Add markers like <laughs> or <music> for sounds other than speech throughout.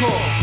cool.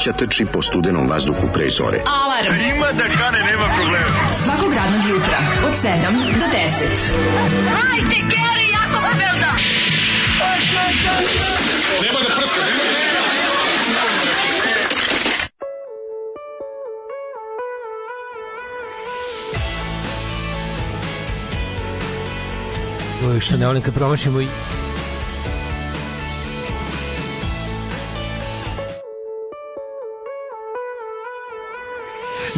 mladića trči po studenom vazduhu pre zore. Alarm! A ima da kane, nema problema. Svakog radnog jutra, od 7 do 10. Hajde, Geri, jako se velda! Nema da prska, nema da prska! što ne volim kad promašimo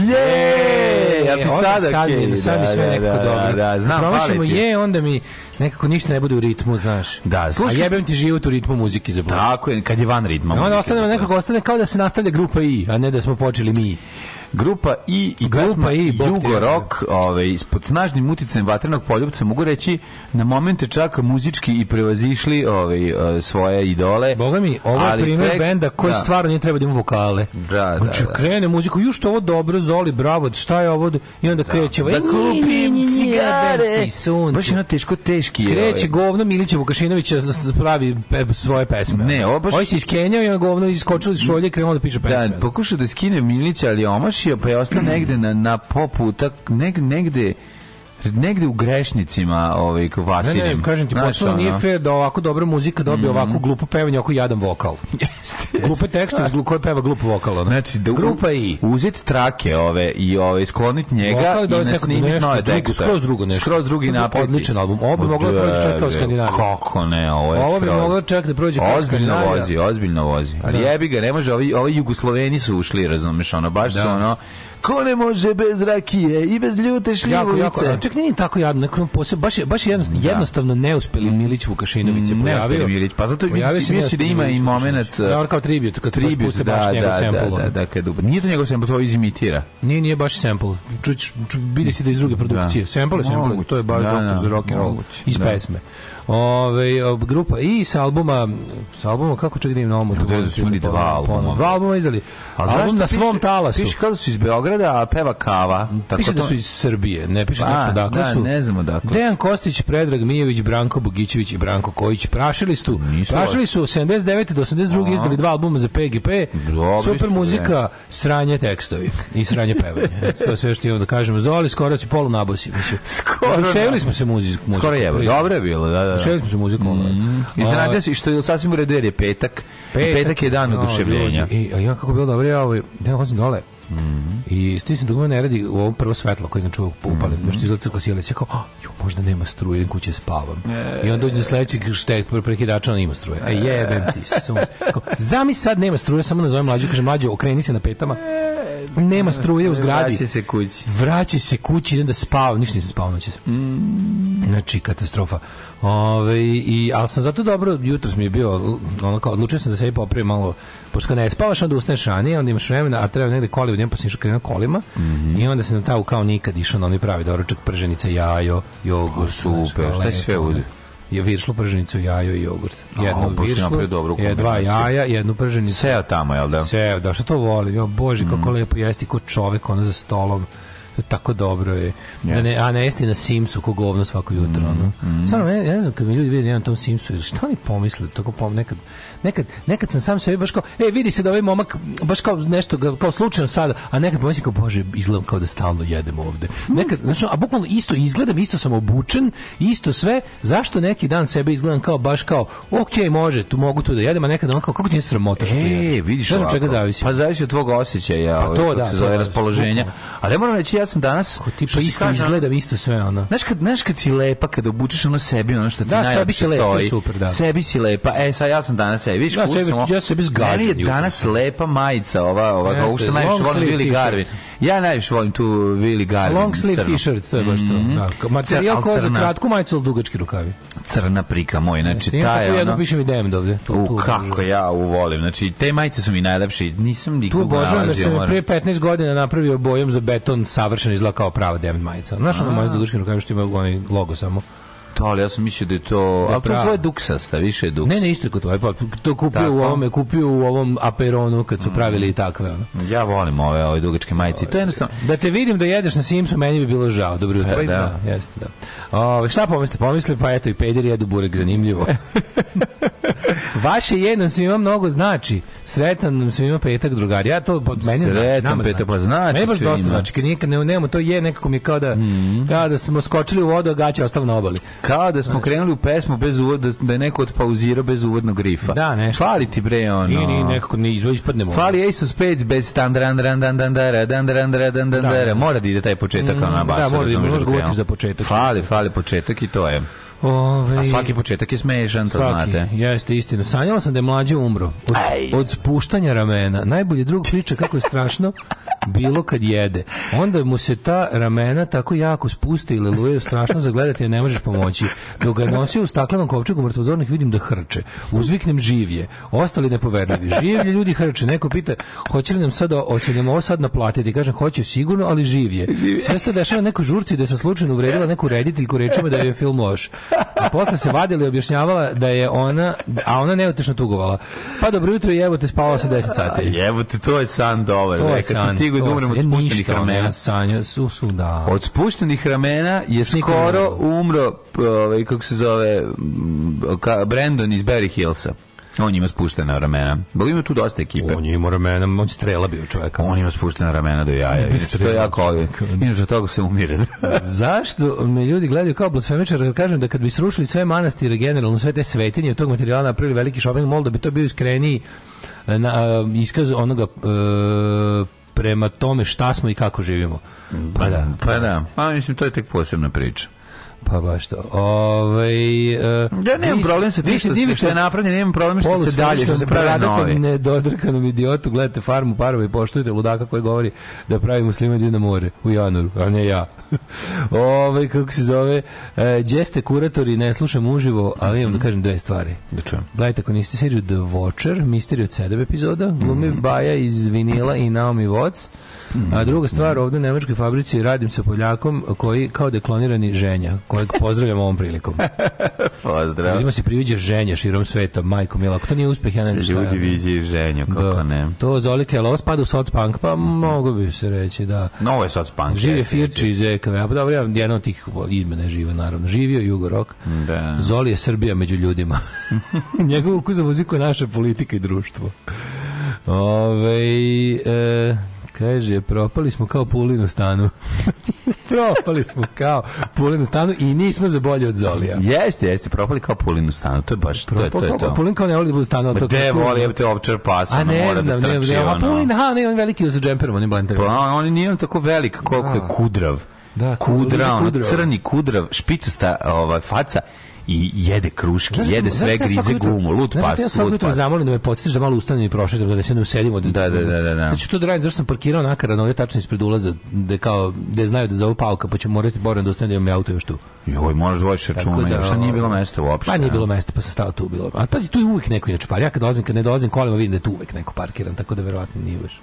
Je, ja e, ti sada, sad, sad mi da, sve da, nekako da, dobro. Da, da, znam, Promašimo je, onda mi nekako ništa ne bude u ritmu, znaš. Da, slušaj. A jebem ti život u ritmu muzike za Tako je, kad je van ritma. No, onda ostane da, da. nekako ostane kao da se nastavlja grupa I, a ne da smo počeli mi. Grupa I i grupa I Jugo Rock, ovaj ispod snažnim uticajem vatrenog poljubca mogu reći na momente čak muzički i prevazišli ovaj eh, svoje idole. Boga mi, ovo je primer tek, benda koji da. stvarno nije treba da ima vokale. Da, da znači, da, da. krene muziku, ju što ovo dobro, Zoli, bravo, šta je ovo? I onda kreće, da, ovaj, da kupim cigare Baš je teško te američki je. Kreće ovaj. govno Milića Vukašinovića da pravi svoje pesme. Ne, ovo si Ovo se i govno iskočio iz šolje i krenuo da piše da, pesme. Da, pokušao da skine Milića, ali omašio, pa je ostao negde na, na poputak, neg, negde negde u grešnicima ovaj Vasilije. Ne, ne, kažem ti, potpuno nije fair da ovako dobra muzika dobije mm ovako glupo pevanje, ovako jadan vokal. <laughs> Jeste. Glupe tekste iz koje peva glup vokal. Ono. Znači, da Grupa I. Uzeti trake ove i ove, skloniti njega vokal, da i nasnimiti nove tekste. Skroz drugo nešto. Skroz drugi napad. Odličan album. Ovo bi moglo da prođe čak kao Skandinavija. Kako ne, ovo je Ovo bi moglo čak da prođe kao Ozbiljno vozi, ozbiljno vozi. Ali da. jebi ga, ne može, ovi, ovi Jugosloveni su ušli, razumeš, ono, baš su da. ono, ko ne može bez rakije i bez ljute šljivovice. Jako, jako, a čak nije tako jadno, neko poseb, baš, je, baš jednostavno, da. jednostavno neuspeli Milić Vukašinović se mm, pojavio. Neuspeli Milić, pa zato pojavio misli, misli da ima i moment... Da, on kao tribut, kad tribut, baš puste da, baš da, njegov da, sample. Da, da, da kad, nije to njegov sample, to izimitira. Nije, nije baš sample. Čuć, vidi se da iz druge da. produkcije. Da. Sample je sample, to je baš da, doktor da, za rock and roll. Iz da. pesme. Ove, e, grupa i sa albuma sa albuma kako čak da im na omotu ja, da da su oni dva albuma dva albuma izdali a album na svom talasu piše kako da su iz Beograda a peva kava tako piše to... da su iz Srbije ne piše pa, da, dakle da, su ne znamo dakle Dejan Kostić Predrag Mijević Branko Bugićević i Branko Kojić prašili su Nisu prašili su 79 do 82 Aha. izdali dva albuma za PGP Dobri super su, muzika ne. sranje tekstovi i sranje pevanje <laughs> to sve što imam da kažemo Zoli skoro si polu nabosi mislim skoro smo se muziku skoro je dobro je bilo da da. Šest muziku. muzikom. Mm. Iznenadio se što je sasvim u redu jer je petak. Petak, petak je dan oduševljenja. No, I, e, a ja kako bilo dobro, ja ovaj, ja ulazim dole, Mm -hmm. I stisnem dugme ne radi u ovo prvo svetlo koje inače uvijek upali. Mm -hmm. Što izgleda crkva sjela. Sve kao, oh, jo, možda nema struje, idem kuće da spavam. E, I onda dođe do sledećeg štek prekidača, on ima struje. E, e. jebem ti sunce. Zami sad nema struje, samo nazovem mlađu, kaže, mlađu, okreni se na petama. E, nema struje u zgradi. Vraća se kući. Vraća se kući, idem da spavam, ništa nisam spavao noćas. Mm. Znači, katastrofa. Ove, i, ali sam zato dobro, jutro mi je bio, ono kao, odlučio sam da se sebi popravim malo, pošto kad ne spavaš, onda ustaneš ranije, onda imaš vremena, a treba negde kolima, njemu pa sam išao krenuo kolima, mm -hmm. i onda sam tamo kao nikad išao na onaj pravi doručak, prženica, jajo, jogurt, super, šta si sve uzeo? je viršlu prženicu, jajo i jogurt. Jedno oh, viršlu, dobru je dva jaja, jednu prženicu. Seo tamo, jel da? Seo, da, što to volim. Jo, Bože, kako mm. lepo jesti ko čovek, ono za stolom <laughs> tako dobro je. Yes. Da ne, a ne jesti na Simsu ko govno svako jutro. Mm, ono. mm. Stvarno, ja ne znam, kad mi ljudi vide da na tom Simsu, ili šta oni pomisle, tako pom, nekad, nekad, nekad sam sam sebi baš kao, e, vidi se da ovaj momak, baš kao nešto, kao slučajno sad, a nekad pomislim kao, bože, izgledam kao da stalno jedem ovde. Nekad, znači, a bukvalno isto izgledam, isto sam obučen, isto sve, zašto neki dan sebe izgledam kao, baš kao, ok, može, tu mogu tu da jedem, a nekad on kao, kako ti je sramota što e, vidiš, ne znam čega zavisi. Pa zavisi od tvog osjećaja, pa ovaj, to, ovaj, da, to, zove, da, raspoloženja. Bukvalno. Ali ja moram reći, ja sam danas... Ko ti pa isto izgleda isto sve ono. Znaš kad, znaš kad si lepa, kad obučeš ono sebi, ono što ti da, najlepše stoji. Da, sebi si lepa, super, da. Sebi si lepa, e sad ja sam danas sebi, viš, ja, sebi, sam, ja sebi zgažen. Meni je danas lepa majica, ova, ova, ja, ovo što najviše volim Willy Garvin. Ja najviše volim tu Willy Garvin. Long sleeve t-shirt, to je baš to. Mm -hmm. da, materijal ko za kratku majicu ili dugački rukavi. Crna prika moj, znači ja, ta je ono... Jedno pišem i dajem dovde. Tu, u, kako ja uvolim, znači te majice su mi najlepše, nisam nikog da nalazio. Tu božujem da sam pre 15 godina napravio bojom za beton sa savršeno izgleda kao prava Damned majica. Znaš ono majica dugačka rukava što ima onaj logo samo. To, da, ali ja sam mislio da je to... Da ali to tvoje duksasta, više je duks. Ne, ne, isto je tvoje. Pa, to kupio Tako. u ovome, kupio u ovom aperonu kad su mm. pravili i takve. Ono. Ja volim ove, ove dugačke majice. To je jednostavno... Da. da te vidim da jedeš na Simsu, meni bi bilo žao. Dobro jutro. E, da. da. jeste, da. O, šta pomisli? Pomisli, pa eto i pederi jedu burek, zanimljivo. <laughs> Vaše jednom svima mnogo znači. Sretan nam svima petak, drugari. Ja to od mene Sretan, znači, Sretan petak, znači. Pa znači Meni baš dosta znači. Kad nikad ne, nemamo, to je nekako mi kao da, mm. kao da smo skočili u vodu, a gaće ostalo na obali. Kao da smo krenuli u pesmu bez uvoda, da je neko odpauzirao bez uvodnog grifa. Da, ne. Fali ti bre, ono. Nije, nije, nekako ne izvoj, ispadnemo. Fali Ace of Spades bez tan, dan, dan, dan, dan, dan, dan, dan, dan, dan, Mora da ide taj početak, mm, ono, na da, basu. Da, mora da ide, možeš da za početak. Fali, fali početak i to je. Ove... A svaki početak je smešan, to svaki, znate. Jeste, istina. Sanjala sam da je mlađe umro. Od, od spuštanja ramena. Najbolji drug priča kako je strašno bilo kad jede. Onda mu se ta ramena tako jako spuste i leluje, strašno zagledati, ne možeš pomoći. Dok ga nosio u staklenom kovčegu mrtvozornih vidim da hrče. Uzviknem živje. Ostali nepoverljivi. Življe ljudi hrče. Neko pita, hoće li nam sad, hoće nam ovo sad naplatiti? Kažem, hoće sigurno, ali živje. Sve ste dešava neko žurci da se slučajno uvredila neku rediteljku rečima da je film loš. A posle se vadila i objašnjavala da je ona, a ona neutešno tugovala. Pa dobro jutro, jebote, spavala se 10 sati. Jebote, to je san dolar. To je san stigli da umrem od spuštenih ramena. Sanja, su, su, da. Od spuštenih ramena je skoro umro, ovaj, kako se zove, ka, Brandon iz Berry Hillsa. On ima spuštena ramena. Boli ima tu dosta ekipe. On ima ramena, on strela bio čovjeka. On ima spuštena ramena do jaja. I što je jako ovdje. Inače toga se umire. <laughs> Zašto me ljudi gledaju kao blasfemičar? Kažem da kad bi srušili sve manastire, generalno sve te svetinje, od tog materijala napravili veliki shopping mall, da bi to bio iskreniji eh, na, eh, iskaz onoga uh, prema tome šta smo i kako živimo. Pa da. Pa da. Pa, da. pa mislim, to je tek posebna priča. Pa baš to. Ovaj uh, ja nemam problem sa tim što, što, što je napravljeno, nemam problem što se dalje što se pravi novi. Ne dodrkanom idiotu gledate farmu parova i poštujete ludaka koji govori da pravi musliman da ide na more u januaru, a ne ja. <laughs> ovaj kako se zove, eh, gdje uh, ste kuratori, ne slušam uživo, ali imam mm da kažem dve stvari. Da čujem. Gledajte ako niste seriju The Watcher, misteriju od 7 epizoda, glumi mm -hmm. Baja iz vinila i Naomi Watts. A druga stvar, ovde u nemačkoj fabrici radim sa Poljakom koji kao deklonirani ženja, kojeg pozdravljam ovom prilikom. <laughs> Pozdrav. Ima se priviđa ženja širom sveta, majko mila. Ako to nije uspeh, ja ne znam šta. Ljudi viđaju ženju, da. kako ne. To Zolike, ali ovo spada u soc pa mogu bi se reći, da. Novo je soc-punk. Firči iz EKV, a pa dobro, ja jedan od tih izmene živa, naravno. Živio Jugorok. Da. Zoli je Srbija među ljudima. <laughs> Njegov ukus za muziku je naša politika i društvo. Ove, e, Kaže, propali smo kao pulin u stanu. <laughs> propali smo kao pulin u stanu i nismo za bolje od Zolija. Jeste, jeste, propali kao pulin u stanu. To je baš, Pro, to, je, to, je to. Pulin kao ne voli da bude u stanu. Ma to de, voli, evo te ovčar pasa. A ne da znam, da trči, ne, ne, a pulin, ha, ne, on veliki uz džemperom, on je blentar. Pa, on nije on tako velik koliko da. je kudrav. Da, kudra, ono, crni kudrav, špicasta ovaj, faca i jede kruške, znaš, jede sve, grize gumu, lut pas, znaš, pas, ja sam jutro zamolim da me podsjetiš da malo ustanem i prošetam, da se ne usedim od... Da, da, da, da. da. Sad ću to da radim, zašto sam parkirao nakarano, ovdje tačno ispred ulaza, da kao, da znaju da zovu pauka, pa ću morati boran da ustanem da imam auto još tu. Joj, moraš dvojiš da računa, da, još šta nije bilo ovaj- mesta uopšte. Pa nije bilo mesta, pa sam stao tu bilo. A pazi, tu je uvijek neko inače par. Ja kad dolazim, kad ne dolazim kolima, vidim da je tu uvijek neko parkiran, tako da verovatno nije baš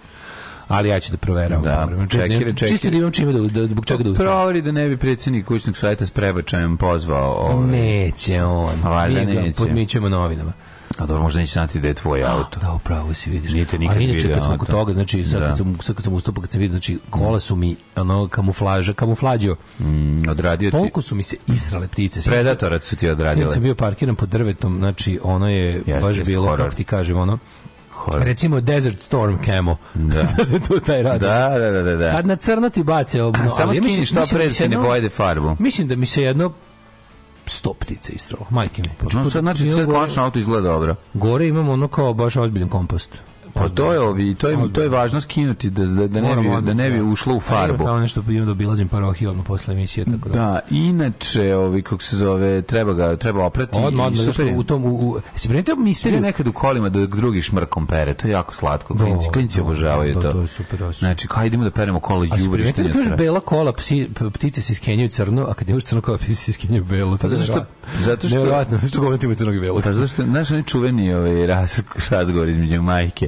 ali ja ću da proveravam. Da, čekire, čekire. Čisto da imam čime da, da, zbog čega da ustane. Proveri da ne bi predsjednik kućnog sajta s prebačajem pozvao. Pa ovaj. Neće on. Valjda neće. Podmićujemo novinama. A dobro, možda neće znati da je tvoj auto. Da, upravo si vidiš. Nije te nikad A inače, kad smo kod toga, znači, sad, da. kad, sam, sad kad sam ustupao, kad sam vidio, znači, kola su mi, ono, kamuflaža, kamuflađio. Mm, odradio Toliko su mi se israle ptice. Predatorac su ti odradile. Sad sam bio parkiran pod drvetom, znači, ono je Jeste, baš bilo, horror. kako ti kažem, ono, Koje? Recimo Desert Storm Camo. Da. <laughs> Znaš da tu taj radi? Da, da, da, da. da. Kad na crno ti bace obno. A, samo skini što pre ti ne pojede farbu. Mislim da mi se jedno sto ptice istralo, majke mi. Znači, pa, no, sad, znači, sad konačno auto izgleda dobro. Gore imamo ono kao baš ozbiljan kompost. Pa to je ovi, to je to je važno skinuti da da, da ne bi da ne bi da- ušlo u farbu. Tamo nešto idem da obilazim parohiju odmah posle emisije tako da. Da, inače ovi kako se zove treba ga treba oprati. Odmah, odmah super. u tom u, u se brinete misteriju nekad u kolima da drugi šmrkom pere, to je jako slatko. Klinci da, klinci da, obožavaju to. To je super. Znači, kaj idemo da peremo kola juvri. A se kaže bela kola, psi, ptice se iskenjaju crno, a kad je crno kola ptice se iskenjaju belo. Zato što zato što verovatno što govorimo crnog i belo. Pa zato što <laughs> pa naš čuveni ovaj raz, <laughs> razgovor između majke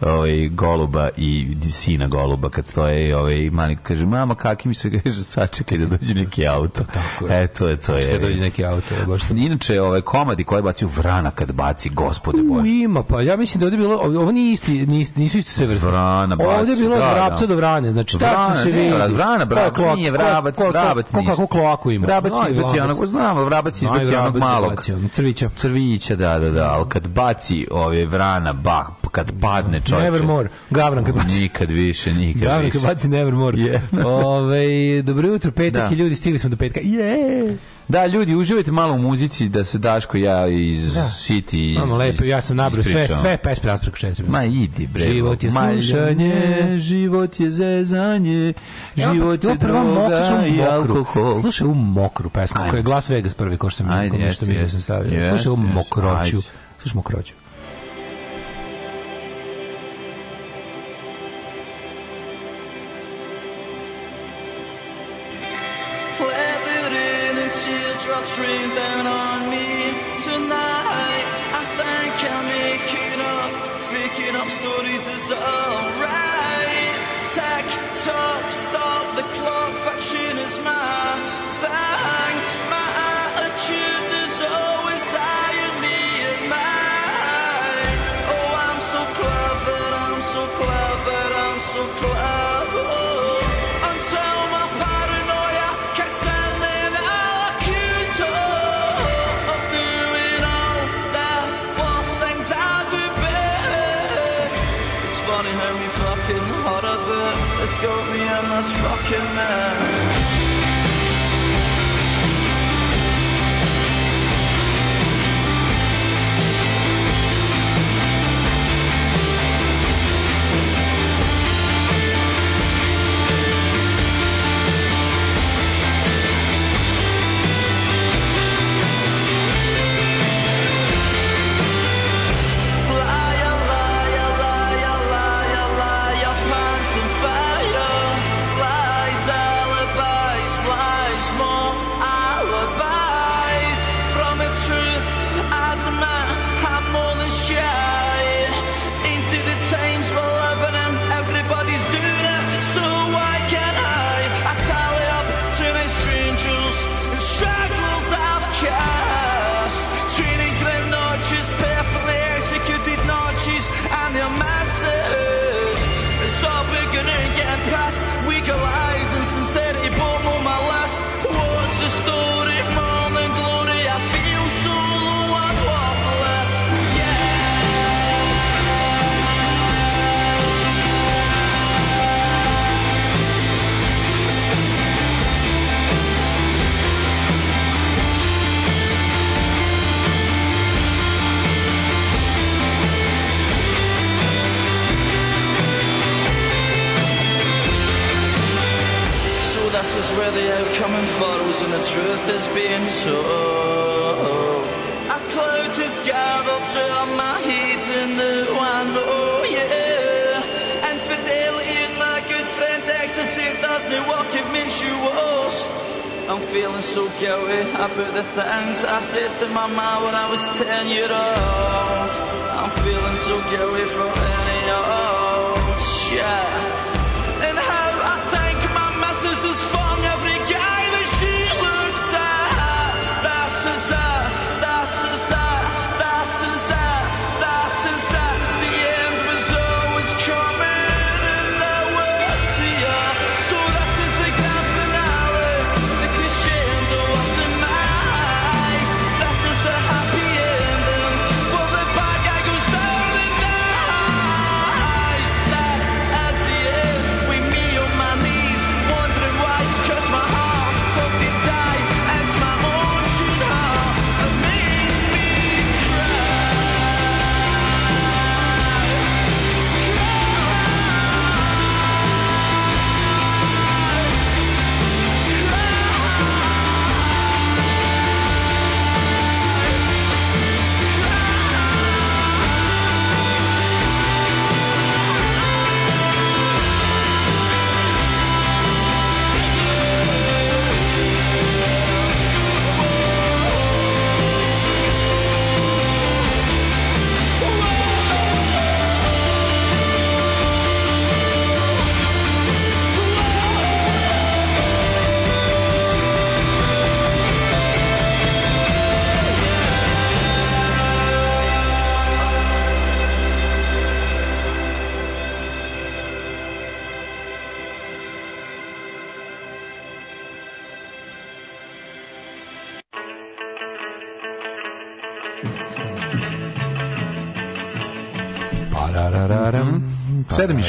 ovaj goluba i sina goluba kad stoje ovaj mali kaže mama kakim se kaže sačekaj da dođe neki auto. Pa tako je. E to je to je. Da dođe neki auto, je, baš. Inače ovaj komadi koji baci u vrana kad baci gospode bože. Ima pa ja mislim da ovdje bilo ovo nije isti nisu isto sve vrste. Vrana baci. Ovdje bilo da, da, vrapca do vrane, znači tačno se vidi. Vrana, bravo, nije vrabac, vrabac nije. Kako kloaku ima. Vrabac iz Bocijanog, znamo, vrabac iz Bocijanog malog. Crvića. Crvića, da, da, da, al kad baci ove ovaj, vrana, ba, kad padne čovječe. Nevermore. Gavran kad baci. Nikad više, nikad Gavran više. Gavran kad baci Nevermore. Yeah. <laughs> Ove, dobro jutro, petak da. i ljudi, stigli smo do petka. Yeah. Da, ljudi, uživajte malo u muzici da se Daško ja iz da. City iz, Mamo, lepo, ja sam nabro sve, sve pesme nas preko četiri. Ma idi bre. Život je slušanje, život je zezanje, ja, e, život je droga mokru, i alkohol. Slušaj u mokru pesmu, koja je Glas Vegas prvi, ko što sam, ajde, ko što mi sam stavio. Slušaj u mokroću. Slušaj mokroću.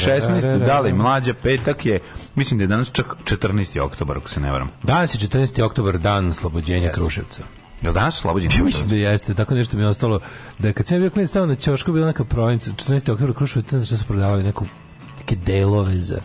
16. Da, da, da, da. li mlađa petak je, mislim da je danas čak 14. oktobar, ako se ne varam. Danas je 14. oktobar, dan oslobođenja Kruševca. Jel danas oslobođen Kruševac? Mislim da jeste, tako nešto mi je ostalo. Da kad sam ja bio klinac stao na ćošku, bila neka prodavnica, 14. oktobar Kruševac, ne znam što su prodavali, neku, neke delove za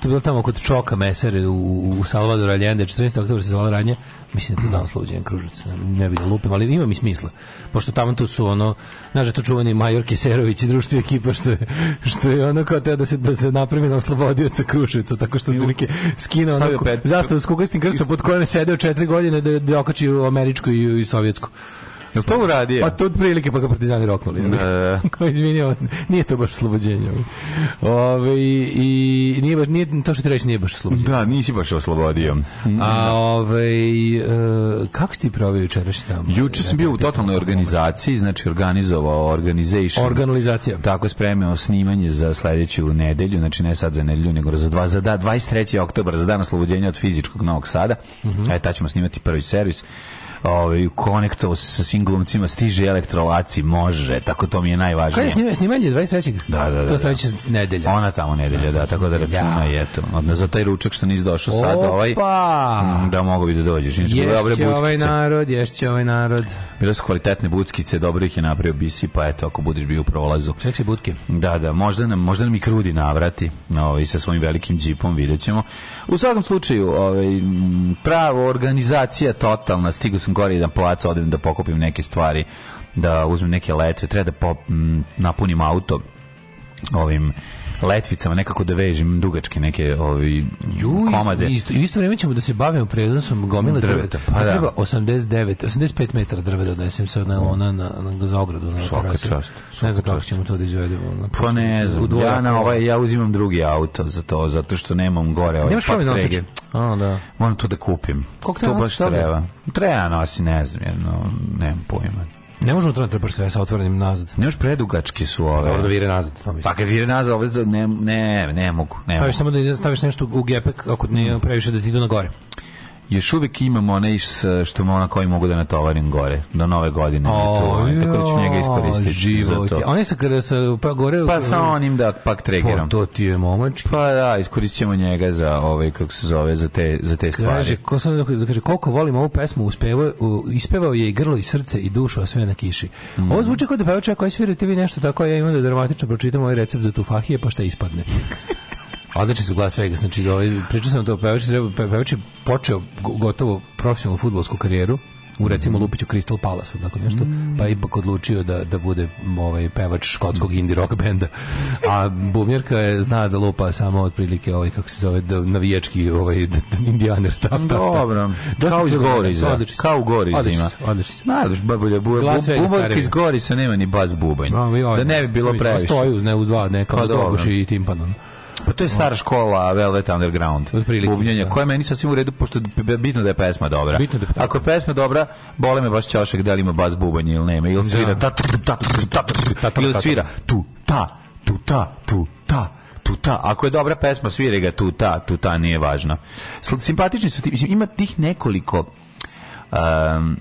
to je bilo tamo kod Čoka Mesere u, u Salvador Allende, 14. oktober se zvala radnje, mislim da to danas luđen kružac, ne bi da lupim, ali ima mi smisla, pošto tamo tu su ono, znaš da tu čuveni Major Kiserović i društvo ekipa što je, što je ono kao te da se, da se napravi na oslobodioca Kruševca, tako što otprilike skina ono, zastavu s kukastim krstom pod kojom je sedeo četiri godine da, da je okačio američku i, i sovjetsku. Jel to uradio? Pa to otprilike pa ga partizani roknuli. Da, da, da. <laughs> Izvinjavam, nije to baš oslobođenje. Ove, i, nije baš, nije, to što ti reći nije baš oslobođenje. Da, nisi baš oslobodio. A ove, e, kako si ti provio jučerašnji tamo? Juče sam bio u totalnoj organizaciji, znači organizovao organization. Organizacija. Tako spremio snimanje za sledeću nedelju, znači ne sad za nedelju, nego za dva, za da, 23. oktobar, za dan oslobođenja od fizičkog Novog Sada. Uh mhm. -huh. E, ta ćemo snimati prvi servis ovaj konektovao se sa svim glumcima, stiže elektrolaci, može, tako to mi je najvažnije. Kad je snimanje, 23. Da, da, da. To da. sledeće nedelje. Ona tamo nedelja, da, da tako da računa je da. to. Onda za taj ručak što nisi došao sad, ovaj da mogu bi da dođeš. znači dobre bučkice. ovaj narod, ješće ovaj narod. Bilo su kvalitetne buckice, dobro ih je napravio Bisi, pa eto, ako budeš bio u prolazu. Seksi butke. Da, da, možda nam, možda nam i krudi navrati ovaj, sa svojim velikim džipom, videćemo. U svakom slučaju, ovaj, pravo organizacija totalna, stigo sam gore na plac, odem da pokupim neke stvari, da uzmem neke letve, treba da pop, m, napunim auto ovim letvicama nekako da vežem dugačke neke ovi Ju, komade. Isto, isto vreme ćemo da se bavimo prenosom gomile drveta. Pa, pa da. Treba 89, 85 metara drva da odnesem sa na ona mm. na, na, za ogradu. Na svaka čast. Svaka ne znam kako ćemo to da izvedemo. Na, pa ne znam. Ja, na ovaj, ja uzimam drugi auto za to, zato što nemam gore ovaj pak trege. A, da. Moram to da kupim. Koliko to baš treba? Treba nosi, ne znam, jedno, nemam pojma. Ne možemo to baš da sve sa otvorenim nazad. Ne još predugački su ove. Dobro da vire nazad. Pa kad vire nazad, ove, ne, ne, ne mogu. Ne staviš mogu. samo da staviš nešto u gepek ako ne previše da ti idu na gore još uvek imam onaj eh, što ona koji mogu da natovarim gore do nove godine o, to, eh, tako da ću njega iskoristiti život. Za to. Oni sa pa gore pa sa onim da pak tregeram. Pa to ti je momački. Pa da, iskoristićemo njega za ovaj kako se zove za te za te stvari. Kaže, ko sam da kaže koliko volim ovu pesmu, uspevao ispevao je i grlo i srce i dušu, a sve na kiši. Mm. Ovo zvuči kao da pevača koji svira vi nešto tako, ja imam da dramatično pročitam ovaj recept za tufahije pa šta ispadne. <laughs> Odlični su Las Vegas, znači ovaj, pričao sam to, pevač, pevač je počeo gotovo profesionalnu futbolsku karijeru, u recimo mhm. Lupiću Crystal Palace tako nešto, mm. pa ipak odlučio da, da bude ovaj pevač škotskog indie rock benda. A bubnjerka je zna da lupa samo otprilike ovaj kako se zove da navijački ovaj indianer taf taf. Dobro. Kao iz Goriza. Kao u Goriza ima. Ma, da, babolja bubnjerka iz Goriza nema ni bas bubanj. Da ovaj, ne bi bilo previše. Stoji uz ne uz dva neka pa dobuši i timpanon. Pa to je stara škola Velvet Underground. Bubnjenja, da. koja meni sasvim u redu, pošto je bitno da je pesma dobra. Bitno da je Ako je pesma dobra, bole me baš ćošak da li ima bas bubanje ili nema. Ili svira da. ta ta ta ili svira tu ta tu ta tu ta tuta. Ako je dobra pesma, svira ga tuta, tuta nije važno. Simpatični su ti, mislim, ima tih nekoliko um,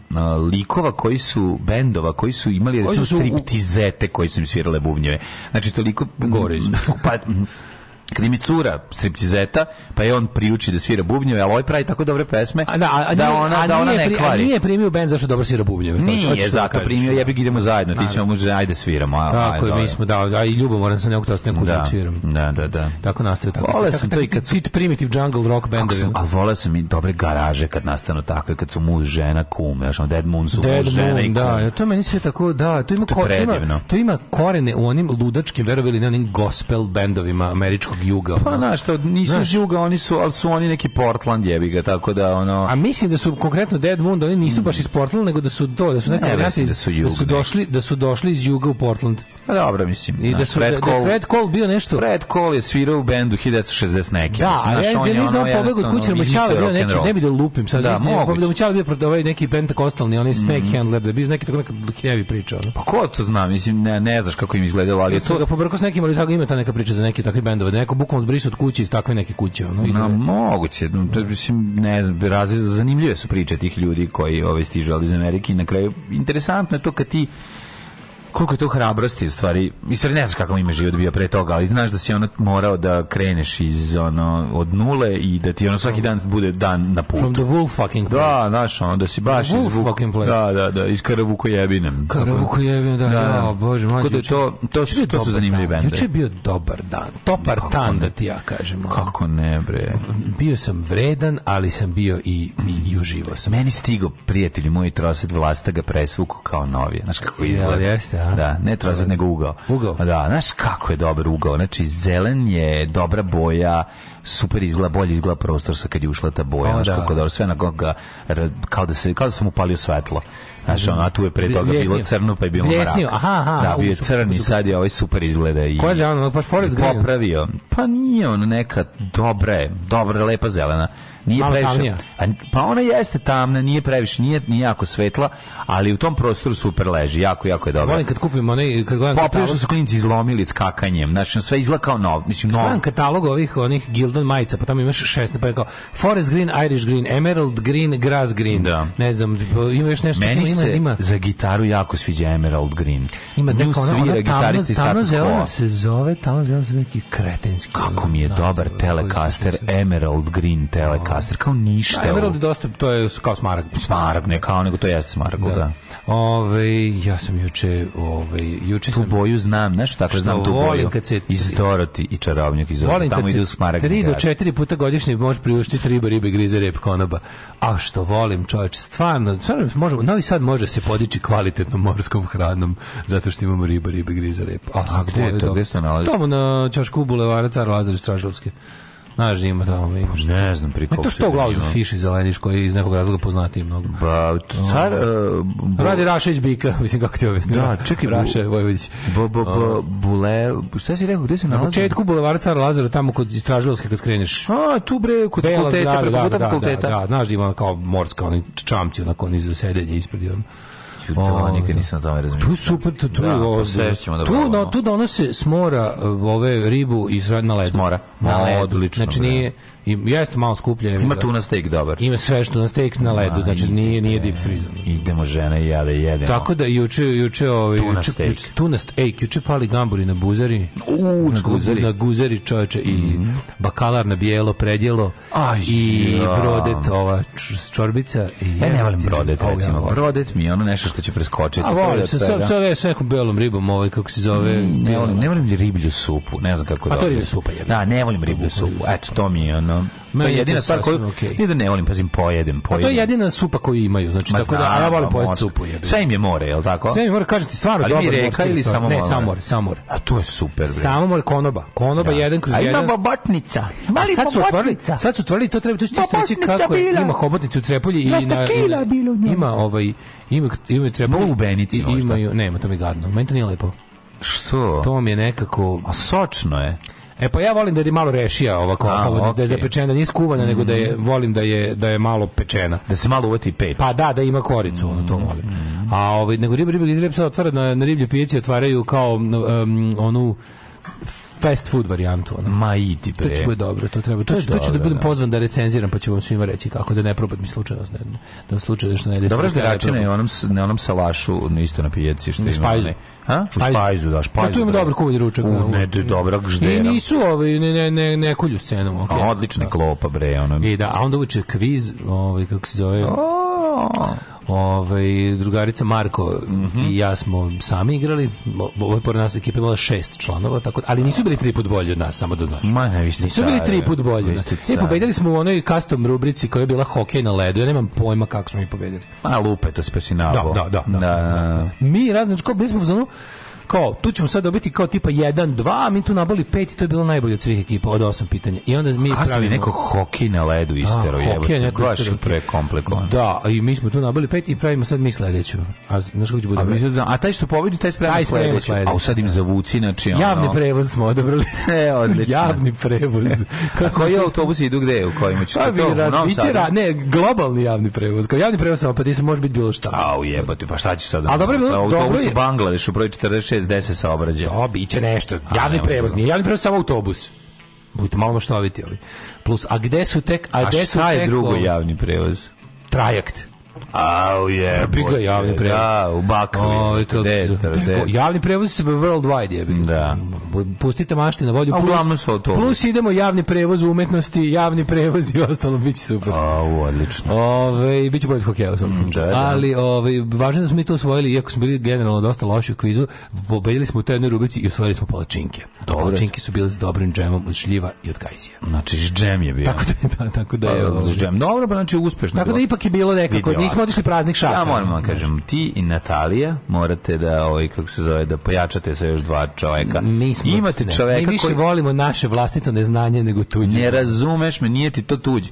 likova koji su bendova koji su imali recimo striptizete koji su im svirale bubnjeve. Znači toliko gore. pa kada mi cura striptizeta, pa je on priuči da svira bubnjeve, ali ovaj pravi tako dobre pesme, a, da, a, da, ona, a da ona ne kvari. A nije primio band zašto dobro svira bubnjeve. Nije, to da zato primio, jebi ga idemo zajedno, ti smo mu, ajde sviramo. A, tako je, mi ovaj. smo, da, da, i ljubav moram sam nekog to da ostane da, sviram. Da, da, da. Tako nastaju tako. Vole sam to i kad su... primitive jungle rock band. Ali vole sam i dobre garaže kad nastanu takve, kad su muž, žena, kume, ja Dead Moon su muž, žena i kume. Da, to meni sve tako, da, to ima, to, ima, to ima korene u onim ludačkim, verovili, ne onim gospel bendovima američkog juga. Pa, ono. Pa na što nisu znaš, juga, oni su, al su oni neki Portland jebi ga, tako da ono... A mislim da su konkretno Dead Moon, da oni nisu mm. baš iz Portlanda, nego da su to, da su neka ne, da su, da, su došli, da su došli iz juga u Portland. Pa dobro, mislim. I da su, Fred, da, Cole, da Fred Cole bio nešto... Fred Cole je svirao u bendu 1960 neke. Da, a ja ne znam pobeg od kuće, mu bio neki, ne bi da lupim sad, da, mislim, mu čale bio protiv ovaj neki pentakostalni, oni mhm. snake handler, da bi neki tako neka hljevi priča. Pa ko to zna, mislim, ne, ne znaš kako im izgledalo, ali to... Da pobrko s nekim, ali tako ima ta neka priča za neki takvi bendovi, da neko bukom zbrisu od kuće iz takve neke kuće. Ono, Na, ili... Da- to Mislim, ne znam, razli, zanimljive su priče tih ljudi koji ove ovaj, stižu iz Amerike na kraju interesantno je to kad ti koliko je to hrabrosti u stvari. i Mislim ne znaš kako ima život bio pre toga, ali znaš da si ono morao da kreneš iz ono od nule i da ti ono svaki dan bude dan na putu. From the wolf fucking da, place. Da, znaš, ono da si baš iz Vuk, fucking place. Da, da, da, iz Karavuko jebinem. Karavuko jebinem, da, da, da, bože, mlađe. Kod da to to su to su zanimljivi bendovi. Juče je bio dobar dan. Topar tan da ti ja kažem. Kako ne bre. Bio sam vredan, ali sam bio i i, uživao sam. Meni stigo prijatelji moji trosed vlasta ga presvuku kao novije. Znaš kako izgleda. jeste, da, ne trozor, nego ugao. Ugao. Da, znaš kako je dobar ugao, znači zelen je, dobra boja, super izgleda, bolje izgleda prostor sa kad je ušla ta boja, znači kako dobro, sve na koga, kao da, se, kao da sam upalio svetlo. Znaš, ono, a tu je pre toga Ljesnio. bilo crno, pa je bilo Ljesnio. aha, aha. Da, bio je crni, sad je ovaj super izgleda. I, Koja je ono, baš Forrest Popravio. Pa nije ona neka dobra dobra, lepa zelena. Nije previše. Pa ona jeste tamna, nije previše, nije, nije jako svetla, ali u tom prostoru super leži. Jako, jako je dobro. Volim kad kupim onaj kad gledam pa, katalog. su klinci izlomili s kakanjem. Znači, sve izlakao nov, mislim nov. Gledam katalog ovih onih Gildan majica, pa tamo imaš 16, pa je kao Forest Green, Irish Green, Emerald Green, Grass Green. Da. Ne znam, ima još nešto Meni ima, se ima. za gitaru jako sviđa Emerald Green. Ima neka ona, ona tamno, tamo, zelena se zove, tamo zelena se neki kretenski. Kako mi je da, dobar Telecaster, Emerald Green Telecaster flaster, kao ništa. A da, emerald je dosta, to je kao smarag. Smarag, ne kao, nego to jeste smarag, da. da. Ove, ja sam juče, ove, juče tu sam... boju znam, znaš, tako što znam tu boju. Kad se, iz Doroti i čarovnjak iz Doroti, tamo idu smarag. Tri do četiri puta godišnje možeš priuštiti riba, ribe, grize, rep, konoba. A što volim, čovječ, stvarno, stvarno možemo, Novi Sad može se podići kvalitetnom morskom hranom, zato što imamo riba, ribe, grize, rep. A, A gde je to, gde se nalazi? Tamo na Čašku bulevara Car Lazar Stražilovske. Znaš da ima tamo, imaš. Pa ne znam pri kog. To što glavu za fiši zeleniš koji iz nekog razloga poznati mnogo. Ba, car uh, bo... Radi Rašić Bika, <laughs> mislim kako ti objasnim. Da, čekaj, Raše Vojvođić. Bo, bo, bo, bule, šta si rekao, gde se nalazi? Na početku bulevara Car Lazara, tamo kod istražilačke kad skreneš. A, tu bre, kod fakulteta, preko da, fakulteta. Da, da, da, da, znaš da ima kao morska, oni čamci, onako, oni za sedenje ispred. Ono to, to nikad da. nisam o tome razumio. Tu super, tu, tu, da, da tu, da, tu donose smora ove ribu iz srad na ledu. Smora, na ledu. Odlično. Znači nije, I jeste malo skuplje. Ima da. tuna steak dobar. Ima sve što na steak na ledu, znači nije nije deep freeze. Idemo žene i ja da jedemo. Tako da juče juče ovaj juče, steak. Juče, tuna steak, juče pali gamburi na buzari. U, na guzari. Na guzari čoveče i mm. bakalar na bijelo predjelo Aj, i ja. brodet ova čorbica i Ja ne volim brodet, recimo. brodet mi je ono nešto što će preskočiti. A volim sve, sve, sa nekom belom ribom, ovaj kako se zove. Ne volim, ne volim riblju supu, ne znam kako da. A to je riblja supa, je. Da, ne volim riblju supu. Eto, to mi je ono to je jedina stvar koju okay. da ne volim, pazim pojedem, pojedem. A to je jedina supa koju imaju, znači tako da ja volim pa pojesti supu jebe. Sve im je more, je l' tako? Sve im more, kažete stvarno dobro. Ali reka ili samo Ne, samo more, samo more. A to je super bre. Samo more konoba. Konoba ja. Da. jedan kroz jedan. A ima bobotnica. Mali sad su otvorili, sad su otvorili to treba to isto reći kako je. Ima hobotnicu u Trepolji i na ima ovaj ima ima Trepolji. u Benici, imaju, nema to mi gadno. Meni to nije lepo. Što? To mi je nekako... A sočno je. E pa ja volim da je malo rešija ova kofa, okay. da je zapečena, da nije skuvana, mm. nego da je mhm. volim da je da je malo pečena. Da se malo uvati peć. Pa da, da ima koricu, mm. ono to volim. Mm. A ovaj nego riba riba iz otvara na, na riblje pijaci otvaraju kao um, onu fast food varijantu. ona. Ma idi bre. To će bude dobro, to treba. To, to, to ću da budem da. pozvan da recenziram, pa ću vam svima reći kako da ne probati mi slučajno, da ne, da vam slučajno nešto ne ide. Dobro da račina je onom, na onom salašu isto na pijaci što ima. Ha? U spajzu da, spajzu. Tu ima dobro kuvalj ručak. U, ne, dobro gždera. I nisu ovi, ne, ne, ne, ne kulju scenom. Okay. A, odlične da. klopa, bre, ono. I e, da, a onda uče kviz, ovaj, kako se zove... O, Ove, drugarica Marko mm -hmm. i ja smo sami igrali. Ovo je pored nas ekipa imala šest članova, tako, ali nisu bili tri put bolji od nas, samo da znaš. Ma, ne, nisu cari, bili tri put bolji. E, pobedili smo u onoj custom rubrici koja je bila hokej na ledu. Ja nemam pojma kako smo mi pobedili. Ma, lupe to spesinavo. Da, da, da. da, da, da, da. Mi, radničko, bili smo u zonu, kao, tu ćemo sad dobiti kao tipa 1, 2, a mi tu nabali 5 i to je bilo najbolje od svih ekipa od osam pitanja. I onda mi Kasno pravimo... neko hokej na ledu da, istero, a, hokej, neko baš prekomplikovan. Da, i mi smo tu nabali 5 i pravimo sad mi sledeću. A znaš kako će bude? A, mi sad, a taj što pobedi, taj sprema sledeću. sledeću. A sad im da. zavuci, znači ono... Javni prevoz smo odabrali. <laughs> e, odlično. Javni prevoz. E, <laughs> kako koji autobus idu gde? U kojima ćeš pa to? Biće ra, ne, globalni javni prevoz. Kao javni prevoz, pa ti se može biti bilo šta. A jebote, pa šta će sad? A dobro dobro je. Autobus u Bangladešu, broj 46 6-10 saobrađaja. To da, biće nešto. Javni prevoz, da. nije javni prevoz, samo autobus. Budite malo maštoviti ovi. Plus, a gde su tek... A, a gde šta su tek je drugo ovo? javni prevoz? Trajekt. Au je. Piga javni prevoz. Da, u bakli. O, kako detar, detar. Javni prevoz se worldwide je. Da. Pustite mašti na volju. Plus, su to. Plus idemo javni prevoz u umetnosti, javni prevoz i ostalo biće super. Au, odlično. Ove, biće bolje hokeja u svakom mm, da, da. Ali ove, važno da smo mi to osvojili, iako smo bili generalno dosta loši u kvizu, pobedili smo u toj jednoj rubici i osvojili smo palačinke. Dobre. Palačinke su bile s dobrim džemom od šljiva i od kajzija. Znači, džem je bio. Tako da, da, tako da je. Pa, džem. Dobro, pa znači uspešno. Tako da ipak je bilo nekako, nismo smo otišli praznik šaka. Ja moram vam kažem, ti i Natalija morate da, ovaj, kako se zove, da pojačate sa još dva čoveka. Mi smo, Imate ne, čoveka mi više koji... volimo naše vlastito neznanje nego tuđe. Ne razumeš me, nije ti to tuđ.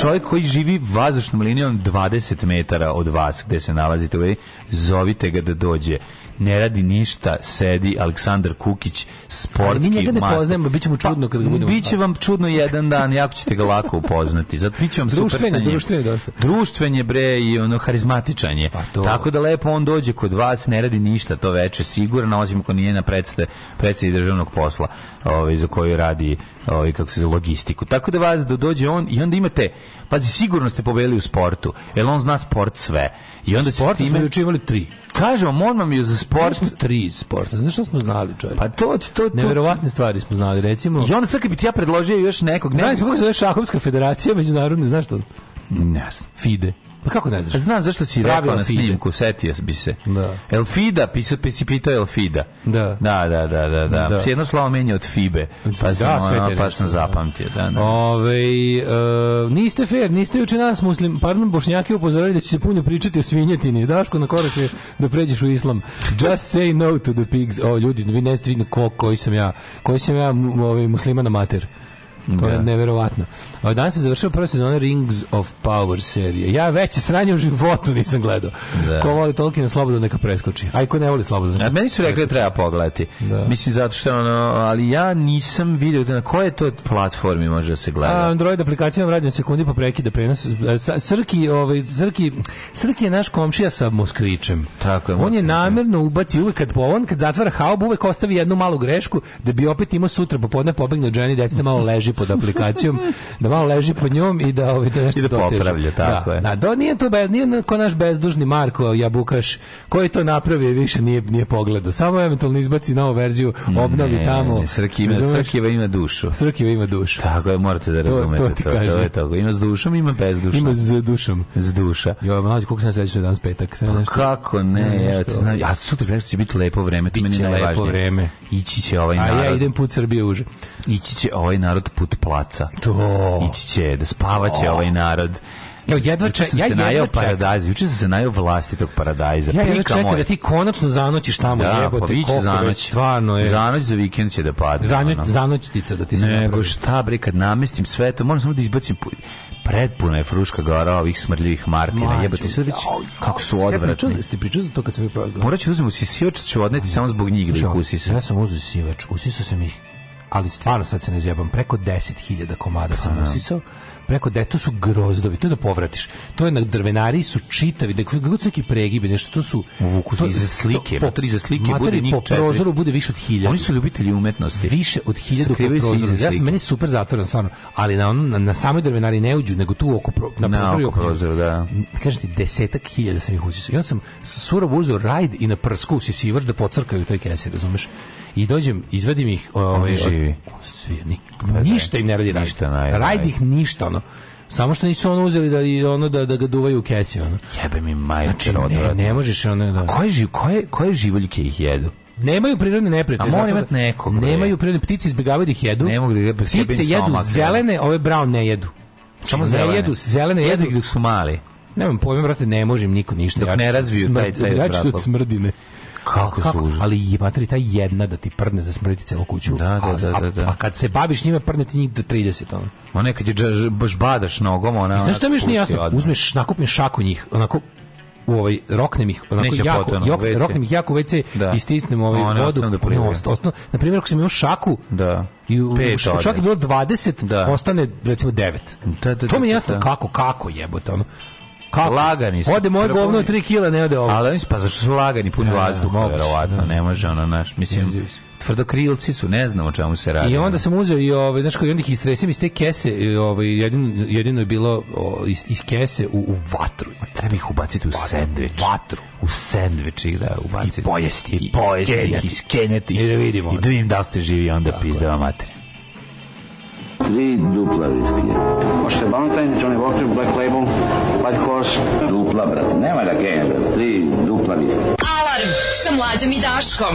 Čovek koji živi vazdušnom linijom 20 metara od vas gde se nalazite, ovaj, zovite ga da dođe ne radi ništa, sedi Aleksandar Kukić, sportski mi njega ne poznajemo, bit će mu pa, čudno kad ga budemo. Biće vam čudno jedan dan, jako ćete ga lako upoznati. Zato biće vam super sa njim. Društvenje, dosta. Društvenje, bre, i ono, harizmatičan je. Pa to... Tako da lepo on dođe kod vas, ne radi ništa to veče, sigurno, osim ako nije na predstave, predstavi državnog posla ovaj, za koju radi ovaj kako se zove logistiku. Tako da vas da dođe on i onda imate pazi sigurno ste pobedili u sportu. Jel on zna sport sve. I onda sport time... smo juče imali tri. Kažem vam, odmah je za sport. 3 sporta. Znaš što smo znali, čovječe? Pa to, to, to. Neverovatne stvari smo znali, recimo. I onda sad kad bi ti ja predložio još nekog... Ne... Znaš kako se zove Šahovska federacija međunarodne, znaš to? Ne znam. FIDE. Pa kako ne znaš? Znam zašto si Pravi rekao na snimku, setio bi se. Da. Elfida, pisa, si pitao Elfida. Da. Da, da, da, da. da. da. Jedno slovo menje od Fibe, pa, da, pa sam, da, sve ono, pa sam zapamtio. Da, da. Ove, e, niste fair, niste juče nas muslim, pardon, bošnjaki upozorali da će se puno pričati o svinjetini. Daško, na korak je da pređeš u islam. Just say no to the pigs. O, ljudi, vi ne ste vidno ko, koji sam ja. Koji sam ja ovaj, muslimana mater. To je da. neverovatno. A danas se završio prva sezona Rings of Power serije. Ja veće sranje u životu nisam gledao. Da. Ko voli Tolkien slobodno neka preskoči. Aj ko ne voli slobodno. Neka A meni su rekli da treba pogledati. Da. Mislim zato što ono, ali ja nisam video na kojoj to platformi može da se gleda. A Android aplikacija radi na sekundi po prekida prenosa. E, Srki, ovaj Srki, Srki je naš komšija sa Moskvićem. Tako je. On je da. namerno ubaci uvek kad on kad zatvara haub uvek ostavi jednu malu grešku da bi opet imao sutra popodne pobegne Jenny deca da malo leži pod aplikacijom, da malo leži pod njom i da ovaj da nešto da popravlja, tako da, je. Da, do, da, nije to bez, nije ko naš bezdužni Marko Jabukaš koji to napravi više nije nije pogledao. Samo eventualno izbaci novu verziju, obnovi ne, tamo. Ne, srkiva, srkiva ima dušu. Srkiva ima dušu. Tako je, morate da razumete to. To, ti to, kažem. to je tako. Ima s dušom, ima bez duša. Ima s dušom. S duša. Jo, mlađi, koliko sam srećan da danas petak. Sve pa nešto, kako ne, ja ti znam, a sutra gledaš će biti lepo vreme, to meni najvažnije. Biće lepo vreme. Ići će ovaj narod. A ja idem put Srbije uže. Ići će ovaj narod put put placa. To. Ići će, da spavaće ovaj narod. Evo, jedva ček, ja jedva najao paradajz, juče sam se najao vlastitog paradajza. Ja jedva čekam da ti konačno zanoćiš tamo da, jebote, pa zanoć, stvarno je. Zanoć za vikend će da padne. Zanoć, ono. zanoćtica da ti se Nego šta bre, kad namestim sve to, moram samo da izbacim predpuna je Fruška Gora ovih smrdljivih Martina. jebati sad već kako su odvratni. Ste za to kad sam mi pogledao? Morat ću da uzmem usisivač, ću odneti samo zbog njih da ih usisam. Ja sam uzeo usisivač, usisao sam ih ali stvarno sad se ne zjebam, preko 10.000 komada sam pa da. usisao, preko de, to su grozdovi, to je da povratiš. To je na drvenari su čitavi, da kako su neki pregibe, nešto to su vuku to, iza slike, to, po, iza slike bude njih po prozoru bude više od 1000. Oni su ljubitelji umetnosti. Više od 1000 po prozoru. Ja sam meni super zatvoren stvarno, ali na, on, na, na samoj drvenari ne uđu, nego tu oko pro, na, na prozoru, oko prozoru, da. Kaže ti desetak hiljada sam ih usisao. Ja sam surov uzeo rajd i na prsku usisivač da pocrkaju toj kesi, razumeš? i dođem, izvedim ih... Ovaj, Oni živi. Svi, pa da, ništa im ne radi radi. Radi ih ništa, ono. Samo što nisu ono uzeli da ono da da ga duvaju u kesi ono. Jebe mi majče znači, ne, ne možeš ono da. A koje živ, koje koje živoljke ih jedu? Nemaju prirodne neprijatelje. A mora imati da- nekog. Nemaju prirodne ptice izbegavaju da ih jedu. Ne mogu da jedu. Ptice jedu stomak, zelene, ove brown ne jedu. Znači, Samo zelene. jedu, zelene jedu, jedu dok su mali. Nemam pojma, brate, ne možem niko ništa. Dok ja ne razviju smrd, taj, taj, ja smrdine kako, kako su ali je materi ta jedna da ti prdne za smrti celo kuću da, da, da, da, da. A, a, kad se baviš njima prdne ti njih do 30 ono ma nekad je dž, baš badaš nogom ona znaš šta mi još nije jasno odmah. uzmeš nakupiš šaku njih onako u ovaj roknem ih onako Neće jako potom, jok, vece. roknem ih jako veće da. i ovaj One vodu da no, osno, na primjer ako sam imao šaku da i u, u šaki bilo 20 da. ostane recimo 9 da, da, da, to mi je jasno da. kako kako jebote ono Kako? Lagani su. Ode moje govno 3 kg, ne ode ovo. Ali oni pa zašto su lagani, puni ja, da, da, vazduha, verovatno, da. ne može ono naš, mislim tvrdokrilci su, ne znam o čemu se radi. I onda sam uzeo i ovaj znači koji ih istresim iz te kese, ovaj jedino, jedino je bilo o, iz, iz kese u, u vatru. A treba ih ubaciti u sendvič. U vatru, u sendvič ih da ubaciti. I pojesti, i pojesti, iskenjati, iskenjati. I da vidimo. I da vidim da ste živi onda pizda vam Tri dupla viskija. Možete Valentine, Johnny Walker, Black Label, White Horse. Dupla, brate. Nema da genja, brate. Tri dupla viskija. Alarm sa mlađom i Daškom.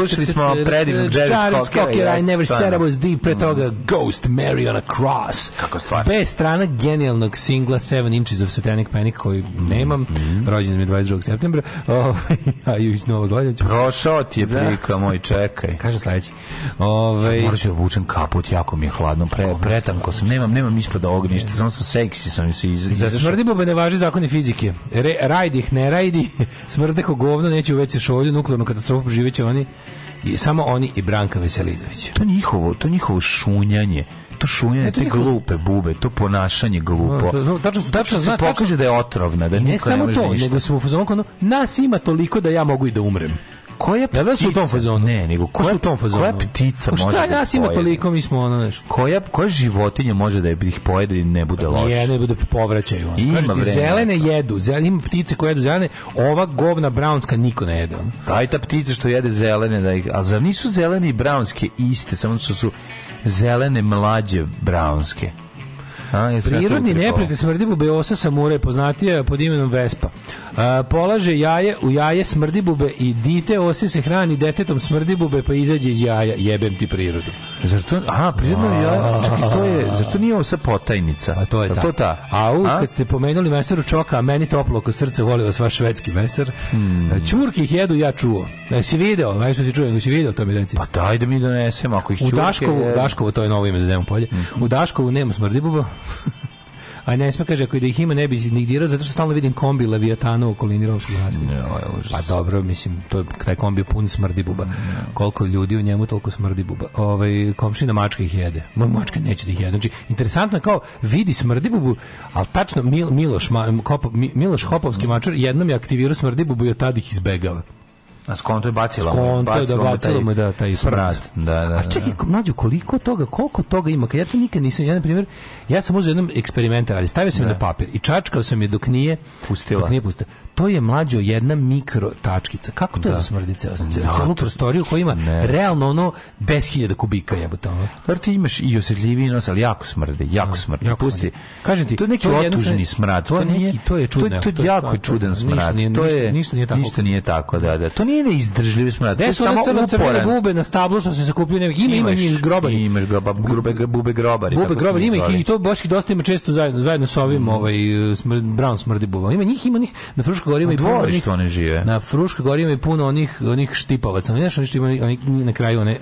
slušali smo predivnog Jerry Skokera. Jarvis Skokera, I Never Said I Was Deep, pre toga Ghost, Marion Cross. Kako stvar? S B strana genijalnog singla Seven Inches of Satanic Panic koji nemam. Mm -hmm. Rođen mi 22. septembra. <laughs> O, ovaj, a i iz Novog godina ću... Prošao ti je prika, moj, čekaj. Kaže sledeći. Ove... Ovaj- Morat ću da obučem kaput, jako mi je hladno. Pre, pretanko sam, nemam, nemam ispod ovog ništa. Samo sam seksi, sam se iz... Za smrdi bobe ne važi zakoni fizike. Re, rajdi ih, ne rajdi. <laughs> Smrde ko govno, neće uveć se šolju, nuklearnu katastrofu preživit će oni i samo oni i Branka Veselinović. To njihovo, to njihovo šunjanje to šunjanje, te glupe bube, to ponašanje glupo. No, da, da, da, tačno, tačno, tačno se pokaže da je otrovna, da ne samo to, nego smo u fazonu, nas ima toliko da ja mogu i da umrem koja ptica? Ja da su u tom fazonu. Ne, nego koja, koja su u tom fazonu? Koja ptica pa može šta da nas ima toliko, mi smo ono, znaš. Koja, koja životinja može da ih pojede i ne bude loša? Nije, ne bude povraćaju. Ono. Ima Kažete, vreme. Zelene neko. jedu, zelene, ima ptice koje jedu zelene, ova govna brownska niko ne jede. Ono. Aj ta ptica što jede zelene, da ih, ali zar nisu zelene i brownske iste, samo su su zelene mlađe brownske A, Prirodni neprijatelj smrdibu Beosa Samure, poznatija pod imenom Vespa. A, polaže jaje u jaje smrdi bube i dite osi se hrani detetom smrdi bube pa izađe iz jaja. Jebem ti prirodu. Zašto? Aha, prirodno jaje. je, zašto nije ovo sve potajnica? A pa to je ta. To ta. A u, kad ste pomenuli meseru čoka, meni toplo oko srce voli vas vaš švedski meser. Hmm. Čurki e, ih jedu, ja čuo. Ne, si video, ne si čuo, ne si video, to mi reci. Pa daj da mi donesem, ako ih čurke... U Daškovu, je... Daškovu, to je novo ime za Zemun polje. Mhm. U Daškovu nema smrdi smrdibuba, <laughs> A ne sme kaže ako da ih ima ne bi nigdje zato što stalno vidim kombi Leviatana u okolini romskog naselja. Ja, pa dobro, mislim to je taj kombi pun smrdi buba. Ja. Koliko ljudi u njemu toliko smrdi buba. Ovaj komšina mačka ih jede. Moj mačka neće da ih jede. Znači interesantno je kao vidi smrdi bubu, al tačno Mil, Miloš Ma, Kop, Miloš Hopovski mačar jednom je aktivirao smrdi bubu i od tada ih izbegava. A skonto je bacila skonto je da bacila mu da, taj smrad. Da, da, da, A čekaj, da. mlađu, koliko toga, koliko toga ima? Kad ja to nikad nisam, ja na primjer, ja sam uzeo jednom eksperimenta ali stavio sam je da. na papir i čačkao sam je dok nije pustila. Dok nije pustila. To je mlađo jedna mikro tačkica. Kako to da. zasmrdi da ceo, celu prostoriju koja ima ne. realno ono 10.000 kubika jebote. Ono. ti imaš i osjetljiviji nos, ali jako smrdi, jako smrdi. Jako Pusti. Smrdi. Kažem ti, to je neki to otužni smrad. To, to, nije, to je čudno. To, je jako čudan smrad. To je ništa nije tako. Ništa nije tako, da, da. To nije nije neizdržljiv smrad. Gde su samo crno crvene bube na stablu što se sakupljaju nevih? Ima, imaš, ima njih grobari. Imaš groba, grube, bube grobari. Bube grobari, ima ih i to baš ih dosta ima često zajedno, zajedno sa ovim mm. ovaj, smrd, brown smrdi bubama. Ima njih, ima njih, na Fruška gori ima i puno onih, žive. Na Fruška gori ima i puno onih, onih štipavaca. Znaš, oni što ima, oni, na kraju one,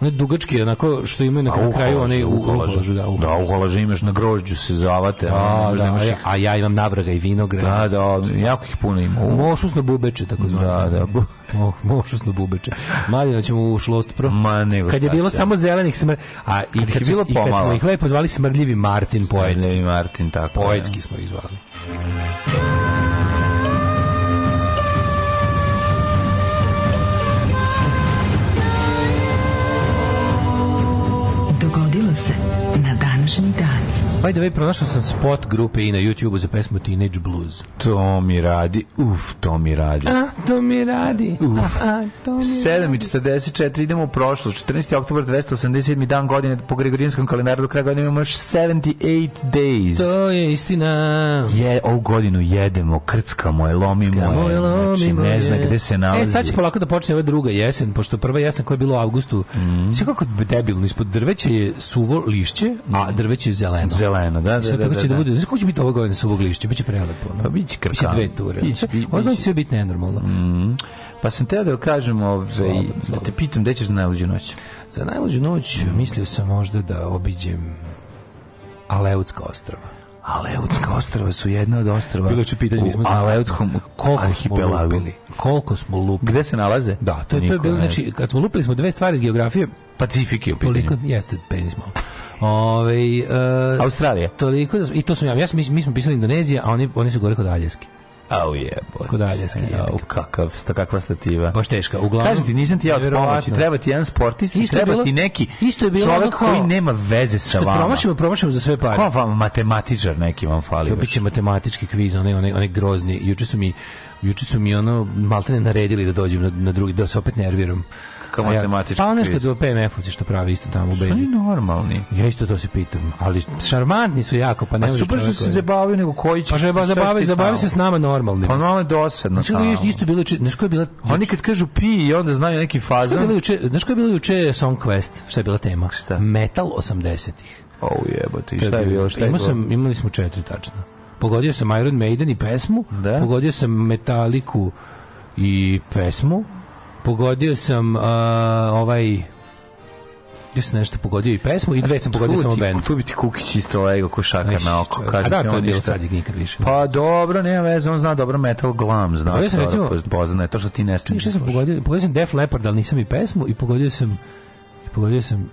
one dugačke onako što imaju na a, kraju one u uholažu, da, uholažu. Da, uholažu imaš na grožđu se zavate, da, da, a, da, da, a ja imam navraga i vinograd. Da, da, jako ih puno ima. Mošusno bubeče tako zvano. Da, da. Oh, mošusno bubeče. Maljeno da ćemo u šlostpro. Ma nego. Kad je bilo samo zelenih smr... A i kad, kad, bilo i kad smo ih lepo zvali smrdljivi Martin Poetski. Smrdljivi Martin, tako. Poetski smo ih zvali. By the way, pronašao sam spot grupe i na YouTubeu za pesmu Teenage Blues. To mi radi, uf, to mi radi. A, to mi radi. Uf. A, to mi radi. 7.44, idemo u prošlost. 14. oktober, 287. dan godine po Gregorijanskom kalendaru, do kraja godine imamo još 78 days. To je istina. Je, ovu godinu jedemo, krckamo je, lomimo krckamo je, znači, lomimo znači, ne zna je. gde se nalazi. E, sad će polako da počne ova druga jesen, pošto prva jesen koja je bila u avgustu, mm. sve kako debilno, ispod drveća je suvo lišće, a drveće je zeleno. zeleno zeleno, da, da, da. Tako da, će da, da bude. Znaš kako će biti ove godine sa uvoglišće? Biće prelepo. No? Pa biće krkan. Biće dve ture. Biće, bi, ove će biti nenormalno. Mhm. Pa sam teo da kažem, ovaj, da te pitam, gde ćeš za najluđu noć? Za najluđu noć mm. mislio sam možda da obiđem Aleutska ostrava. Aleutska ostrava su jedna od ostrava. Bilo ću pitanje, nismo znali. Aleutskom koliko arhipelagu. smo lupili. Koliko smo lupili. Gde se nalaze? Da, to je, to je bilo, znači, kad smo lupili smo dve stvari iz geografije. Pacifik je u pitanju. Koliko, jeste, penis malo. Ove, uh, e, Australija. Toliko, da I to sam ja. ja mi, mi smo pisali Indonezija, a oni, oni su gore kod Aljeske. Au je, kod Aljeske. Au kakav, sta kakva stativa. Baš teška. Uglavnom Kažem ti, nisam ti ja od pomoći, treba ti jedan sportist, isto treba bilo, ti neki isto je bilo čovjek kao, koji nema veze sa vama. Promašimo, promašimo za sve pare. Ko vam matematičar neki vam fali? To biće matematički kviz, onaj, onaj, onaj grozni. Juče su mi juče su mi ono maltene naredili da dođem na, na drugi, da se opet nerviram kao matematički. Pa nešto do PMF-ovci što pravi isto tamo u Bezi. Su normalni. Ja isto to se pitam, ali šarmantni su jako, pa ne. A super što se zabavaju nego koji će. Pa žeba zabavi, zabavi se s nama normalni. Pa normalno je dosadno. Znači isto isto bilo, znači je bila. Oni kad kažu pi i onda znaju neki fazon. Bilo juče, znači je bilo juče Song Quest, šta je bila tema? Šta? Metal 80-ih. Oh jebote, šta je bilo? Šta je bilo? sam, imali smo četiri tačno. Pogodio sam Iron Maiden i pesmu, da? pogodio sam Metaliku i pesmu, pogodio sam uh, ovaj gdje sam nešto pogodio i pesmu i dve sam pogodio samo bend. Tu bi ti Kukić isto lego ovaj, ko šaka na oko. Kaže, da, to je bilo sad nikad više. Pa dobro, nema veze, on zna dobro metal glam, zna. Ja sam recimo, poznaje to što ti ne sliš. Što da sam pogodio, pogodio sam Def Leppard, ali nisam i pesmu i pogodio sam i pogodio sam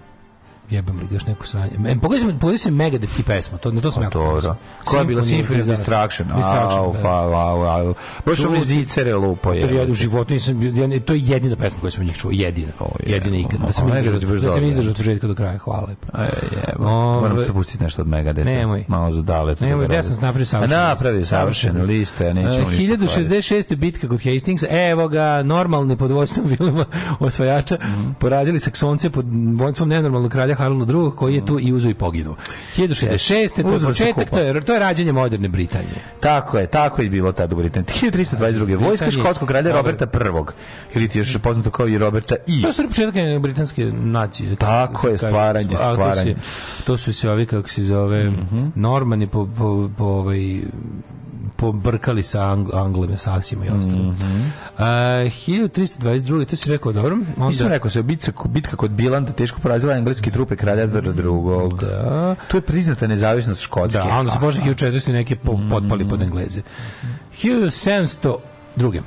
jebem li još neko sranje. E, pogledaj se, pogledaj se Megadeth i pesma, to, na to sam pa jako Dobro. Koja je bila Symphony of Destruction? Destruction, au, da. Au, au, au. ovo zicere lupo je. To ja u životu nisam, ja, to je jedina pesma koju sam od njih čuo, jedina. Oh, jedina ikad. Da sam izdržao, da sam izdržao od do kraja, hvala lepo. Aj, jebem. Moram se pustiti nešto od Megadetha. Nemoj. Malo za dale. Da Nemoj, ja sam napravio savršenu listu. Napravi savršenu listu, ja nećemo ništa. 1066. bitka kod Hastings, evo ga, normalni pod vojstvom Vilema <laughs> osvajača, mhm. porazili Saksonce pod vojstvom nenormalnog kralja kralja Harolda II koji je tu i uzu i poginu. 1066. to je početak, to je, to je rađenje moderne Britanije. Tako je, tako je bilo tada u Britaniji. 1322. vojska škotskog kralja Roberta I ili ti još poznato kao i Roberta I. To su početak britanske nacije. Tako je, stvaranje, stvaranje. To su se ovi, kako se zove, mhm. normani po, po, po ovaj pobrkali sa Ang Anglima, Saksima i ostalim. Mm -hmm. uh, 1322, to si rekao dobro. Onda... Nisam rekao se, bitka, bitka kod Bilanda teško porazila engleske trupe kralja Edvarda II. Da. Tu je priznata nezavisnost Škotske. Da, onda su možda 1400 neke potpali pod mm-hmm. Engleze. 1702.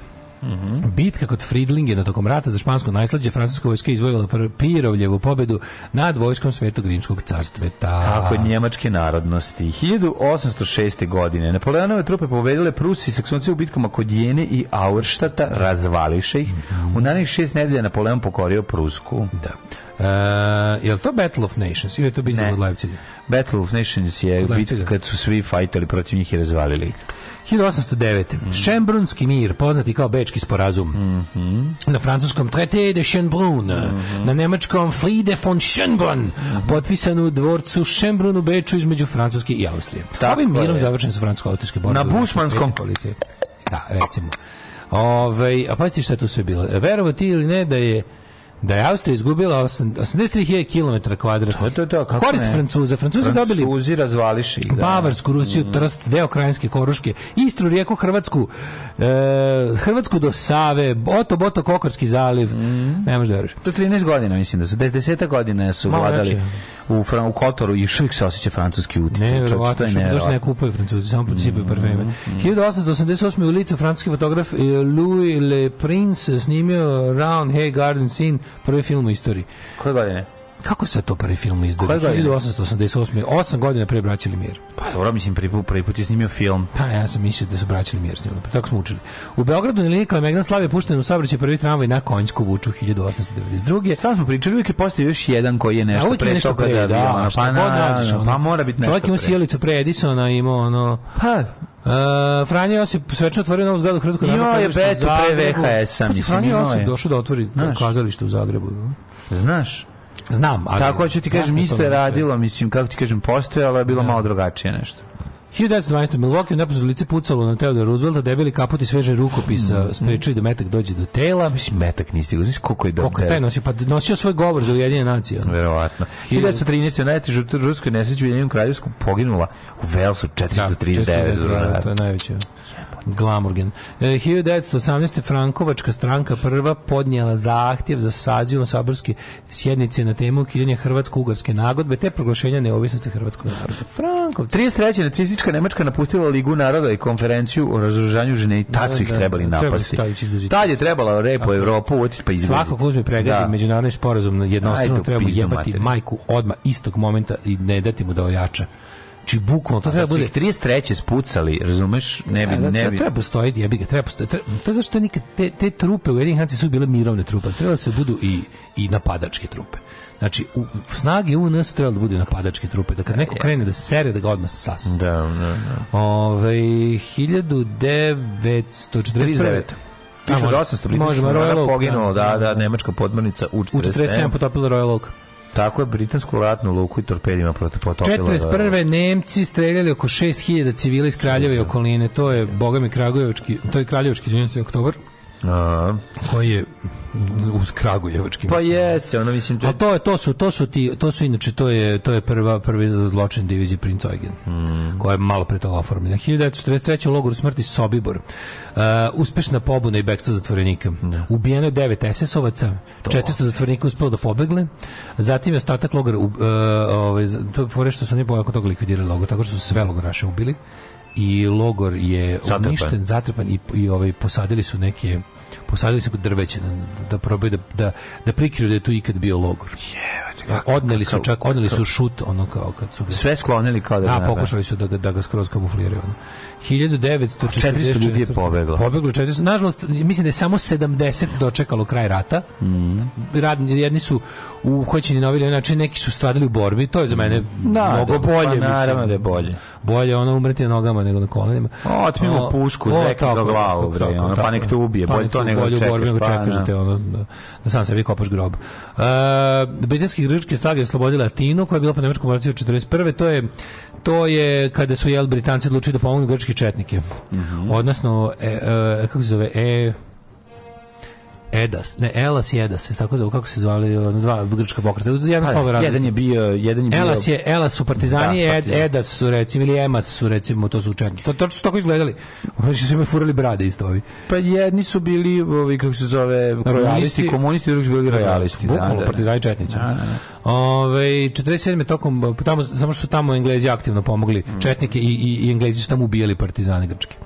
Mm -hmm. Bitka kod Fridlingena tokom rata za špansko najslađe francuska vojske izvojila Pirovljevu pobedu nad vojskom Svetog Rimskog carstveta. Tako je njemačke narodnosti. 1806. godine Napoleonove trupe pobedile Prusi i Saksonci u bitkama kod Jene i Auerštata, razvališe ih. Mm -hmm. U narednih šest nedelja Napoleon pokorio Prusku. Da. Uh, je li to Battle of Nations ili je to bitka kod Leipziga? Battle of Nations je bitka kad su svi fajtali protiv njih i razvalili 1809. Mm. Šembrunski mir, poznati kao Bečki sporazum. Mm -hmm. Na francuskom Traité de Schönbrunn, mm -hmm. na nemačkom Friede von Schönbrunn, mm -hmm. potpisan u dvorcu Schönbrunn u Beču između Francuske i Austrije. Tako Ovim mirom je. završene su francusko-austrijske borbe. Na Bušmanskom. Da, recimo. Ove, a pazite šta tu sve bilo. Verovo ti ili ne da je da je Austrija izgubila 83.000 km 2 To, je to, kako Korist ne? Francuza. Francuzi dobili... Francuzi razvališe ih, da. Bavarsku, Rusiju, mm. Trst, deo Krajinske Koruške, Istru, Rijeku, Hrvatsku, e, Hrvatsku do Save, Oto, Boto, Kokorski zaliv. Mm. Ne možeš da veriš. To 13 godina, mislim da su. 10 godina su Malo vladali. Neče. Da. U, Fran u Kotoru i uvijek se osjeća francuski utjecaj. Ne, verovatno, zašto ne kupuje francuzi, samo podsipaju mm, parfeme. Mm, mm. 1888. u lice francuski fotograf e, Louis Le Prince snimio Round Hay Garden Scene prvi film u istoriji. Koje godine? kako se to prvi film izdobio? 1888. 8 godina pre Braćili mir. Pa dobro, mislim, prvi put, prvi put je snimio film. Pa ja sam mislio da su Braćili mir snimili. Pa tako smo učili. U Beogradu na liniji Kalemegdan Slav je pušten u saobraćaj prvi tramvaj na Konjsku vuču 1892. Sada smo pričali, uvijek je postoji još jedan koji je nešto ja, pre nešto toga pre, da, da, pa, na, ono, pa mora biti nešto Čovjek ima sjelicu pre Edisona, ima ono... Pa, Uh, e, Franjo Josip svečano otvorio novu zgradu Hrvatskog narodnog kazališta. Imao je Betu pre VHS-a. Franjo Josip došao da otvori kazalište u Zagrebu. Znaš? Znam, ali... Tako hoću ti kažem, isto je radilo, mislim, kako ti kažem, postojalo je bilo da. malo drugačije nešto. 1912. Milwaukee nepoznat lice pucalo na Theodore Roosevelta, debeli kaput i sveže rukopisa mm. da metak dođe do tela. Mislim, metak nisi stigao, znaš koliko je dobro. Koliko taj nosio, pa nosio svoj govor za Ujedinje nacije. Verovatno. 1913. u najtežu ruskoj nesreću u Ujedinjenom kraljevsku poginula u Velsu 439 da, 439, to je najveće. Glamurgen. E, 1918. Frankovačka stranka prva podnijela zahtjev za sazivom saborske sjednice na temu ukidanja Hrvatsko-Ugarske nagodbe te proglašenja neovisnosti Hrvatskog naroda. Frankov. 33. nacistička Nemačka napustila Ligu naroda i konferenciju o razoružanju žene i tad su ih da, da, trebali da, napasti. Treba tad je trebalo repo Evropu uvoditi pa izgaziti. Svako uzme pregledati da. međunarodni sporazum jednostavno treba jebati majku odma istog momenta i ne dati mu da ojača. Či znači, bukvalno to treba da bude 33 spucali, razumeš? Ne bi e, da, ne, bi. Treba postojiti, jebi ga treba postojiti. To je zašto nikad te te trupe u jednih nacija su bile mirovne trupe, treba se da budu i i napadačke trupe. Znači, u, snage UNS treba da bude napadačke trupe, da kad neko e. krene da se sere, da ga odmah sa Da, da, da. Ove, 1941. 1800 British, možemo, Royal Poginulo, da, da, nemačka podmornica U-47 potopila Royal Oak. Tako je britansku ratnu luku i torpedima protopotopila. Da, 41. Da, da. Nemci streljali oko 6000 civila iz Kraljeva i okoline. To je, boga mi, Kragujevački, to je Kraljevački, izvinjam se, oktobar. A. koji je uz Kragujevački pa jeste ono mislim to je... A to je to su to su ti to su inače to je to je prva prvi zločin divizije Princ Eugen mm. koja je malo pre toga oformljena 1943 u logoru smrti Sobibor uh, uspešna pobuna i bekstvo zatvorenika ne. Da. ubijeno je 9 SS-ovaca 400 zatvorenika uspelo da pobegne zatim je ostatak logora uh, ovaj to fore što su oni polako toga likvidirali logor tako što su sve logoraše ubili i logor je uništen, zatrpan i, i ovaj, posadili su neke posadili su drveće da, da probaju da, da, da prikriju da je tu ikad bio logor. Yeah, e, odneli su čak, odneli su šut ono kao kad su Sve sklonili kao da... Da, pokušali su da, da ga skroz kamufliraju. Ono. 1944. 400 ljudi je pobeglo. Pobeglo 400. Nažalost, mislim da je samo 70 dočekalo kraj rata. Mm. Radni, jedni su uhoćeni na ovaj način, neki su stradali u borbi. To je za mene mm. da, mnogo da, pa bolje. Pa, mislim. naravno da je bolje. Bolje ono umreti na nogama nego na kolenima. Otmimo pušku, zvekni do glavu. Tako, ono, pa nek te ubije. Pa bolje to nego bolje čekaš. Bolje u borbi nego pa, čekaš da, da te ono, da sam sebi kopaš grob. Uh, Britanske i grčke snage oslobodile Atinu, koja je bila pod nemačkom operaciju 41. To je to je kada su jel Britanci odlučili da pomognu grčke četnike. Mm -hmm. Odnosno e, e, kako se zove e Edas, ne Elas i Edas, tako zove, kako se zvali dva grčka pokreta. Jedan, pa, jedan je bio, jedan je bio Elas je Elas su Partizani, da, partizani. Ed, Edas su recimo ili Emas su recimo, to su učenje. To tačno tako izgledali. Oni su im furali brade isto ovi. Pa jedni su bili ovi kako se zove rojalisti, komunisti, drugi su bili da, da, rojalisti. Bukvalno da, Partizani četnici. Da, da, Ove 47. tokom tamo samo što su tamo Englezi aktivno pomogli. Mm. Četnike i, i, i Englezi su tamo ubijali Partizane grčke.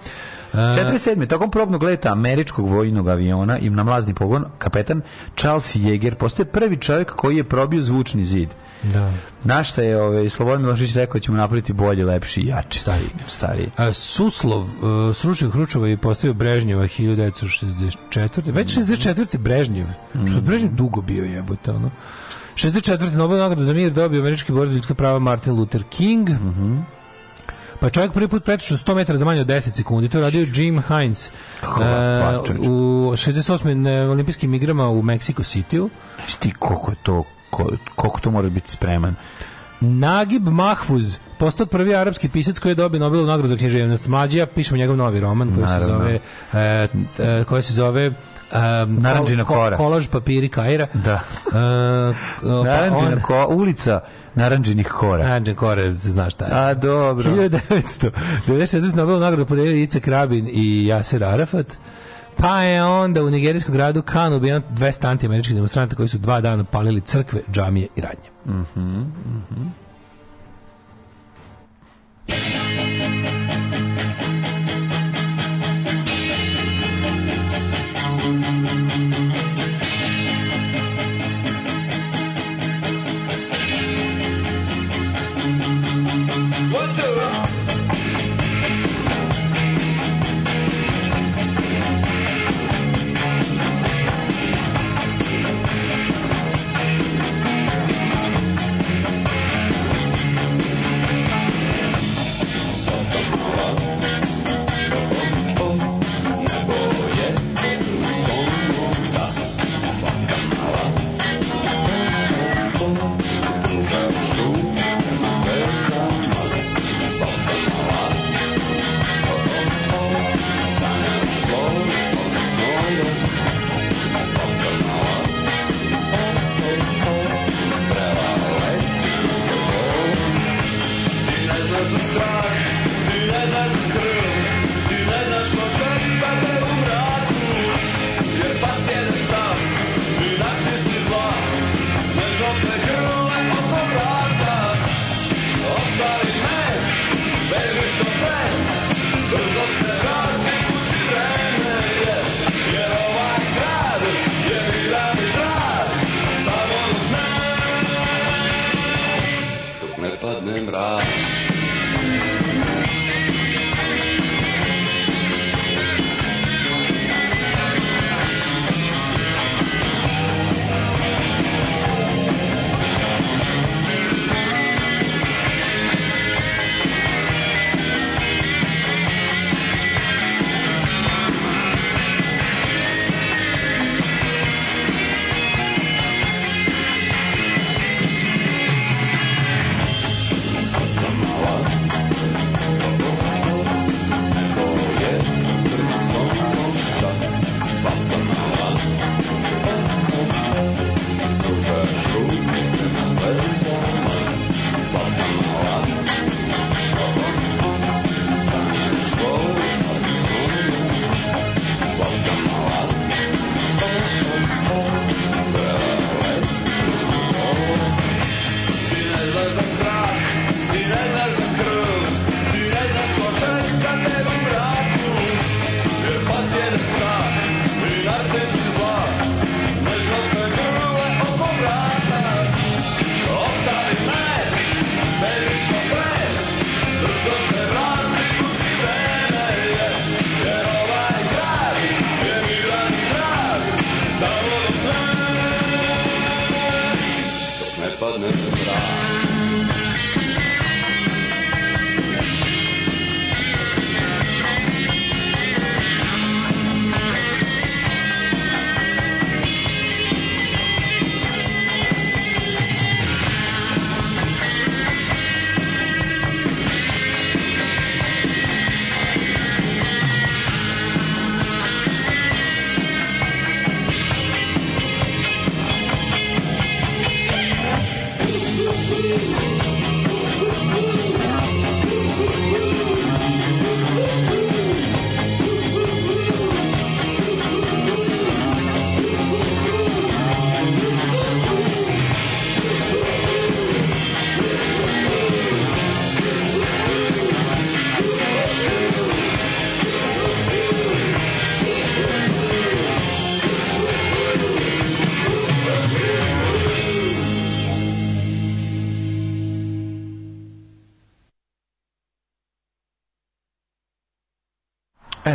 47. Tokom probnog leta američkog vojnog aviona im na mlazni pogon, kapetan Charles Jäger postoje prvi čovjek koji je probio zvučni zid. Da. Našta je ovaj, Slobodan Milošić rekao ćemo napraviti bolji, lepši, jači, stari, stari. A, Suslov uh, e, srušio Hručova i postavio Brežnjeva 1964. Već 64. Mm. Brežnjev, mm. što je Brežnjev dugo bio jebote, ono. 64. Nobel nagradu za mir dobio američki borac za ljudska prava Martin Luther King. Mhm. Mm Pa čovjek prvi put pretišao 100 metara za manje od 10 sekundi. To je radio Jim Hines. Hvala, e, uh, u 68. E, olimpijskim igrama u Mexico City-u. Ti koliko je to koliko to moraš biti spreman. Nagib Mahfuz, postao prvi arapski pisac koji je dobio Nobelovu nagradu za književnost. Mlađi ja pišem njegov novi roman koji Naravno. E, se zove e, t, koji se zove Um, Naranđina kora. Kolaž papiri Kajra. Da. Uh, Naranđina pa ulica naranđenih kora. Naranđen kora, znaš šta je. A, dobro. 1994. Nobelu nagradu podelio Ica Krabin i Jaser Arafat. Pa je onda u nigerijskom gradu Kanu ubijeno 200 antiameričkih demonstranta koji su dva dana palili crkve, džamije i radnje. Mhm, mm mhm. Mm Thank you.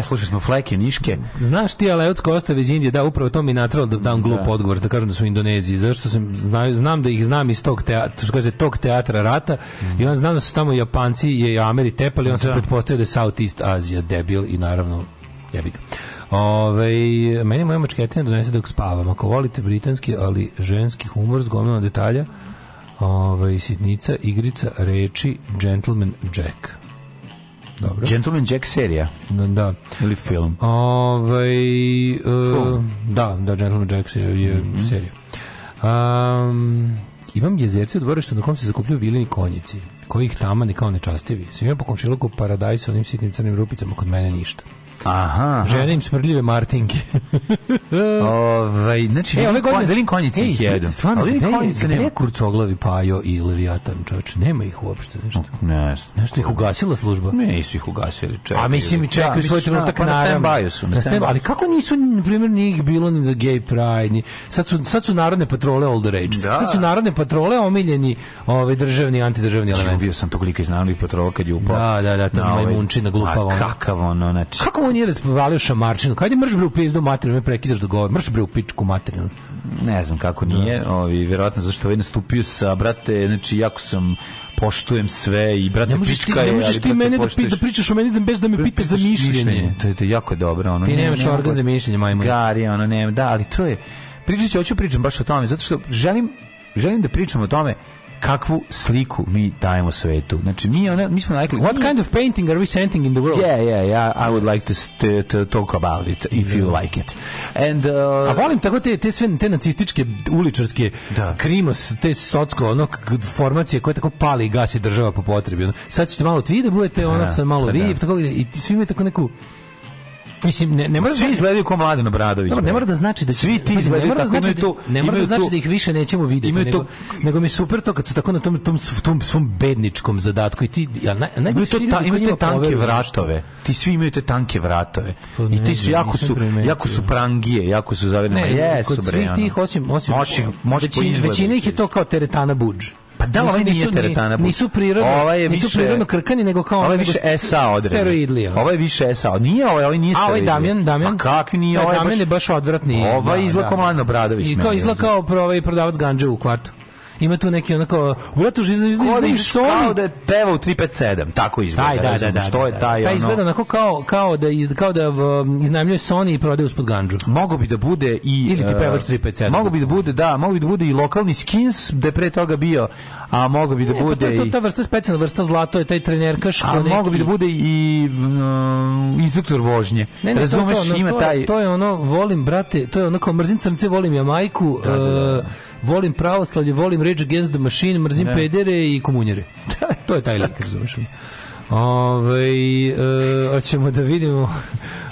slušali smo fleke, niške. Znaš ti, ali Eutska ostave iz Indije, da, upravo to mi natralo da dam glup da. odgovor, da kažem da su u Indoneziji. Zašto sam, zna, znam da ih znam iz tog teatra, što kaže, tog teatra rata, mm. i on znam da su tamo Japanci i Ameri tepali, on se da. pretpostavio da je Southeast East Azija debil i naravno jebi ga. Ove, meni moja mačketina donese dok spavam. Ako volite britanski, ali ženski humor s gomilom detalja, ovaj, sitnica, igrica, reči, gentleman Jack. Dobro. Gentleman Jack serija. Da. da. Ili film. Ovaj uh, da, da Gentleman Jack mhm. serija je mm -hmm. serija. Um, imam jezerce u dvorištu na kom se zakupljuju vilini konjici, koji ih tama kao nečastivi. Svima po komšiluku paradajsa onim sitnim crnim rupicama, kod mene ništa. Aha. Žene im smrdljive martinke. <laughs> ovaj, znači, e, ove godine... Zelin konjice ih jedu. Stvarno, ali gde, konjice gde nema. kurcoglavi pajo i leviatan, čovječ? Nema ih uopšte nešto. Ne, nešto ih ugasila služba? Ne, nisu ih ugasili. Čekaj, A mislim, da, čekaju ja, svoj da, trenutak, pa na, pa naravno. Na su. Na stand ali kako nisu, na primjer, njih bilo ni za gay pride, ni... Sad su, sad su narodne patrole all the rage. Da. Sad su narodne patrole omiljeni ovaj, državni, antidržavni element. Bio sam tog lika iz narodnih patrola kad je upao. Da, da, da, tamo na ovaj, majmunčina glupa. A kakav ono, znači... Kako on je rasprovalio šamarčinu. Kad je mrš bre u pizdu materinu, me prekidaš da govor. Mrš bre u pičku materinu. Ne znam kako nije, da. ovi, vjerojatno zašto je ovaj nastupio sa, brate, znači jako sam poštujem sve i brate ne možeš pička ti, ne možeš ti mene da, da pričaš o meni da bez da me pitaš za mišljenje. To je to jako dobro. Ono, ti nemaš nema, organ za mišljenje, majmo. Gari, ono, nema, da, ali to je... Pričat hoću da pričam baš o tome, zato što želim, želim da pričam o tome kakvu sliku mi dajemo svetu. Znači mi ona mi smo navikli What kind of painting are we sending in the world? Yeah, yeah, yeah. I would like to, to, to talk about it if you like it. And uh, A volim tako te te sve te nacističke uličarske da. krimos, te socsko ono formacije koje tako pali i gasi država po potrebi. Ono. Sad ćete malo vi da budete, ona sad malo da, vi, da. tako i svi imaju tako neku mislim ne, ne mora svi da... izgledaju kao Mladen Obradović. ne mora da znači da svi ti izgledaju da tako znači, da- to, ne mora da znači da ih više nećemo videti. Nego, to, nego mi je super to kad su tako na tom tom tom svom bedničkom zadatku i ti ja naj najgore to ta, imate tanke poveru, vratove. Ti svi imate tanke vratove. Pa I ti su jako su jako su prangije, jako su zavedene. Ne, jesu bre. Svih tih osim osim možeš većina ih je to kao teretana budž. Pa da, nisu, ovaj nije teretana. Nisu prirodno, ovaj je više, prirodno krkani, nego kao ovaj više SA odrebe. Steroidli. Ovaj je više SA. Nije ovaj, ovaj nije steroidli. A ovaj Damjan, Damjan. A kakvi nije ovaj? Damjan je baš odvratni. Ovaj da, izlako da. Mladen Bradović. I kao izlakao ovaj prodavac ganđe u kvartu. Ima tu neki onako u ratu izgleda izgleda kao da je peva u 357, tako izgleda. Taj, da, da, da, da, što je da, da. taj, taj izgleda onako kao kao da iz, kao da iznajmljuje Sony i prodaje usput gandžu. Mogao bi da bude i ili ti e, pevač 357. Mogao bi da bude, da, mogao bi da bude i lokalni skins da pre toga bio, a mogao bi da e, pa bude i to to, ta vrsta specijalna vrsta zlato je taj trenerkaško neki. A mogao bi da bude i um, instruktor vožnje. Razumeš, ima taj To je ono volim brate, to je onako mrzim crnce, volim ja majku. Da, e, volim pravoslavlje, volim Rage Against the Machine, mrzim ne. Da. pedere i komunjere. <laughs> to je taj lik, razumiješ. Ove, ovaj, e, hoćemo da vidimo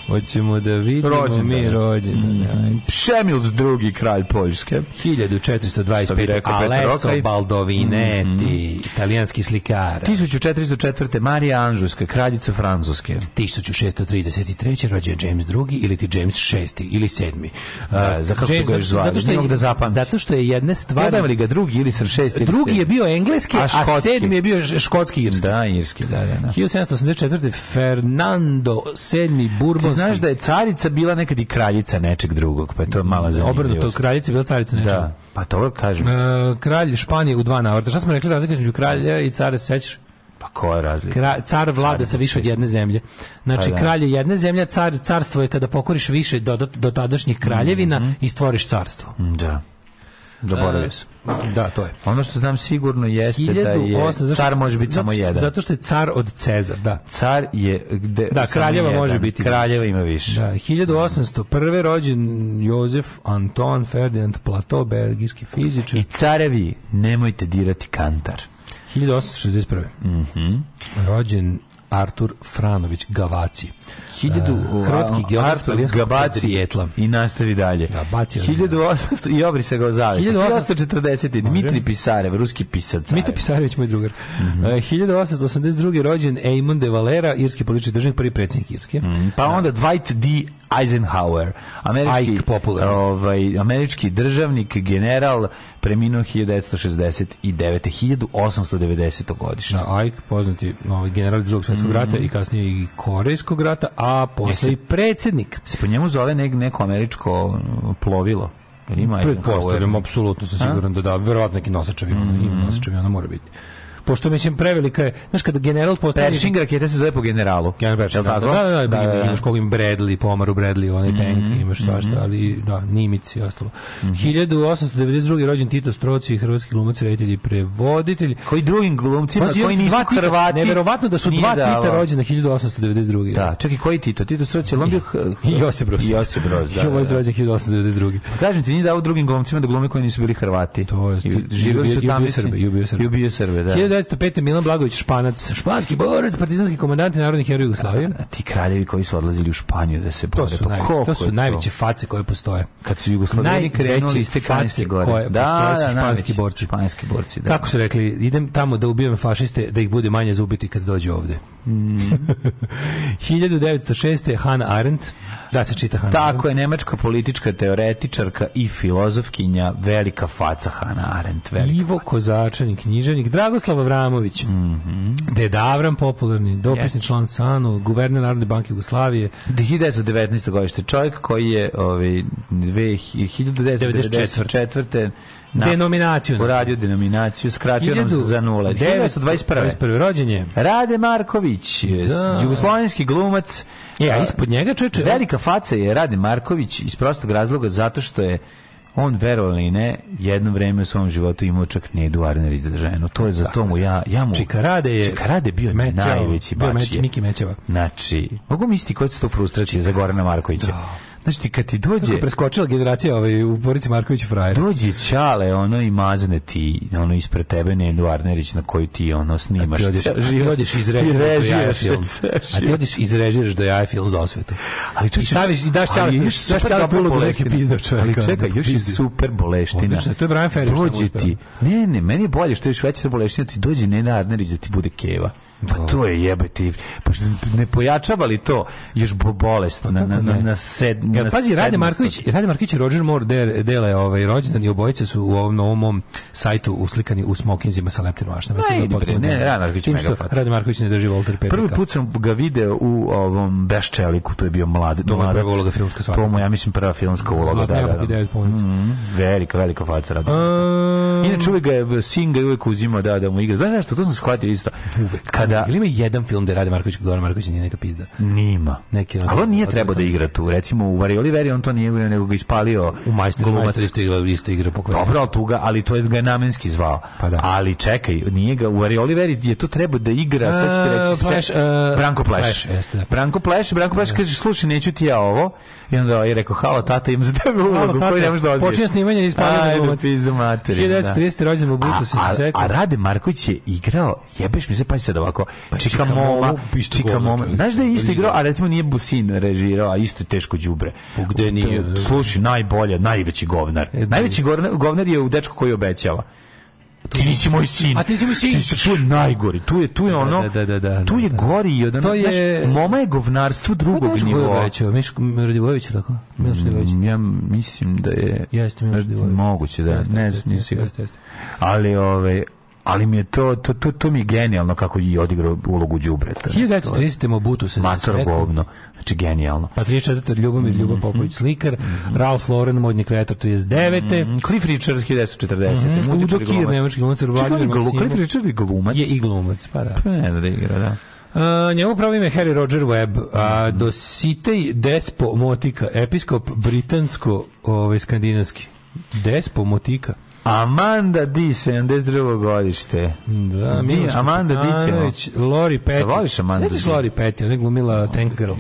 Hoćemo da vidimo rođendan. mi rođendan. Mm. Mm-hmm. Šemils drugi kralj Poljske. 1425. Alesso Baldovinetti, mm. italijanski slikar. 1404. Marija Anžuska, kraljica Francuske. 1633. rođen James II ili ti James VI ili 7. Da, uh, za kako su ga Zato što, da je, da zapamći. zato što je jedna stvar... Jebam li ga drugi ili sam šesti? Ili drugi je bio engleski, a, škotski. a sedmi je bio škotski irski. Da, irski, da, da. da. 1784. Fernando VII Bourbon znaš da je carica bila nekad i kraljica nečeg drugog, pa je to mala zanimljivost. Obrnuto, kraljica je bila carica da, nečeg. Da, pa to kažem. E, kralj Španije u dva navrata. Šta smo rekli razlika između kralja i cara, sećaš? Pa koja je razlika? Kra, car vlada car sa više od jedne zemlje. Znači, pa da. kralj je jedne zemlje, car, carstvo je kada pokoriš više do, do, do tadašnjih kraljevina mm -hmm. i stvoriš carstvo. Da. Zaboravio e, sam. Da, to je. Ono što znam sigurno jeste 1800, da je car može biti samo jedan. Zato što je car od Cezar, da. Car je... Gde, da, kraljeva jedan. može biti. Kraljeva ima više. Da, 1801. rođen Jozef Anton Ferdinand Plateau, belgijski fizičar. I carevi, nemojte dirati kantar. 1861. Mm -hmm. Rođen Artur Franović Gavaci. Hiljadu, uh, hrvatski geograf Gavaci i nastavi dalje. Gabaci. Da, 1800 i se ga zavisa. 1840. Dmitri Pisarev, ruski pisac. Mito Pisarević, moj drugar. Mm -hmm. 1882. rođen Eamon de Valera, irski politički državnik, prvi predsjednik Irske. Mm, pa da. onda Dwight D. Eisenhower, američki ovaj američki državnik, general preminuo 1969. 1890. godišnje. Da, Ike poznati ovaj general drugog svjetskog mm -hmm. rata i kasnije i korejskog rata, a posle e i predsednik. Se po njemu zove nek, neko američko uh, plovilo. Ima ima Pretpostavljam, apsolutno sam siguran da da, verovatno neki nosač aviona, mm -hmm. ima nosač aviona, mora biti pošto mislim prevelika je, znaš kada general postane Pershing raketa se zove po generalu. General Pershing, tako? Da, da, da, da, da, imaš kog im Bradley, pomaru Bradley, onaj mm -hmm. tank, imaš svašta, ali da, Nimici i ostalo. Mm -hmm. 1892. rođen Tito Stroci, hrvatski glumac, reditelj i prevoditelj. Koji drugim glumcima, koji nisu tita, Hrvati. Neverovatno da su dva Tita rođena 1892. Da, čekaj, koji Tito? Tito Stroci, on I Josip Broz. Josip Broz, da. Josip rođen 1892. Kažem ti, nije dao drugim glumcima da glume koji nisu bili Hrvati. To je, živio su tamo. i Srbi, Srbi, da. 1905. Milan Blagović Španac, španski borac, partizanski komandant narodnih heroja Jugoslavije. A, a ti kraljevi koji su odlazili u Španiju da se bore, to su, pa najveći, to su to? najveće face koje postoje. Kad su Jugoslavijani krenuli iz te koje gore. Da, postoje da, su španski borci. Španski borci, da. Kako su rekli, idem tamo da ubijem fašiste, da ih bude manje zubiti kad dođu ovde. Mm. 1906. <laughs> Hannah Arendt, da se čita Hannah Tako je, nemačka politička teoretičarka i filozofkinja, velika faca Hannah Arendt. Velika Ivo faca. Kozačanin, književnik, Dragoslava Avramović, mm -hmm. Deda Avram popularni, dopisni yes. član Sanu, guverner Narodne banke Jugoslavije. 1919. godište, čovjek koji je ovaj, 1994. Na, denominaciju. Uradio denominaciju, skratio 1000, nam se za nula. 1921. 21. Rade Marković, da. jugoslovenski glumac. Ja, e, ispod njega čoveče... Velika faca je Rade Marković iz prostog razloga zato što je on verovali ne, jedno vreme u svom životu imao čak Nedu Arnerić za ženu. To je za to mu ja, ja mu... Čikarade je... Čikarade bio Mećeva, najveći bačije. Bio Miki Mećeva. Znači, mogu misliti koje su to frustracije za Gorana Markovića. Da Znači ti kad ti dođe... Kako preskočila generacija ovaj, u Borici Marković frajer. Dođe Čale, ono i mazne ti, ono ispred tebe ne Varnerić na koji ti ono snimaš. A ti odeš, ti odeš iz A ti odeš iz do jaja film za osvetu. Ali čekaj, staviš i daš Čale, daš Čale tu ulogu neke pizdo čoveka. Ali čekaj, još je super boleština. Odlično, to je Brian Ferry. Dođe ti, ne, ne, meni je bolje što je još veća boleština, da ti dođe Nenad Arnerić da ti bude keva. Pa to je jebeti. Pa ne pojačavali li to još bolest na, na, na, na, sed, na Pazi, Rade Marković, Rade Marković i Roger Moore dele, dele ovaj, rođendan i obojice su u ovom novom mom sajtu uslikani u smokinzima sa leptinovašnjama. Pa ne, ide da. bre, ne, Rade Marković mega fat. Rade Marković ne drži Walter Pepeka. Prvi put sam ga video u ovom Beščeliku, to je bio mlad, to mladac. To je prva uloga filmska svaka. To mu, ja mislim, prva filmska uloga. Zlatno da, da, da. Mm, velika, velika faca Rade. Um, Inače, uvijek ga je, Singh ga je uvijek uzimao da, da mu igra. Znaš nešto, to sam shvatio isto. Kada da... Ili ima jedan film da radi Marković, Goran Marković nije neka pizda? nema Neki, ali on nije trebao da igra tu. Recimo u Varioliveri on to nije igrao, nego ga ispalio... U majstor majstru isto igra, isto igra pokojena. Dobro, ali tu ali to je ga namenski zvao. Pa da. Ali čekaj, nije ga... U Varioliveri je to trebao da igra, sad ćete reći... E, Pleš, se, uh, Branko Pleš. Pleš jeste, da. Branko Pleš, Branko Pleš da. kaže, slušaj, neću ti ja ovo. I onda je rekao, halo tata, imam za tebe ulogu koju ne da Počinje snimanje i ispalio glumac. Ajde, pizdu rođen u Butu se A Rade Marković je igrao, jebeš mi se, pazi sad ovako, ovako. Pa Čika Moma, Čika Moma. Znaš da je isto igrao, a recimo nije Busin režirao, a isto je teško đubre. Gde nije? sluši najbolje, najveći govnar. E, da. Najveći govnar je u dečku koji obećava. Ti nisi moj sin. A ti nisi moj sin. Ti si čuo najgori. Tu je, tu je da, ono, da, da, da, da, tu je gori i od To je... znaš, moma je govnarstvo pa drugog pa, nivoa. Obećava, Miško Radivojević tako? Miloš Radivojević. Mm, ja mislim da je... Jeste Miloš Radivojević. Moguće da, jeste, ne, znam, nisam siguran. Ali, ove, ovaj, ali mi je to, to, to, to mi je genijalno kako je odigrao ulogu Đubreta. 1930. Mobutu se Matar govno. Znači, genijalno. Pa 34. Ljubomir Ljubo Popović slikar, mm Ralph Lauren, modni kreator 39. Mm -hmm. Cliff Richard 1940. Mm -hmm. Udo Kier, nemački glumac, Vladimir Cliff Richard je glumac. Je i glumac, pa da. Pa ne zna da igra, da. Uh, njemu pravi ime Harry Roger Webb, a mm. Dositej Despo Motika, episkop britansko, ovaj, skandinavski. Despo Motika. Amanda D, 72. godište. Da, Di, Miloš Amanda Petanović, Lori Petty. Da voliš Amanda Sećaš Lori Petty, ona je glumila Tank Girl.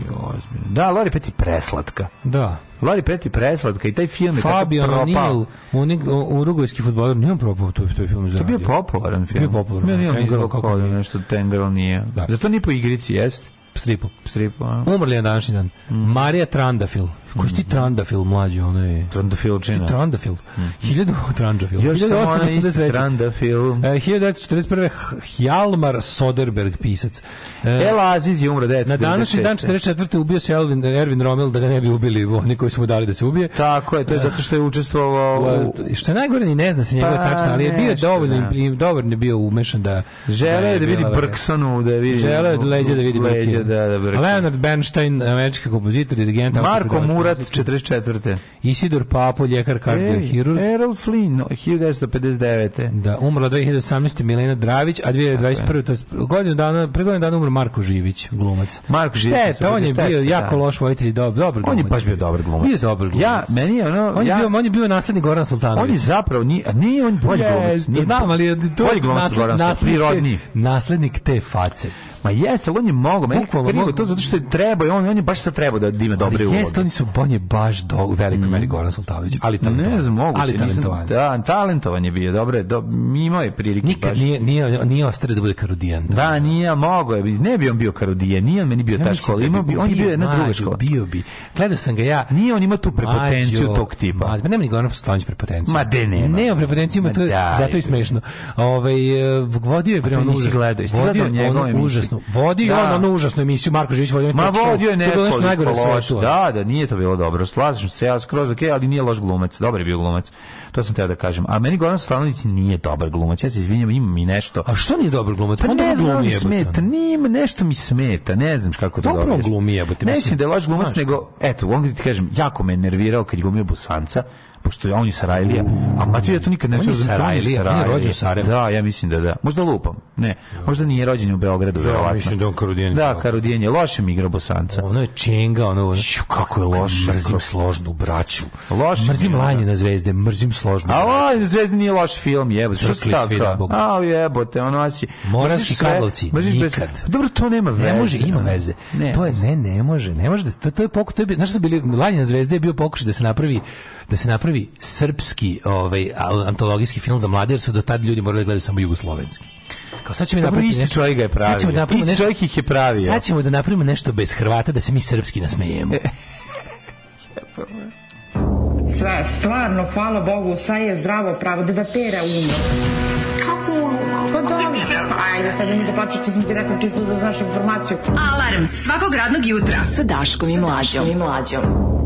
Da, Lori Petty preslatka. Da. Lori Petty preslatka i taj film je Fabio tako propao. Fabio urugojski futboler, nije on propao to, to je film za To bio popularan film. Bio popularan. Ja nije igrao kako nešto, Tank Girl nije. Da. Zato ni po igrici, jest? Stripu. Stripu, a. Umrli je današnji dan. Mm. Marija Trandafil, Koji ti mhm. Trandafil mlađi, ono je... Trandafil čina. Trandafil. Mm. Hiljadu, Trandafil. Još samo ono isti Trandafil. E, 1941. Hjalmar Soderberg, pisac. E, El Aziz je umro, deca. Na današnji dan 44. ubio se Elvin, Ervin Rommel da ga ne bi ubili oni koji su mu dali da se ubije. Tako je, to je e. zato što je učestvovao... U... Što je najgore, ni ne zna se njegove pa, tačno, ali je bio nešto, dovoljno, da. dovoljno je bio umešan da... Žele je da, da vidi Brksonu, da vidi... Žele da leđe da vidi Brksonu. Leđe da, da Leonard Bernstein, američki kompozitor, dirigent... Marko Mur rat 44. Isidor Papo, ljekar kardiohirurg. Errol Flynn, 1959. Da, umrla 2018. Milena Dravić, a 2021. godinu dana, pre godinu dana umro Marko Živić, glumac. Marko Živić. Šteta, on je bio da. jako loš vojitelj, dobro, dobro glumac. On je baš bio dobar glumac. Bio dobar glumac. Ja, meni je ono... On, ja, je, bio, on je bio naslednik Goran Sultanović. On je zapravo, nije, nije on bolji yes, glumac. Nije, znam, ali to je prirodni. naslednik te face. Ma jeste, on je mogao, meni Bukvalo, krivo, to zato što je treba, on, on je baš sa treba da ima dobre uloge. Jeste, oni su, on je baš do, veliko mm. meni Goran Sultanović, ali talentovan. Ne znam, moguće, ali talentovan. da, talentovan je bio, dobro, do, imao je prilike. Nikad baš. nije, nije, nije ostare da bude karudijan. Da, da nije, mogao je, ne bi on bio karudijan, nije on meni bio ja ta škola, da imao bi, on je bio jedna druga škola. Bio bi, gledao sam ga ja. Nije on ima tu prepotenciju tog tipa. Ma, pa nema ni Goran Sultanović prepotenciju. Ma, de nema. Nema prepotenciju, ima to, zato je smešno. Ove, ovaj, eh, vodio je, bre, on užasno, užasno. Vodi da. on onu užasnu emisiju Marko Živić vodi. Ma vodio je nekoliko loš. Da, da, nije to bilo dobro. Slažem se ja skroz okej, okay, ali nije loš glumac. Dobar je bio glumac. To sam teo da kažem. A meni Goran Stanović nije dobar glumac. Ja se izvinjam, imam i nešto. A što nije dobar glumac? Pa, pa ne znam, mi smeta. Nije, nešto mi smeta. Ne znam kako to dobro. Dobro glumi jebote. Ne mislim da je loš glumac, nego eto, on ti kažem, jako me nervirao kad je glumio Busanca pošto je on iz Sarajlija. A Matija ja to nikad neću razumjeti. On je Sarajlija, on je rođen u Sarajevo. Da, ja mislim da da. Možda lupam. Ne, možda nije rođen u Beogradu, da, verovatno. Ja mislim da on Karudijen. Da, Karudijen je loše mi igra Bosanca. Ono je Čenga, ono... Ju, kako je loše. Mrzim složnu braću. Loše. Mrzim da. lanje na zvezde, mrzim složnu braću. A ovo, zvezde nije loš film, jebote. Što si tako? Da a, jebote, ono si... Moravski kablovci, nikad. Dobro, to nema veze. Ne može, ima veze. To je, ne, ne može, ne može. To je pokušaj, to je, znaš, bili, lanje na zvezde je bio pokušaj da se napravi, da se napravi prvi srpski ovaj, antologijski film za mlade, jer su do tad ljudi morali da gledaju samo jugoslovenski. Kao sad ćemo pa napraviti isti nešto, čovjek je pravio. Sad ćemo da napravimo nešto, čovjek ih je pravi. Sad ćemo da napravimo nešto bez Hrvata da se mi srpski nasmejemo. E. Sva, stvarno, hvala Bogu, sva je zdravo pravo, da da pera umro. Kako ono? Pa dobro, ajde sad mi da plaću što sam ti rekao čisto da znaš informaciju. Alarm svakog radnog jutra sa Daškom i Mlađom. Daškom i Mlađom.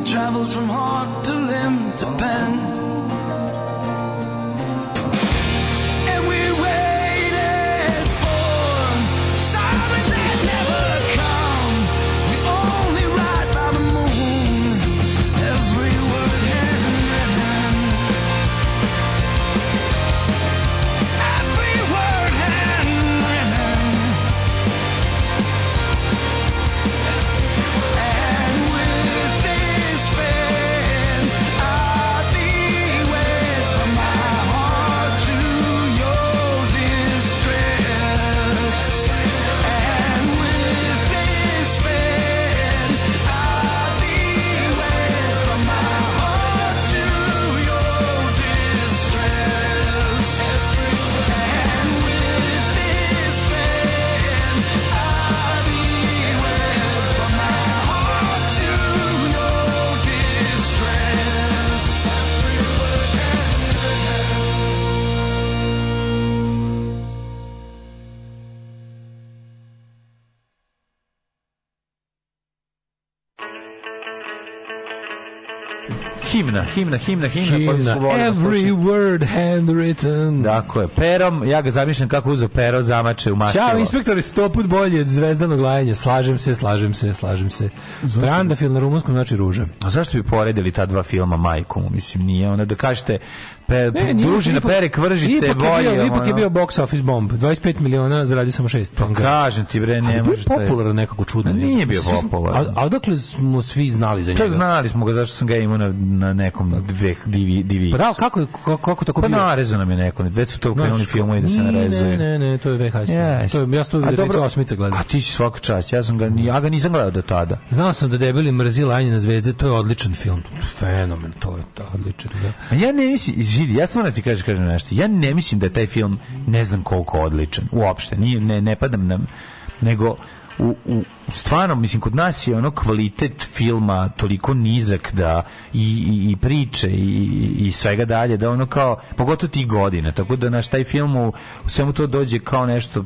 it travels from heart to limb to pen. himna, himna, himna, pa himna. Da Every word handwritten. Dakle, perom, ja ga zamišljam kako uzo pero zamače u maštilo. Ćao, inspektori, sto put bolje od zvezdanog lajanja. Slažem se, slažem se, slažem se. Brandafil film na rumunskom znači ruža. A zašto bi poredili ta dva filma majkom? Mislim, nije ona da kažete pe, ne, druži na pere kvržice, ipak bolje. Je bio, ipak je bio box office bomb. 25 miliona, zaradio samo 6. Pa kažem ti bre, ne možeš. Ali popularan nekako čudno. Ne, nije bio popularan. A, a odakle smo svi znali za njega? To znali smo ga, zašto sam ga imao na, na nekom dveh divi, divi. Pa da, kako, kako, kako tako pa bio? Pa narezo nam je neko, već su to krenuli i da se narezuje. Ne, ne, ne, to je VHS. Yes. To je, ja sam to vidio osmice gledam. A ti ćeš svaka čast, ja, sam ga, ja ga nisam gledao do tada. Znao sam da debeli mrzi lanje na zvezde, to je odličan film. Fenomen, to je odličan. Da. A Ja ne mislim, Židi, ja samo da ti kažem, kažem nešto. Ja ne mislim da taj film ne znam koliko odličan. Uopšte. Nije, ne, ne padam nam. Nego, u, u stvarno mislim kod nas je ono kvalitet filma toliko nizak da i, i, i priče i, i svega dalje da ono kao pogotovo ti godine, tako da naš taj film u, u svemu to dođe kao nešto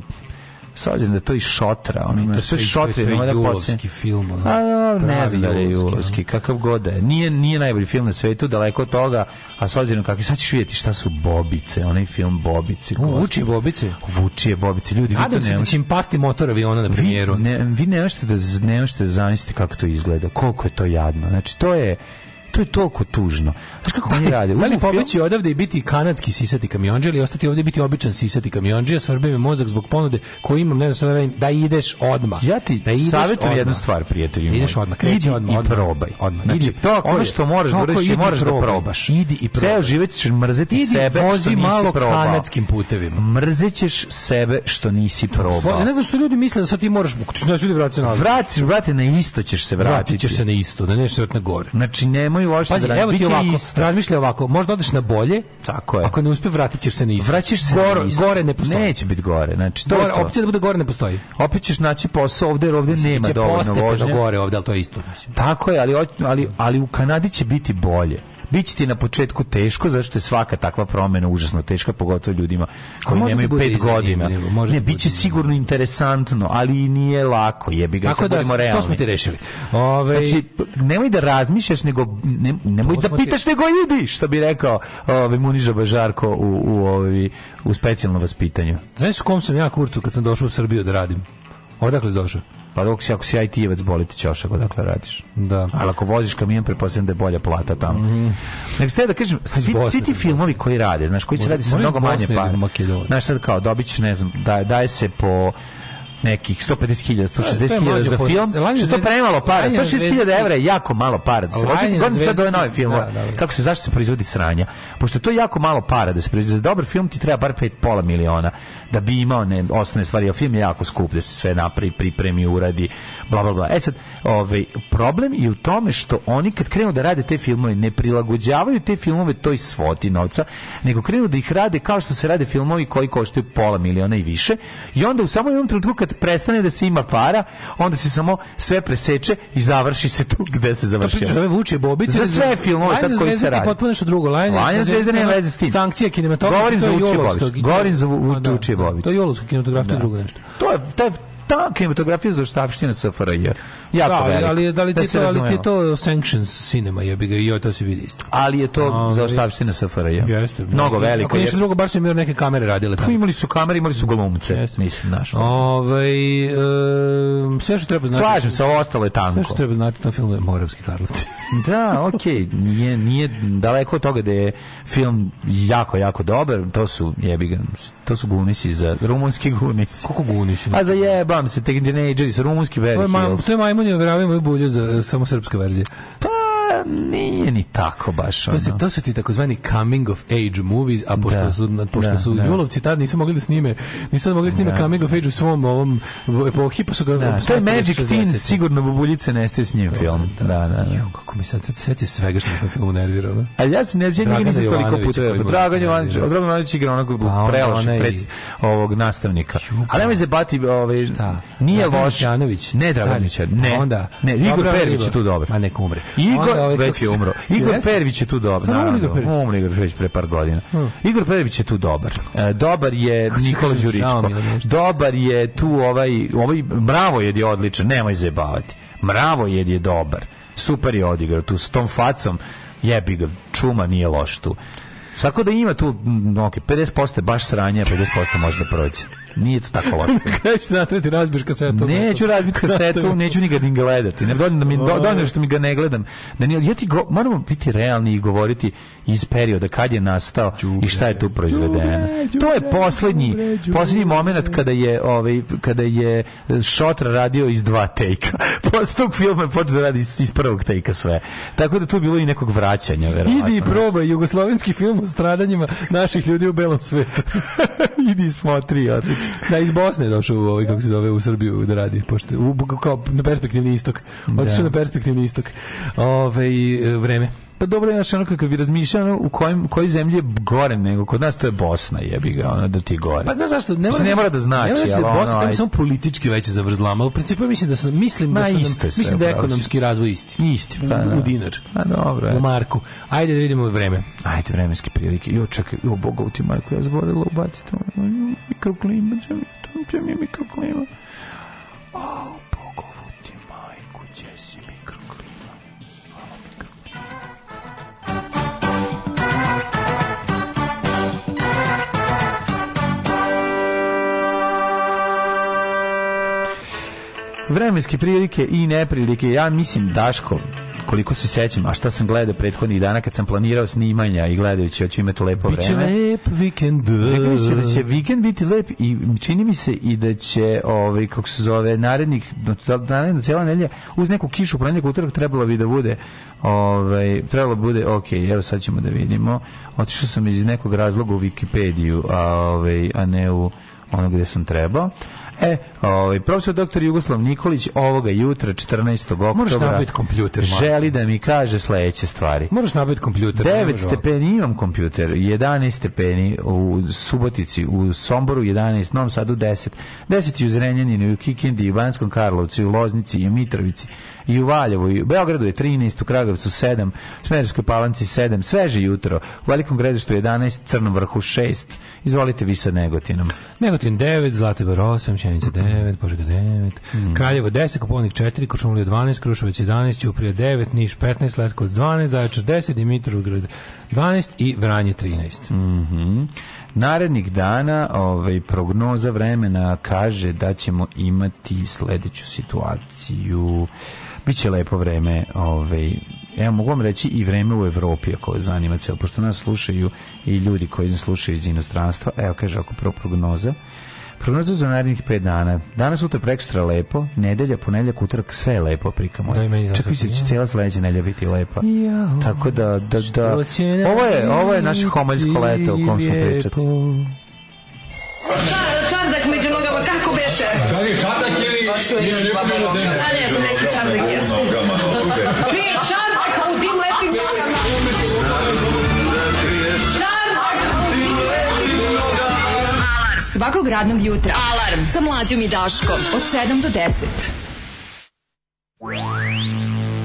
s obzirom da je to iz šotra, ono, da, to je sve šotre, nema da posle. film, ono. A, ne znam da je julovski, kakav god da je. Nije, nije najbolji film na svetu, daleko od toga, a s obzirom kakvi, sad ćeš videti šta su bobice, onaj film Bobice. U, vuči bobice? Vuči je bobice, ljudi, Nadam vi to se da će im pasti motor aviona na premijeru. Vi ne, vi ne možete da ne možete da zamisliti kako to izgleda, koliko je to jadno. Znači, to je, to je toliko tužno. Znaš kako da oni rade? Da li pobeći odavde i biti kanadski sisati kamionđe ili ostati ovde biti običan sisati kamionđe, svrbi mi mozak zbog ponude koju imam, ne znam da sve radim, da ideš odmah. Ja ti da ideš savjetujem jednu stvar, prijatelju moj. Ideš odmah, kreći odmah, odmah, i probaj. Odmah. Znači, idi, to ono što moraš da uradiš, moraš da probaš. Idi i probaj. Ceo život ćeš mrzeti idi, sebe vozi što malo probao. kanadskim putevima. ćeš sebe što nisi probao. Ne znam što ljudi misle da sad ti moraš, ti se ljudi vrati na. Vrati, vrati na isto ćeš se vratiti. Vratit ćeš se na isto, da ne se na gore. Znači nemoj oni loše Pazi, da evo ti ovako, razmišljaj ovako, možda odeš na bolje, tako je. Ako ne uspije, vratit ćeš se na isto. Vraćaš se gore, na isto. Gore ne postoji. Neće biti gore, znači to gore, Opcija da bude gore ne postoji. Opet ćeš naći posao ovde, jer ovdje znači, nema će dovoljno vožnje. gore ovde, ali to je isto. Znači. Tako je, ali, ali, ali u Kanadi će biti bolje. Biće ti na početku teško, zašto je svaka takva promena užasno teška, pogotovo ljudima koji da nemaju 5 godina. ne, da biće sigurno interesantno, ali nije lako, jebi ga, Tako da, realni. to smo ti rešili. Ove... Znači, nemoj da razmišljaš, nego, ne, nemoj da pitaš, ti... nego idi, što bi rekao ove, Muniža Bažarko u, u, ovi, u specijalnom vaspitanju. Znaš u kom sam ja kurcu kad sam došao u Srbiju da radim? Odakle došao? Pa dok si, ako si IT-evac, boli ti ćošak odakle radiš. Da. Ali ako voziš kamion, prepostavljam da je bolja plata tamo. Mm. Nego da kažem, svi, svi ti filmovi koji rade, znaš, koji se radi sa mnogo manje para. Znaš, sad kao, dobit ćeš, ne znam, da, daje se po nekih 150.000, 160.000 za film, što to premalo para. 160.000 evra je jako malo para. Da se godin sad ove ovaj nove filmove. Da, ovaj- da, da. Kako se, zašto se proizvodi sranja? Pošto to je jako malo para da se proizvodi. Za dobar film ti treba bar pet pola miliona da bi imao ne, osnovne stvari. A film je jako skup da se sve napravi, pripremi, uradi, bla, bla, bla. E sad, ovaj, problem je u tome što oni kad krenu da rade te filmove, ne prilagođavaju te filmove toj svoti novca, nego krenu da ih rade kao što se rade filmovi koji koštaju pola miliona i više. I onda u samom jednom trenutku kad prestane da se ima para, onda se samo sve preseče i završi se tu gde se završio. To vuče bobice. Za sve filmove sad koji se radi. potpuno nešto drugo. Lajne, Lajne zvezde nema veze s tim. Sankcija kinematografije. Govorim za Vučije Bobić. Govorim za Vučije da, Bobić. To je jolovska kinematografija, drugo da. nešto. To je, ta kinematografija za štavština SFRJ. Jako da, ali, da li, da ti, to, ti to sanctions cinema jebi ga i to se vidi isto. Ali je to um, za ostavštine SFRJ. Je. Jeste. Da. Mnogo da. veliko. je. Ako ništa drugo, bar su imali neke kamere radile tamo. Pa imali su kamere, imali su golumce. Jeste. Mislim, znaš. Ovaj, e, sve što treba znati. Slažem se, ovo ostalo je tanko. Sve što treba znati, na film je Moravski Karlovci. <laughs> da, okej. Okay. Nije, nije daleko od toga da je film jako, jako dobar. To su, jebi ga, to su gunisi za, rumunski gunisi. Kako gunisi? A pa zajebam se, te teenageri su rumunski Beverly Hills. To je majmun Rumunija overavaju moju bulju za samo srpske verzije. Pa nije ni tako baš. To, se, to su ti takozvani coming of age movies, a pošto da, su, pošto da, su da. julovci tad nisu mogli da snime, nisu mogli da snime da. coming of age u svom ovom epohi, pa su ga... Da, to je Magic Teen, sigurno Bubuljice nestaju s njim to, film. Da, da, da. Juh, da. kako mi sad, sad sjetio svega što na tom filmu nervirao. Ne? Ali ja se ne znam, nikad nisam toliko puta. Dragan Jovanović, Dragan Jovanović igra onog pa preloša pred ovog nastavnika. Ali nemoj se bati, ovaj, nije loš. Ne Draganović, ne. Onda, ne, Igor Perić je tu dobro. Ma nek umre. Igor, čovjek. Već je umro. Igor Pervić je tu dobar. Naravno, Igor Pervić. Umro Igor Pervić pre par godina. Hmm. Igor Pervić je tu dobar. E, dobar je Nikola Đuričko. Da dobar je tu ovaj, ovaj bravo je odličan, nemoj zajebavati. Mravo je je dobar. Super je odigrao tu sa tom facom. Jebi ga, čuma nije loš tu. Svako da ima tu, ok, 50% baš sranja, 50% možda prođe. Nije to tako loše. <laughs> Kada ćeš natrati, razbiš kasetu? Neću razbiti kasetu, neću ni ga ni gledati. Ne dođem da mi do, što mi ga ne gledam. Da ni ja ti go, moramo biti realni i govoriti iz perioda kad je nastao džubre, i šta je tu proizvedeno. Džubre, džubre, to je poslednji poslednji momenat kada je ovaj kada je Šotra radio iz dva tejka. <laughs> Posle tog filma je počeo da radi iz, iz prvog tejka sve. Tako da tu je bilo i nekog vraćanja, verovatno. Idi i probaj jugoslovenski film o stradanjima naših ljudi u belom svetu. <laughs> Idi i smotri, odlično da, iz Bosne je došao u ovaj, kako se zove, u Srbiju da radi, pošto, u, kao na perspektivni istok. Otišao da. na perspektivni istok. Ove, ovaj, vreme. Pa dobro je ono kako bi razmišljao u kojem kojoj zemlji je gore nego kod nas to je Bosna, jebi ga, ona da ti je gore. Pa znaš zašto? Ne mora, ne da mora da znači, ne mora da, znači da Bosna, ono, aj... samo politički veće zavrzlama. U principu mislim da su mislim da Ma, da su nam, mislim da je ekonomski razvoj isti. Isti, pa, u, u dinar. A pa dobro. U marku. Ajde da vidimo vreme. Ajde vremenske prilike. Jo, čekaj, jo, bogovu ti majku, ja zaboravila ubaciti. Mikroklima, čem je, čem je mikroklima? Oh, Vremenske prilike i neprilike. Ja mislim, Daško, koliko se sećam, a šta sam gledao prethodnih dana kad sam planirao snimanja i gledajući hoću imati lepo Biće vreme. Biće lep vikend. Rekao se da će vikend biti lep i čini mi se i da će, ovaj, kako se zove, narednih, da, da, naredna cijela nelja, uz neku kišu, ponedjeljak utorak trebalo bi da bude ovaj, trebalo bude, ok, evo sad ćemo da vidimo. Otišao sam iz nekog razloga u Wikipediju, a, ovaj, a ne u ono gde sam trebao. E, ovaj, profesor doktor Jugoslav Nikolić ovoga jutra, 14. oktobra, kompjuter. Želi da mi kaže sledeće stvari. Možeš nabaviti kompjuter. 9 stepeni imam kompjuter, 11 stepeni u Subotici, u Somboru 11, Novom Sadu 10, 10 i u Zrenjaninu, i u Kikindi, i u Banskom Karlovcu, i u Loznici, i u Mitrovici, i u Valjevu, i u Beogradu je 13, u Kragujevcu 7, u Smederskoj palanci 7, sveže jutro, u Velikom gredištu 11, Crnom vrhu 6. Izvolite vi sa Negotinom. Negotin 9, Zlatibor 8, Čenica 9, Požega 9, mm. Kraljevo 10, Koponik 4, Kočumlija 12, Krušovac 11, Uprija 9, Niš 15, Leskovac 12, Zaječar 10, Dimitrovgrad 12 i Vranje 13. Mhm. Mm Narednih dana ovaj, prognoza vremena kaže da ćemo imati sledeću situaciju. Biće lepo vreme, ovaj, evo mogu vam reći i vreme u Evropi ako vas zanima cel, pošto nas slušaju i ljudi koji nas slušaju iz inostranstva, evo kaže ako pro prognoza, Prognoza za narednih 5 dana. Danas sutra prekstra lepo, nedelja, ponedeljak, utorak sve je lepo prika moja. Da, Čak mi se će cijela sledeća nedelja biti lepa. Jao, Tako da da da ovo je ovo je naše homoljsko leto u kom smo pričati. Čar, čardak među nogama, kako beše? Da li pa je čardak ili, ili ljubav na zemlji? svakog radnog jutra. Alarm sa mlađom i Daškom od 7 do 10.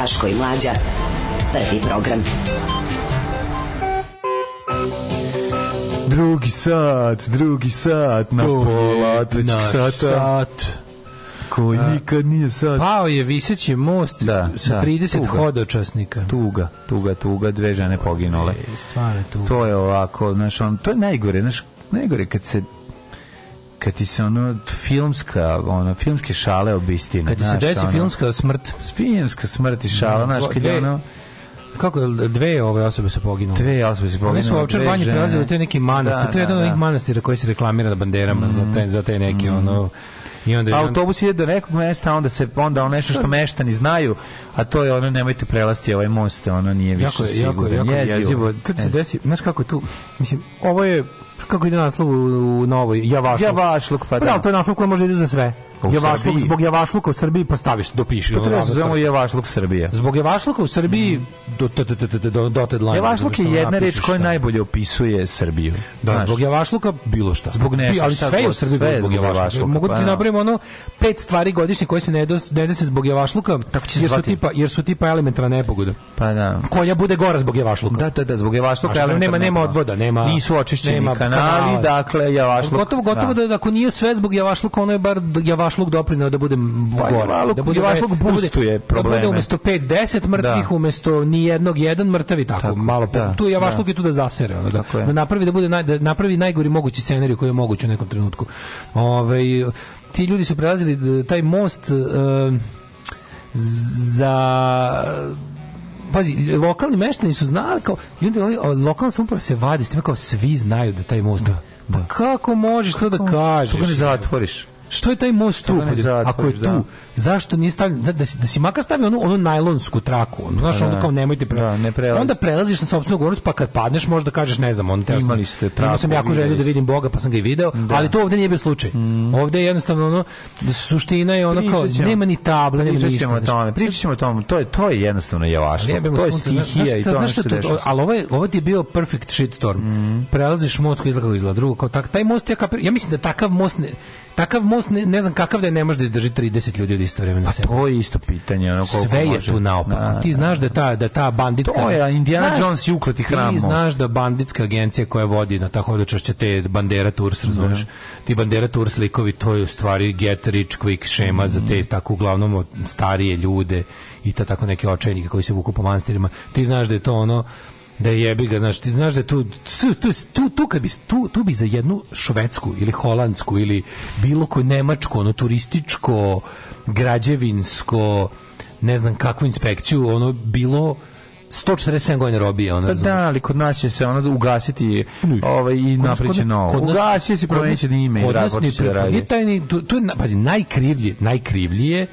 Daško i Mlađa. Prvi program. Drugi sat, drugi sat, na drugi pola trećeg sata. Sat koji nikad nije sad. Pao je viseći most da, sa da, 30 tuga. hodočasnika. Tuga, tuga, tuga, dve žene poginule. E, stvarno tuga. To je ovako, znaš, on, to je najgore, znaš, najgore kad se kad ti se ono filmska, ono, filmske šale obistine. Kad se desi ono, filmska smrt. Filmska smrt i šala, znaš, kad je ono kako je dve ove osobe su poginule. Dve osobe su poginule. Nisu su Ovčar Banje prelazile te neki manastir, da, to je jedan da, od da. onih manastira koji se reklamira na banderama mm. za te za te neke mm. ono I onda, autobus ide do nekog mesta, onda se onda on nešto što da. meštani znaju, a to je ono nemojte prelasti ovaj most, ono nije više jako, sigurno. Jako, jako jezivo. jezivo. Kad se desi, znaš kako je tu, mislim, ovo je kako ide naslov u, u novoj Javašluk. Javašluk, pa da. Pa da, to je naslov koji može da ide za sve u javašluk, Srbiji. Zbog javašluka u Srbiji pa staviš, dopiši. Pa to samo javašluk Srbije. Zbog javašluka u Srbiji mm. do, do, do, do, dotted line. Javašluk je jedna reč koja najbolje opisuje Srbiju. Da, Znaš, zbog javašluka bilo šta. Zbog nešto. Ali sve u Srbiji sve zbog javašluka. Mogu ti pa da. napravim ono pet stvari godišnje koje se ne dede se zbog javašluka, Tako će jer, su tipa, jer su tipa elementarna nepogoda. Pa da. Koja bude gora zbog javašluka. Da, da, da, zbog javašluka. Nema, nema odvoda, nema... Nisu očišćeni kanali, dakle, javašluk. Gotovo, gotovo da. Da, da, ako nije sve zbog javašluka, ono je bar javašluk javašluk doprineo da budem pa, gore. Javašluk, da bude javašluk da boostuje da probleme. Da bude umesto 5 10 mrtvih, da. umesto ni jednog jedan mrtav i tako, tako malo da, tu je da. vašluk da. je tu da zasere, ono, da, da napravi da bude naj, da napravi najgori mogući scenarij koji je moguć u nekom trenutku. Ovaj ti ljudi su prelazili e, taj most uh, za pazi, lokalni meštani su znali kao, ljudi, lokalna samouprava se vadi s tim kao, svi znaju da taj most da. Pa kako možeš kako, to da kažeš? Kako ne zatvoriš? Što je taj most tu? Ako je tu, da. zašto nije stavljen da, da, si, da si makar stavio onu onu najlonsku traku ono znaš da. onda kao nemojte pre... da, ne prelazi. onda prelaziš na sopstvenu govornost pa kad padneš možda kažeš ne znam on te imali ste traku imao sam jako želju da vidim boga pa sam ga i video da. ali to ovdje nije bio slučaj mm. ovdje je jednostavno ono suština je ono kao nema ni table nema ništa o tome pričaćemo o tome to je to je jednostavno jevaško je to je stihija i to znaš što to, ali ovo je ovo ti je bio perfect shitstorm mm. prelaziš most koji izgleda kako izgleda drugo kao tak taj most ja ja mislim da takav most ne, takav most ne, ne znam kakav da je ne može da izdrži 30 ljudi od isto vremena. A to je isto pitanje. Ono Sve je može. tu naopako. Na, da, ti da, znaš da, da ta, da ta banditska... To je, Indiana znaš, Jones i ukroti hram Ti znaš da banditska agencija koja vodi na ta hodočašća te bandera tours, razumiješ? Ti bandera tours likovi, to je u stvari get rich quick šema mm. za te mhm. tako uglavnom starije ljude i ta tako neke očajnike koji se vuku po manastirima. Ti znaš da je to ono da jebi ga, znaš, ti znaš da tu tu, tu, tu, kad bi, tu, tu bi za jednu švedsku ili holandsku ili bilo koju nemačku, ono turističko, građevinsko, ne znam kakvu inspekciju, ono bilo 147 godina robije ona. Pa da, ali kod nas će se ona ugasiti ovaj i napriče novo. Ugasiti se promeniti ime i da radi. Ni taj ni tu, tu pazi najkrivlje, najkrivlje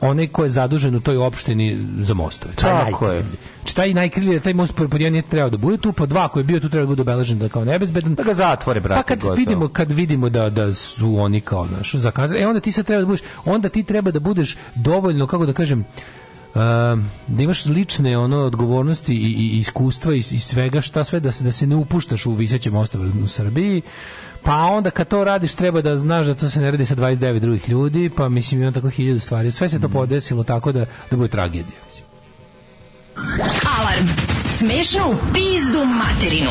onaj ko je zadužen u toj opštini za mostove. Tako je. Znači, taj najkrilje, taj most pod jedan nije trebao da bude tu, pa dva koji je bio tu trebao da bude obeležen da kao nebezbedan. Da ga zatvore, brate. Pa kad gotovo. vidimo, kad vidimo da, da su oni kao, znaš, zakazali, e onda ti sad treba da budeš, onda ti treba da budeš dovoljno, kako da kažem, Um, da imaš lične ono odgovornosti i, i iskustva i, i, svega šta sve da se da se ne upuštaš u viseće mostove u Srbiji pa onda kad to radiš treba da znaš da to se ne radi sa 29 drugih ljudi pa mislim ima tako hiljadu stvari sve se to mhm. podesilo tako da da bude tragedija mislim Alarm! Smešno u pizdu materinu.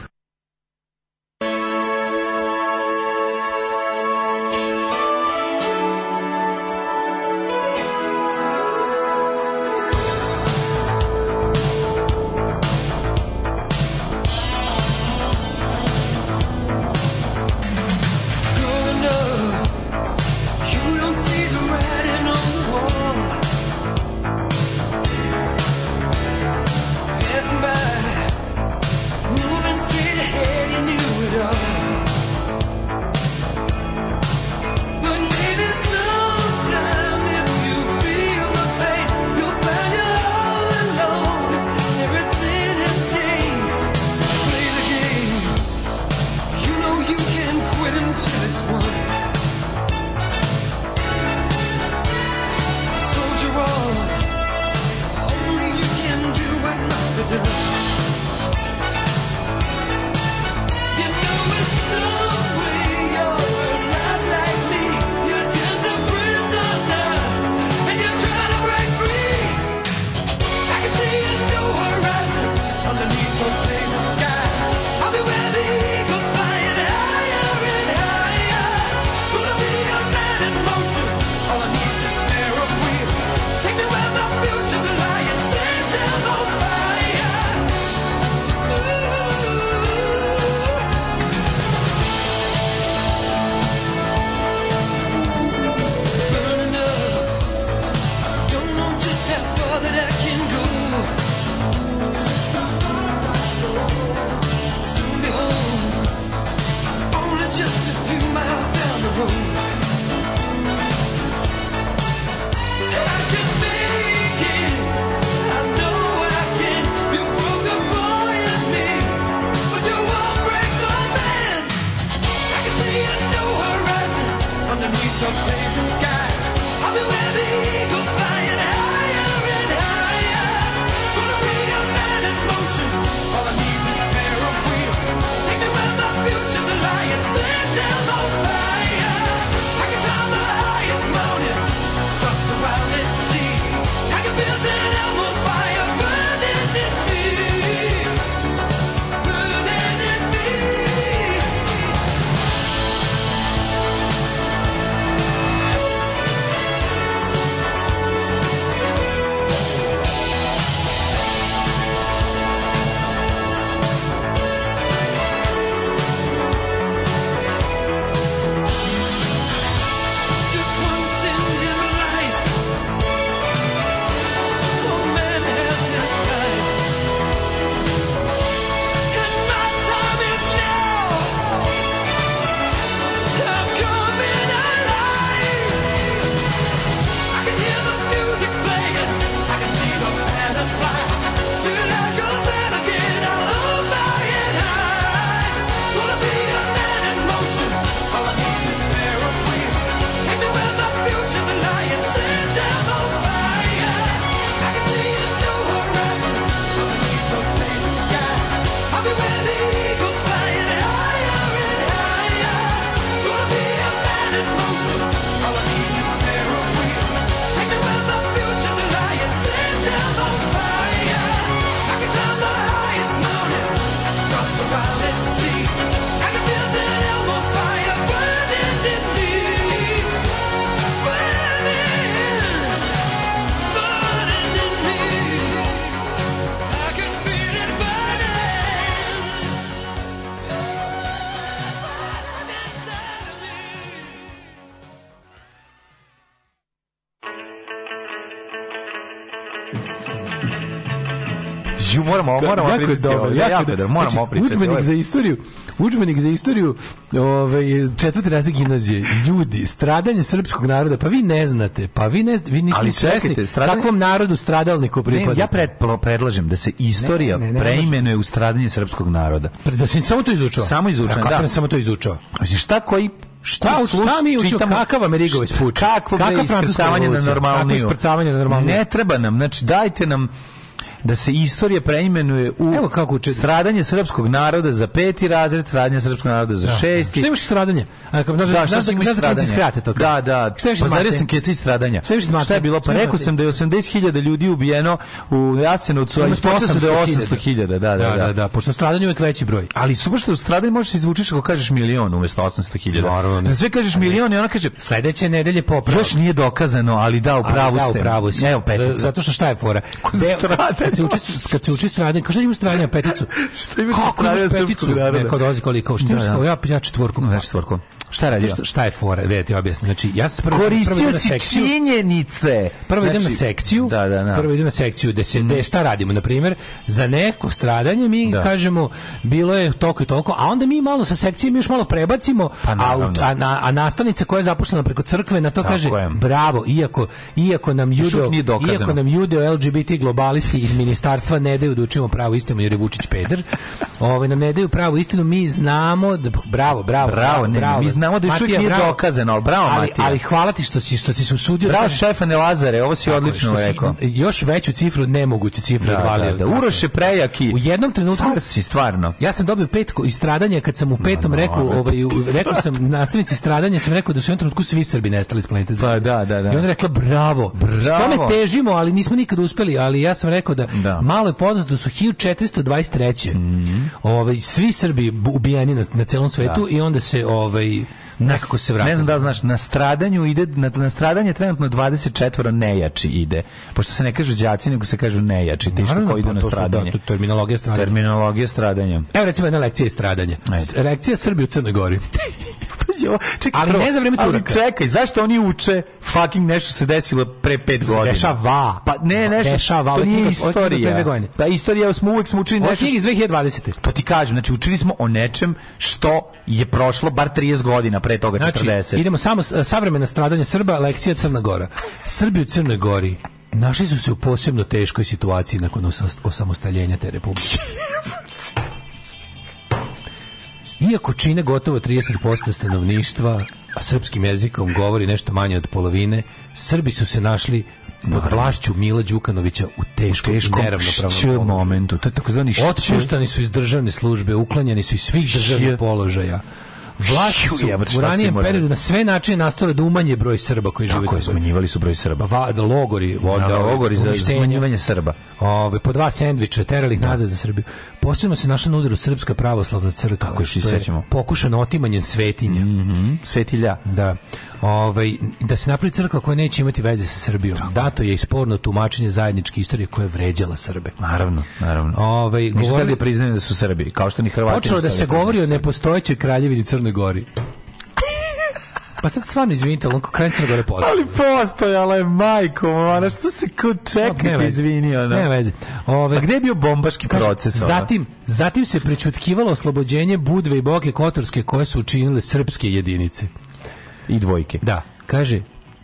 je dobar, jako je Moramo znači, opričati. Udžbenik za istoriju, udžbenik za istoriju ovaj, četvrti razred gimnazije. Ljudi, stradanje srpskog naroda, pa vi ne znate, pa vi ne vi niste Ali svesni stradanje... kakvom narodu stradalniku pripada. ja pred, predlažem da se istorija ne, ne, ne, preimenuje u stradanje srpskog naroda. Pre, da si samo to izučao? Samo izučao, da. samo to izučao? Mislim, šta koji Šta, sluš, šta mi učio čitamo, kakav Amerigović puč? Kakvo kakvo isprcavanje na normalniju? Kako isprcavanje na normalniju? Ne treba nam, znači dajte nam da se istorija preimenuje u Evo kako učin. stradanje srpskog naroda za peti razred, stradanje srpskog naroda za da, da. šesti. Šta imaš stradanje? A, kao, znaš, da, da šta znaš, da- znaš, da skrate to? Da, da. Šta imaš pa sam keci stradanja. Šta, šta, šta je bilo? Pa rekao sam da je 80.000 ljudi ubijeno u Jasenovcu, a ispočeo sam da je 800.000. Da, da, da. da, da. Pošto stradanje uvek veći broj. Ali super što stradanje možeš izvučeš ako kažeš milion umesto 800.000. Za sve kažeš milion i ona kaže sledeće nedelje popravak. Još nije dokazano, ali da, u pravu ste. Da, u pravu ste. Zato što šta je fora? Strate kad se uči kad se uči strane, kao šta imaš stranja peticu? šta imaš stranja peticu? Neko dozi koliko, što da, da. ja ja četvorku, ja četvorku. Šta radi? Šta, šta je fora? Da ti objasnim. Znači, ja sam prvo koristio prvo na sekciju, činjenice. Prvo znači, idem na znači, sekciju. Da, da, da. Prvo idem na sekciju da se mm. šta radimo na primjer, za neko stradanje mi da. kažemo bilo je toliko i toliko, a onda mi malo sa sekcijom još malo prebacimo, pa, naravno. a, a, a nastavnica koja je zaposlena preko crkve na to Tako kaže je. bravo, iako iako nam judeo, iako nam judeo LGBT globalisti iz ministarstva ne daju da učimo pravo istinu jer je Vučić peder. <laughs> Ovaj nam ne daju pravo istinu, mi znamo da bravo, bravo, bravo, bravo, ne, bravo mi znamo da još uvijek nije bravo. dokazano. Bravo, ali, Matija. Ali hvala ti što si, što si se usudio. Bravo, da Šefane Lazare, ovo si Tako, odlično rekao. Još veću cifru, nemoguće cifru da, odvalio. Da, da, da. Uroš je prejaki. U jednom trenutku... Car si, stvarno. Ja sam dobio pet istradanja kad sam u petom no, no, rekao, ovaj, rekao sam nastavnici stradanja, sam rekao da su u jednom trenutku svi Srbi nestali s planete Zemlje. Pa, da, da, da. I ona rekla, bravo. bravo. Tome težimo, ali nismo nikad uspeli, ali ja sam rekao da, da. malo je poznato da su 1423. Mm -hmm. ovaj, svi Srbi ubijeni na, na celom svetu da. i onda se ovaj nekako se vraća. Ne znam da li znaš, na stradanju ide, na, na stradanje trenutno 24 nejači ide. Pošto se ne kažu đaci, nego se kažu nejači, ti što koji pa ide na stradanje. To, to, terminologija stradanja. Terminologija stradanja. Evo recimo jedna lekcija iz stradanja. Lekcija Srbije u Crnoj Gori. <laughs> Pazi, čekaj, ali prvo, ne za vreme Turaka. čekaj, zašto oni uče fucking nešto se desilo pre pet godina? Dešava. Pa ne, nešto. Dešava, to nije istorija. Da, istorija smo uvek smo učili nešto. Ovo iz 2020. To pa ti kažem, znači učili smo o nečem što je prošlo bar 30 godina pre toga, 40. znači, 40. idemo samo e, savremena stradanja Srba, lekcija Crna Gora. Srbi u Crnoj Gori našli su se u posebno teškoj situaciji nakon osamostaljenja te republike. <laughs> Iako čine gotovo 30% stanovništva, a srpskim jezikom govori nešto manje od polovine, Srbi su se našli pod vlašću Mila Đukanovića u teškom, u teškom neravnopravnom momentu. To je takozvani Otpuštani su iz državne službe, uklanjani su iz svih državnih položaja vlasti su u ranijem periodu na sve načine nastale da umanje broj Srba koji žive u smanjivali su broj Srba. Va, da logori, voda, da, logori za smanjivanje Srba. Ove, po dva sendviča terali ih da. nazad za Srbiju. Posebno se našla na udaru Srpska pravoslavna crkva, kako je, što je pokušano otimanjem svetinja. Mm -hmm. Svetilja. Da ovaj, da se napravi crkva koja neće imati veze sa Srbijom. Tako. Dato je isporno tumačenje zajedničke istorije koja je vređala Srbe. Naravno, naravno. Ovaj, Nisu da govori... priznaju da su Srbi, kao što ni Hrvati. Počelo da se da govori o da nepostojećoj kraljevini Crnoj Gori. Pa sad s vama izvinite, ali onko kraj Crnogore postoje. Ali postojala je majko, ona što se kao čekati, izvinio? ona. Ne veze. Ove, A gde je bio bombaški kaže, proces? Ona? Zatim, zatim se prečutkivalo oslobođenje Budve i Boke Kotorske koje su učinile srpske jedinice. i dvojke. Da. Kaže,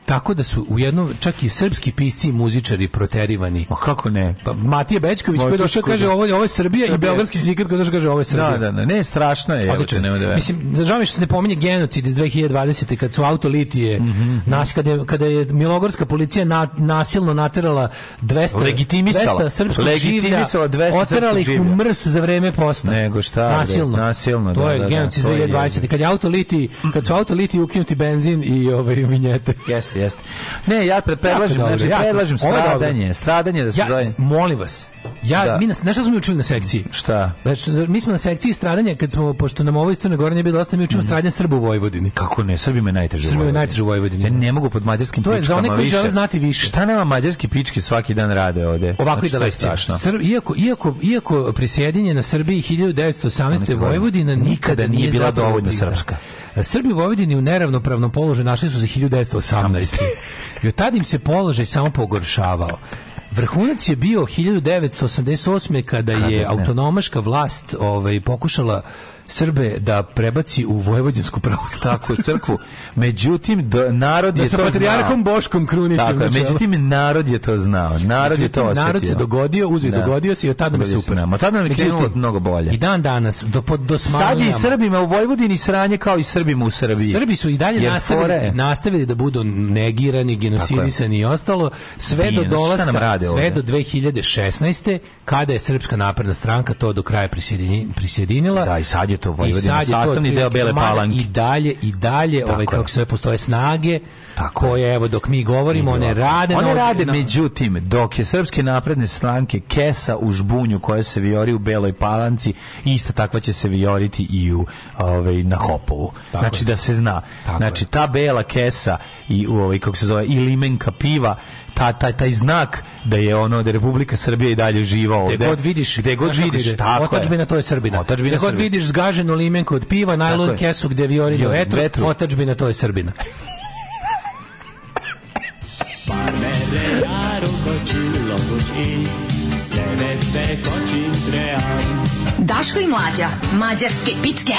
Tako da su u jednom čak i srpski pisci i muzičari proterivani. Ma kako ne? Pa Matija Bećković koji došao kaže ovo je ovo je Srbija, Srbija. i beogradski sindikat koji došao kaže ovo je Srbija. Da, da, da, ne, strašno je. Odlično. Nema da Mislim, žao mi što se ne pominje genocid iz 2020. kad su autolitije mm -hmm. nas kada je, kada je milogorska policija na, nasilno naterala 200 legitimisala 200 srpskog legitimisala 200 oterala ih u mrs za vreme posta. Nego šta? Nasilno. Da, nasilno, to da, je da, da genocid iz 2020. kad je autoliti, kad su autoliti ukinuti benzin i ove ovaj, vinjete. Jeste jeste, Ne, ja predlažem, znači predlažem stradanje, stradanje da se ja, zove. Molim vas, Ja, da. mi nas, nešto smo učili na sekciji. Šta? Već, mi smo na sekciji stradanja, kad smo, pošto nam ovo iz Crne Gore nije bilo dosta, mi učimo mm. stradanja Srba u Vojvodini. Kako ne, Srbima je najteže Srbima je najteže u Vojvodini. Ja ne mogu pod mađarskim To je za one koji više. žele znati više. Šta nama mađarski pički svaki dan rade ovde? Ovako znači, da lekcija. Srb, iako, iako, iako prisjedinje na Srbiji 1918. Vojvodina nikada, nije, nije bila dovoljno srpska. Srbi u Vojvodini u neravnopravnom položaju našli su za 1918. I od tada im se položaj samo pogoršavao. Vrhunac je bio 1988. kada je autonomaška vlast ovaj, pokušala Srbe da prebaci u Vojvođansku pravoslavnu crkvu. Međutim, do, narod da je sa to patrijarkom Boškom Krunićem. Tako, znači, međutim, narod je to znao. Narod međutim, je to osjetio. Narod se dogodio, uzio, da. dogodio se i od tada nam super. Da. Od tada nam je krenulo mnogo bolje. I dan danas, do, do, do Sad je i Srbima u Vojvodini sranje kao i Srbima u Srbiji. Srbi su i dalje Jer nastavili, fore... nastavili da budu negirani, genocidisani i ostalo. Sve Bino, do dolaska, sve do 2016. kada je Srpska napredna stranka to do kraja prisjedinila. Da, i sad je je to Vojvodina, sastavni deo Bele Palanke. I dalje, i dalje, tako ovaj, kako sve postoje snage, tako koje, evo, dok mi govorimo, one rade. One rade, na... međutim, dok je Srpske napredne stranke kesa u žbunju koja se viori u Beloj Palanci, ista takva će se vioriti i u, ovaj, na Hopovu. Tako znači, je. da se zna. Tako znači, ta bela kesa i, ovaj, kako se zove, i limenka piva ta, taj, taj znak da je ono da Republika Srbija i dalje živa ovde. Gde god vidiš, gde god vidiš, ide, tako otačbina to je Srbina. Otačbina gde god vidiš zgaženu limenku od piva, najlon kesu gde viori do vetru, vetru, otačbina to je Srbina. Daško i mlađa, mađarske pičke.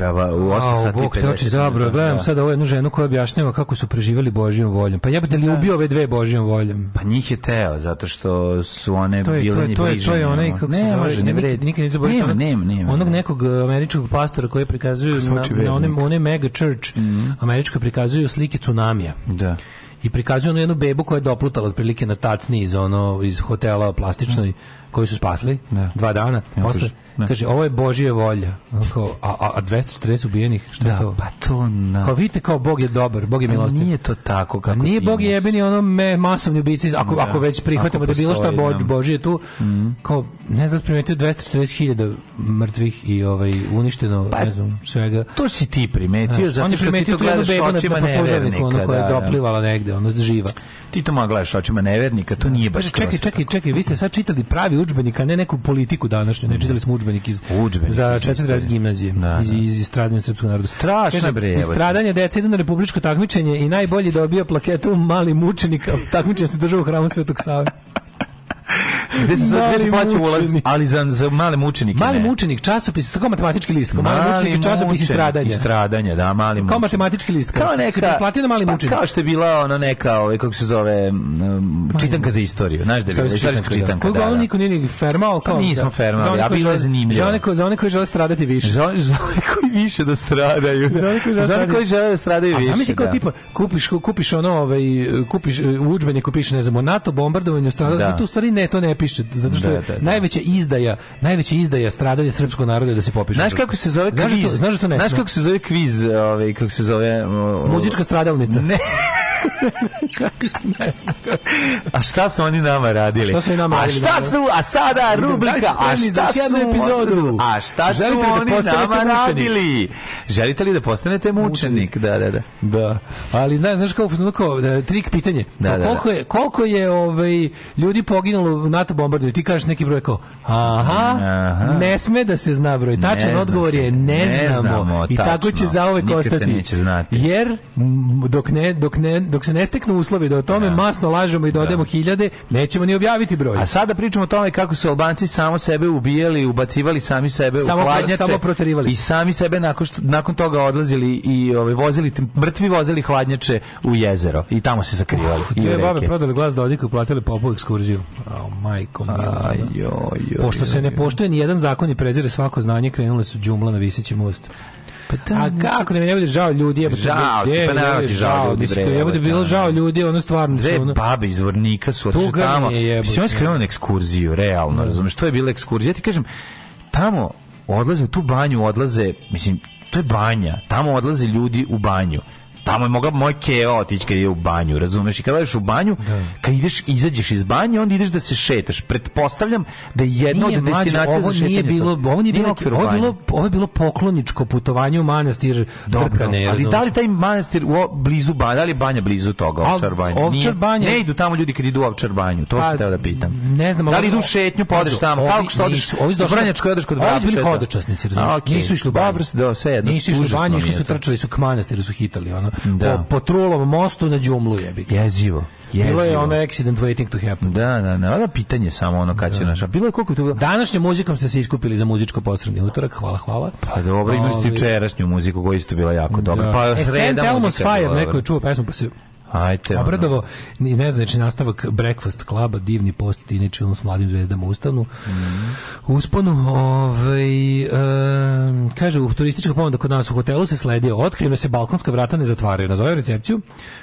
zaborava u 8 sati Bog, 50 te oči zaborava. Gledam da. sad ovu jednu ženu koja objašnjava kako su preživjeli Božijom voljom. Pa jebate li da. ubio ove dve Božijom voljom? Pa njih je teo, zato što su one to je, bile nje To je, to je onaj, kako se zove, ne vredi. Nikad ne zaboravim. Nema, nema, nema. Onog nekog e, američkog pastora koji prikazuju na, na onem, one mega church, mm -hmm. američka prikazuju slike tsunamija. Da i prikazuje onu jednu bebu koja je doplutala otprilike na tacni iz ono iz hotela plastičnoj mm koji su spasli da. dva dana ja, posle ne. kaže ovo je božja volja kao a a 240 ubijenih šta da, to pa to na kao vidite kao bog je dobar bog je pa milostiv nije to tako kako nije bog je jebeni ono me, masovni ubici ako da, ako već prihvatimo da bilo šta bož, da. božje tu mm. kao ne znam primetio 240.000 mrtvih i ovaj uništeno pa, ne znam svega to si ti primetio da, zato on je primetio tu jednu bebu na posluženiku ona koja je da, da. doplivala negde ono živa ti to ma gledaš očima nevernika to nije baš čekaj čekaj čekaj vi ste sad čitali pravi udžbenik udžbenika, ne neku politiku današnju, ne mm. čitali smo udžbenik iz Učbenik, za 40 gimnazije da, iz da. iz istradanja srpskog naroda. Strašno bre. Stradanje dece idu na republičko takmičenje i najbolji dobio plaketu mali mučenik, takmičenje se držao u hramu Svetog Save gde se, gde se plaća ulaz, ali za, za male mučenike mali ne. mučenik, časopis, tako matematički list, kao mali, mali mučenik, časopis i stradanje. stradanje, da, mali mučenik. Kao matematički list, kao, kao neka, platio na mali pa, mučenik. Kao što je bila ona neka, ovaj, kako se zove, čitanka za istoriju, znaš da je istorijska čitanka. Koju da, glavno da. niko nije fermao, pa kao... Da- nismo fermali, a bilo je zanimljivo. Za one koji žele stradati više. Za one koji više da stradaju. Za one koji žele da stradaju više. A sami se kao tipa, kupiš, kupiš ono, ovaj, kupiš u kupiš, ne znam, NATO bombardovanje, stradaju tu u stvari ne, to ne piše, zato što da, da, da. najveća izdaja, najveća izdaja stradanja srpskog naroda je da se popiše. Znaš kako se zove da kviz? Znaš, to, da znaš, to ne znaš kako se zove kviz, ovaj kako se zove o, o, muzička stradalnica. Ne. <laughs> a šta su oni nama radili? A šta su oni nama radili? A šta su, a sada rubrika, a šta su, epizodu. a šta su da oni nama radili? Želite li da postanete mučenik? Da, da, da. da. Ali ne, znaš kako, kako da, trik pitanje. Da, da, koliko da. je, koliko je ovaj, ljudi poginulo u NATO bombarduju? Ti kažeš neki broj kao, aha, aha, ne sme da se zna broj. Tačan odgovor je ne, znamo. I tako će zauvek ostati. Nikad se neće znati. Jer dok ne, dok ne dok se ne steknu uslovi da o tome ja. Da. masno lažemo i da. dodemo ja. hiljade, nećemo ni objaviti broj. A sada pričamo o tome kako su Albanci samo sebe ubijali, ubacivali sami sebe samo, u hladnjače. Samo proterivali. I sami sebe nakon, što, nakon toga odlazili i ove, ovaj, vozili, mrtvi vozili hladnjače u jezero i tamo se zakrivali. Uh, oh, je babe prodali glas da i platili popovu ekskurziju. Oh, majko mila. Da. Pošto jo, se ne poštuje ni jedan zakon i prezire svako znanje, krenule su džumla na viseći most. Pa da, A kako da mi ne bude žao ljudi? Jebate, žao, ti, pa naravno ti žao ljudi. Mislim, jebate, bilo da. žao ljudi, ono stvarno. Dve ono... babe iz Vornika su otišli tamo. Mislim, ja skrenuo na ekskurziju, realno, da. razumeš, to je bila ekskurzija. Ja ti kažem, tamo odlaze, u tu banju odlaze, mislim, to je banja, tamo odlaze ljudi u banju tamo je mogao moj keva otići kad je u banju, razumeš? I kad odeš u banju, da. kad ideš, izađeš iz banje, onda ideš da se šetaš. Pretpostavljam da je jedna od destinacija ovo za šetanje. Nije bilo, ovo nije, nije bilo, okvir, ovo, je bilo, ovo je bilo pokloničko putovanje u manastir Dobro, Drkane. Ali da li taj manastir u, blizu banja, da li banja blizu toga, ovčar banja? Ovčar banja. Ne idu tamo ljudi kad idu u ovčar banju, to se pa, teo da pitam. Ne znam. Da li idu u šetnju, pa odeš tamo, kako što odeš, u Vranjačko odeš kod Vrapčeta. Ovi su bili hodočasnici, razumiješ? Nisu išli u banju. Dobro, da, sve jedno. Nisu išli u banju, išli su trčali, su k manastiru, su hitali, ono da. po, po mostu na Đumlu jebi. Jezivo. Jezivo. Bilo je ono accident waiting to happen. Da, da, da. Onda pitanje samo ono kad će da. naša. Bilo je koliko to bilo? Današnjom muzikom ste se iskupili za muzičko posredni utorak. Hvala, hvala. Pa dobro, imali ste ovaj- jučerašnju muziku koja isto bila jako dobra. Da. Pa e, sreda Sam Elmo's Fire, neko je čuo pesmu pa se Ajte, obradovo ono. i ne znam, znači nastavak Breakfast Cluba, divni post tiniče s mladim zvezdama ustavnu. Mm. Usponu, ovaj, um, kaže, u turistička pomoda kod nas u hotelu se sledio, otkrivno se balkonska vrata ne zatvaraju, nazovem recepciju,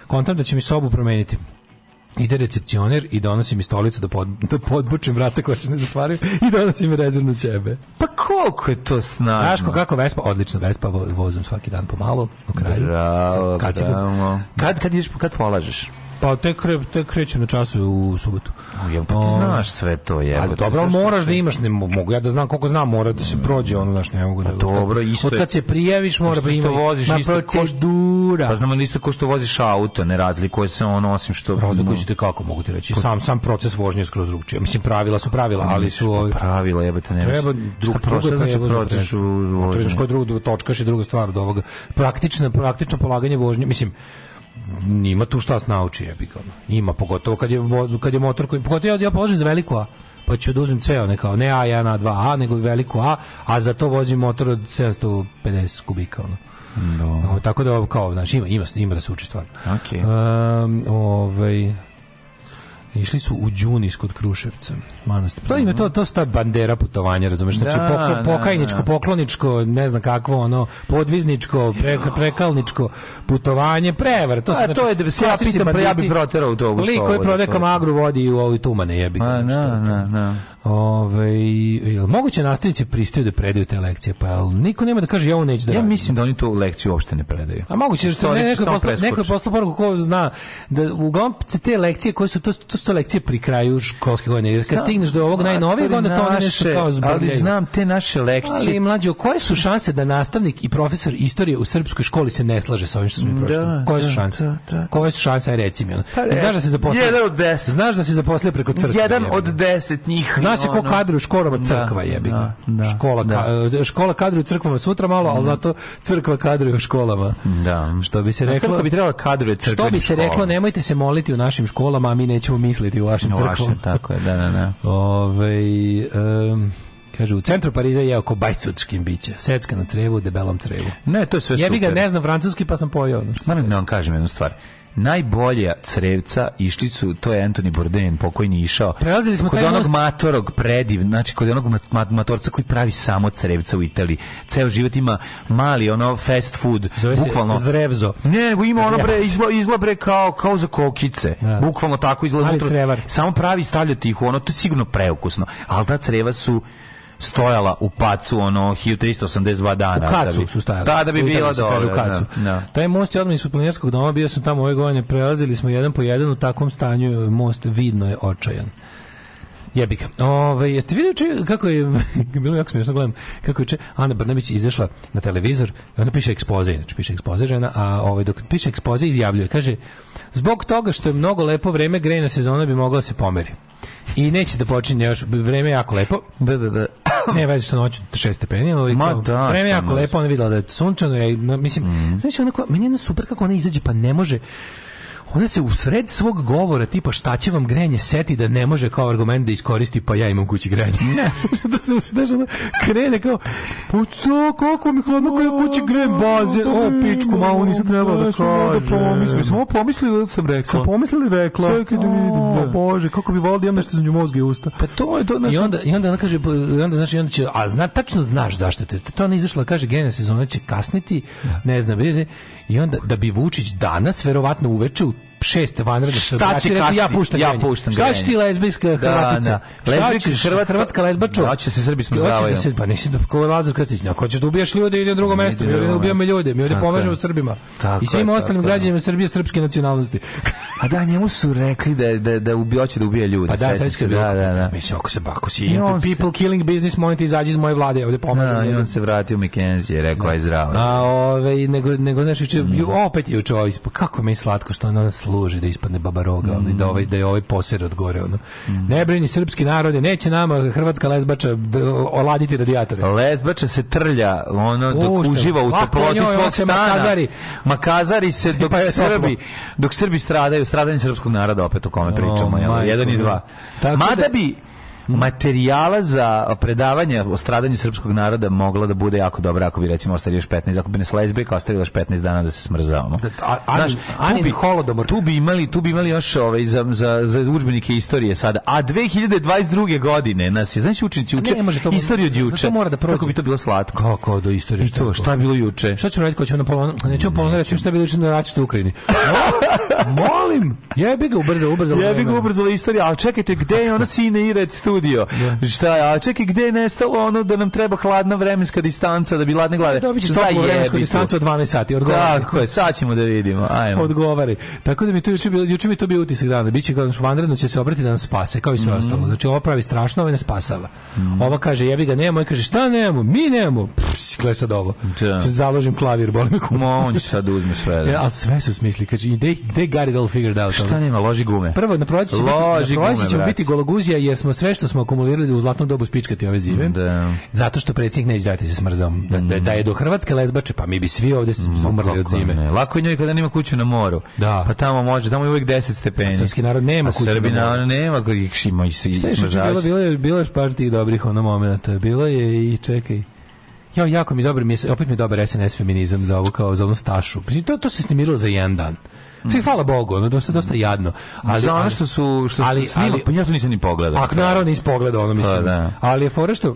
kontakt da će mi sobu promeniti ide recepcioner i donosi mi stolicu da, pod, da podbučim vrata koja se ne zatvaraju i donosi mi rezervnu ćebe. Pa koliko je to snažno? Znaš ko, kako Vespa, odlično Vespa, vozim svaki dan pomalo, u kraju. Bravo, kad bravo. Kad, kad, ideš, kad polažeš? Pa tek, kre, tek kreću na času u subotu. jel, pa ti znaš sve to, je. Al dobro, ali moraš da imaš, ne mogu ja da znam koliko znam, mora da se mm. prođe ono, znaš, ne mogu da... Pa dobro, isto Od kad se prijaviš, mora da ima... voziš, isto procedura. Pa znamo, da isto ko što voziš auto, ne razlikuje se ono, osim što... Razlikuju mm. se kako mogu ti reći. Sam, sam proces vožnje je skroz drugčije. Mislim, pravila su pravila, ali su... Ovi... Pravila, jebote ne... Treba drug, drugo, znači proces u vožnje. Znači, drugo, da točkaš i druga stvar od ovoga. Praktično, praktično polaganje vožnje, mislim, ima tu šta s nauči jebiga. Ima pogotovo kad je kad je motor koji pogotovo ja, ja položim za veliko A pa ću da uzmem ceo one ne A1 A2 A nego i veliku A a za to vozim motor od 750 kubika ono. Da. No. no tako da kao znači ima ima ima da se uči stvarno. Okej. Okay. Um, ovaj Išli su u Đunis kod Kruševca, manastir. To ime to, to sta bandera putovanja, razumeš? Znači, da, poko, da, da. pokajničko, pokloničko, ne znam kakvo, ono, podvizničko, preka, prekalničko putovanje, prevar. To, se, znači, to je da se ja pitam, pa ja bi proterao autobus. Lik koji prodaje agru vodi u ovoj tumane jebi. A, znači, na, na, na. Ove, jel moguće nastavnici pristaju da predaju te lekcije? Pa jel niko nema da kaže ja ovo neću da Ja mislim da oni tu lekciju uopšte ne predaju. A moguće što da ne, neko posla, neko posla poruku ko zna da uglavnom se te lekcije koje su to, to su to lekcije pri kraju školske godine. Jer kad stigneš do ovog najnovijeg onda to oni nešto kao zbrljaju. Ali znam te naše lekcije. Ali mlađo, koje su šanse da nastavnik i profesor istorije u srpskoj školi se ne slaže sa ovim što smo mi da, prošli? Da, koje su šanse? Da, da, Koje su šanse, aj reci mi. Pa Znaš da se zaposlio? Jedan od 10. Znaš da se zaposlio preko crkve. Jedan od 10 njih. Znaš Zna se ko kadruju školama da, crkva jebi ga. Da, da, škola, ka, e, škola kadruju crkvama sutra malo, ali zato crkva u školama. Da. Što bi se reklo... Crkva bi trebala kadruje crkvenim Što bi se reklo, nemojte se moliti u našim školama, a mi nećemo misliti u vašim crkvama. Tako je, da, da, da. <laughs> Ove, um, Kaže, u centru Pariza je oko bajcutskim biće. Secka na crevu, debelom crevu. Ne, to je sve Jebi super. ga, ne znam francuski, pa sam pojao. Moram da vam kažem jednu stvar najbolja crevca išli to je Anthony Bourdain, pokojni išao. Prelazili smo kod onog most... matorog prediv, znači kod onog mat, matorca koji pravi samo crevca u Italiji. Ceo život ima mali ono fast food, Zove bukvalno zrevzo. Ne, nego ima ono bre izla, bre kao kao za kokice. Ja. Da. Bukvalno tako izgleda. Samo pravi stavljati ih ono, to je sigurno preukusno. Al ta creva su stojala u pacu ono 1382 dana. U da kacu da bi, su stajali. Da, da bi bila da kaže, u da, kacu. Da, da. Taj most je odmah ispod planinarskog doma, bio sam tamo ove godine, prelazili smo jedan po jedan u takvom stanju, e, most vidno je očajan. Jebika. Ove, jeste vidjeli kako je, <laughs> bilo jako smiješno gledam, kako je če, Ana Brnabić izašla na televizor, i ona piše ekspoze, znači piše ekspoze žena, a ovaj, dok piše ekspoze izjavljuje, kaže, zbog toga što je mnogo lepo vreme, grejna sezona bi mogla da se pomeri. I neće da počinje još, vreme je jako lepo. Da, da, da ne veze što noć 6 stepeni, ali Ma, kao, da, vreme jako lepo, ona videla da je sunčano, ja, mislim, mm. znaš, onako, meni je super kako ona izađe, pa ne može, ona se u sred svog govora tipa šta će vam grenje seti da ne može kao argument da iskoristi pa ja imam kući grenje. Ne. da <laughs> se daš ono, krene kao pa co, kako mi hladno kada kući grem bazen. Pa o, pičku, malo nisam pa trebao da kaže. Da pomislim. Samo pomislili da sam rekla. Sam pomislili rekla. Čekaj da vidim. O, da. bože, kako bi volio da imam nešto između mozga i usta. Pa to je to. Naš... I onda, i onda ona kaže, i onda, znaš, i onda će, a zna, tačno znaš zašto te. To ona izašla, kaže, grenja sezona će kasniti, da. ne znam, i onda da bi Vučić danas, verovatno uveče u šest vanrednih šta će rekao, ja puštam ja puštam šta će ti lezbijska da, da. hrvatica da, lezbijska hrvat, hrvatska lezbačo da će se srbi smo zavali se pa nisi do da, kola Lazar Krstić na hoćeš da ubijaš ljude ili na drugo mesto ili da ubijamo ljude mi ovde pomažemo Srbima tako i svim ostalim građanima Srbije srpske nacionalnosti a da njemu su rekli da da da ubijaće da ubije ljude pa da sećaš da da da mislim ako se bako si people killing business moment izađi iz moje vlade ovde pomaže da, i on se vratio McKenzie rekao aj zdravo a ovaj nego nego znači opet je čovjek kako mi slatko što ona služi da ispadne babaroga, mm. ono, da, ovaj, da je ovaj poser od gore. Ono. Mm. Ne brini srpski narode, neće nama hrvatska lezbača oladiti radijatore. Lezbača se trlja, ono, dok Ušte, uživa u teploti svog stana. Makazari. <laughs> makazari se pa dok pa Srbi, dok Srbi stradaju, stradanje srpskog naroda opet o kome pričamo, oh, jel, jedan i dva. Tako Mada da, bi materijala za predavanje o stradanju srpskog naroda mogla da bude jako dobra ako bi recimo ostavio još 15, ako bi ne Slezbek ostavio još 15 dana da se smrzavamo. ali da, tu bi, holodomor. Tu bi imali, tu bi imali još ovaj, za, za, za udžbenike istorije sada. A 2022. godine nas je, znači učenici uče ne, može to, istoriju od juče. mora da prođe. Kako bi to bilo slatko? Kako do istorije? što šta je bilo juče? Šta ćemo raditi ko ćemo na polonu? Pa nećemo polonu, recimo šta bi bilo juče na račite Ukrajini. <laughs> Molim! Jebi ga ubrzo ubrzalo. Jebi ga ubrzalo istorija, ali čekajte, gde je ona sine Irec tu? studio. Yeah. Da. Šta je? A čekaj, gde je nestalo ono da nam treba hladna vremenska distanca da bi ladne glave? Pa dobit ćeš toplu vremensku distancu od 12 sati. Odgovari. Tako je, sad ćemo da vidimo. Ajmo. Odgovori. Tako da mi to juče bilo, juče mi to bio utisak dana. Biće kao znači vanredno će se obrati da nas spase, kao i sve mm ostalo. Znači ovo pravi strašno, ovo ne spasava. Mm Ova kaže jebi ga nemamo, i kaže šta nemamo? Mi nemamo. Pff, gle sad ovo. Da. Založim klavir, boli me kurac. on će sad da uzme sve. Da. Ja, <laughs> e, a sve su smisli, kaže they, they got it all figured out. Šta nema, loži gume. Prvo na proleće će, loži biti, na proleće gume, ćemo brate. biti gologuzija jer smo sve što što smo akumulirali u zlatnom dobu spičkati ove zime. Da. Zato što predsjednik neće dati se smrzom. Da, da, mm. da je do Hrvatske lezbače, pa mi bi svi ovdje umrli od zime. Ne. Lako je njoj kada nema kuću na moru. Da. Pa tamo može, tamo je uvijek 10 stepeni. srpski narod nema kuću Srbi na moru. nema koji ima i smrzavači. Bilo, bilo, bilo je još par tih dobrih ono momenta. Bilo je i čekaj. Ja, jako mi dobro, opet mi je dobar SNS feminizam za ovu, kao za onu stašu. To, to se snimirilo za jedan dan. Sve mm. hvala Bogu, ono dosta dosta jadno. Ali za ono što su što ali, su snima, ali, pa ja to nisam ni pogledao. Pa naravno nisam pogledao, ono pa mislim. Da. Ali je fora što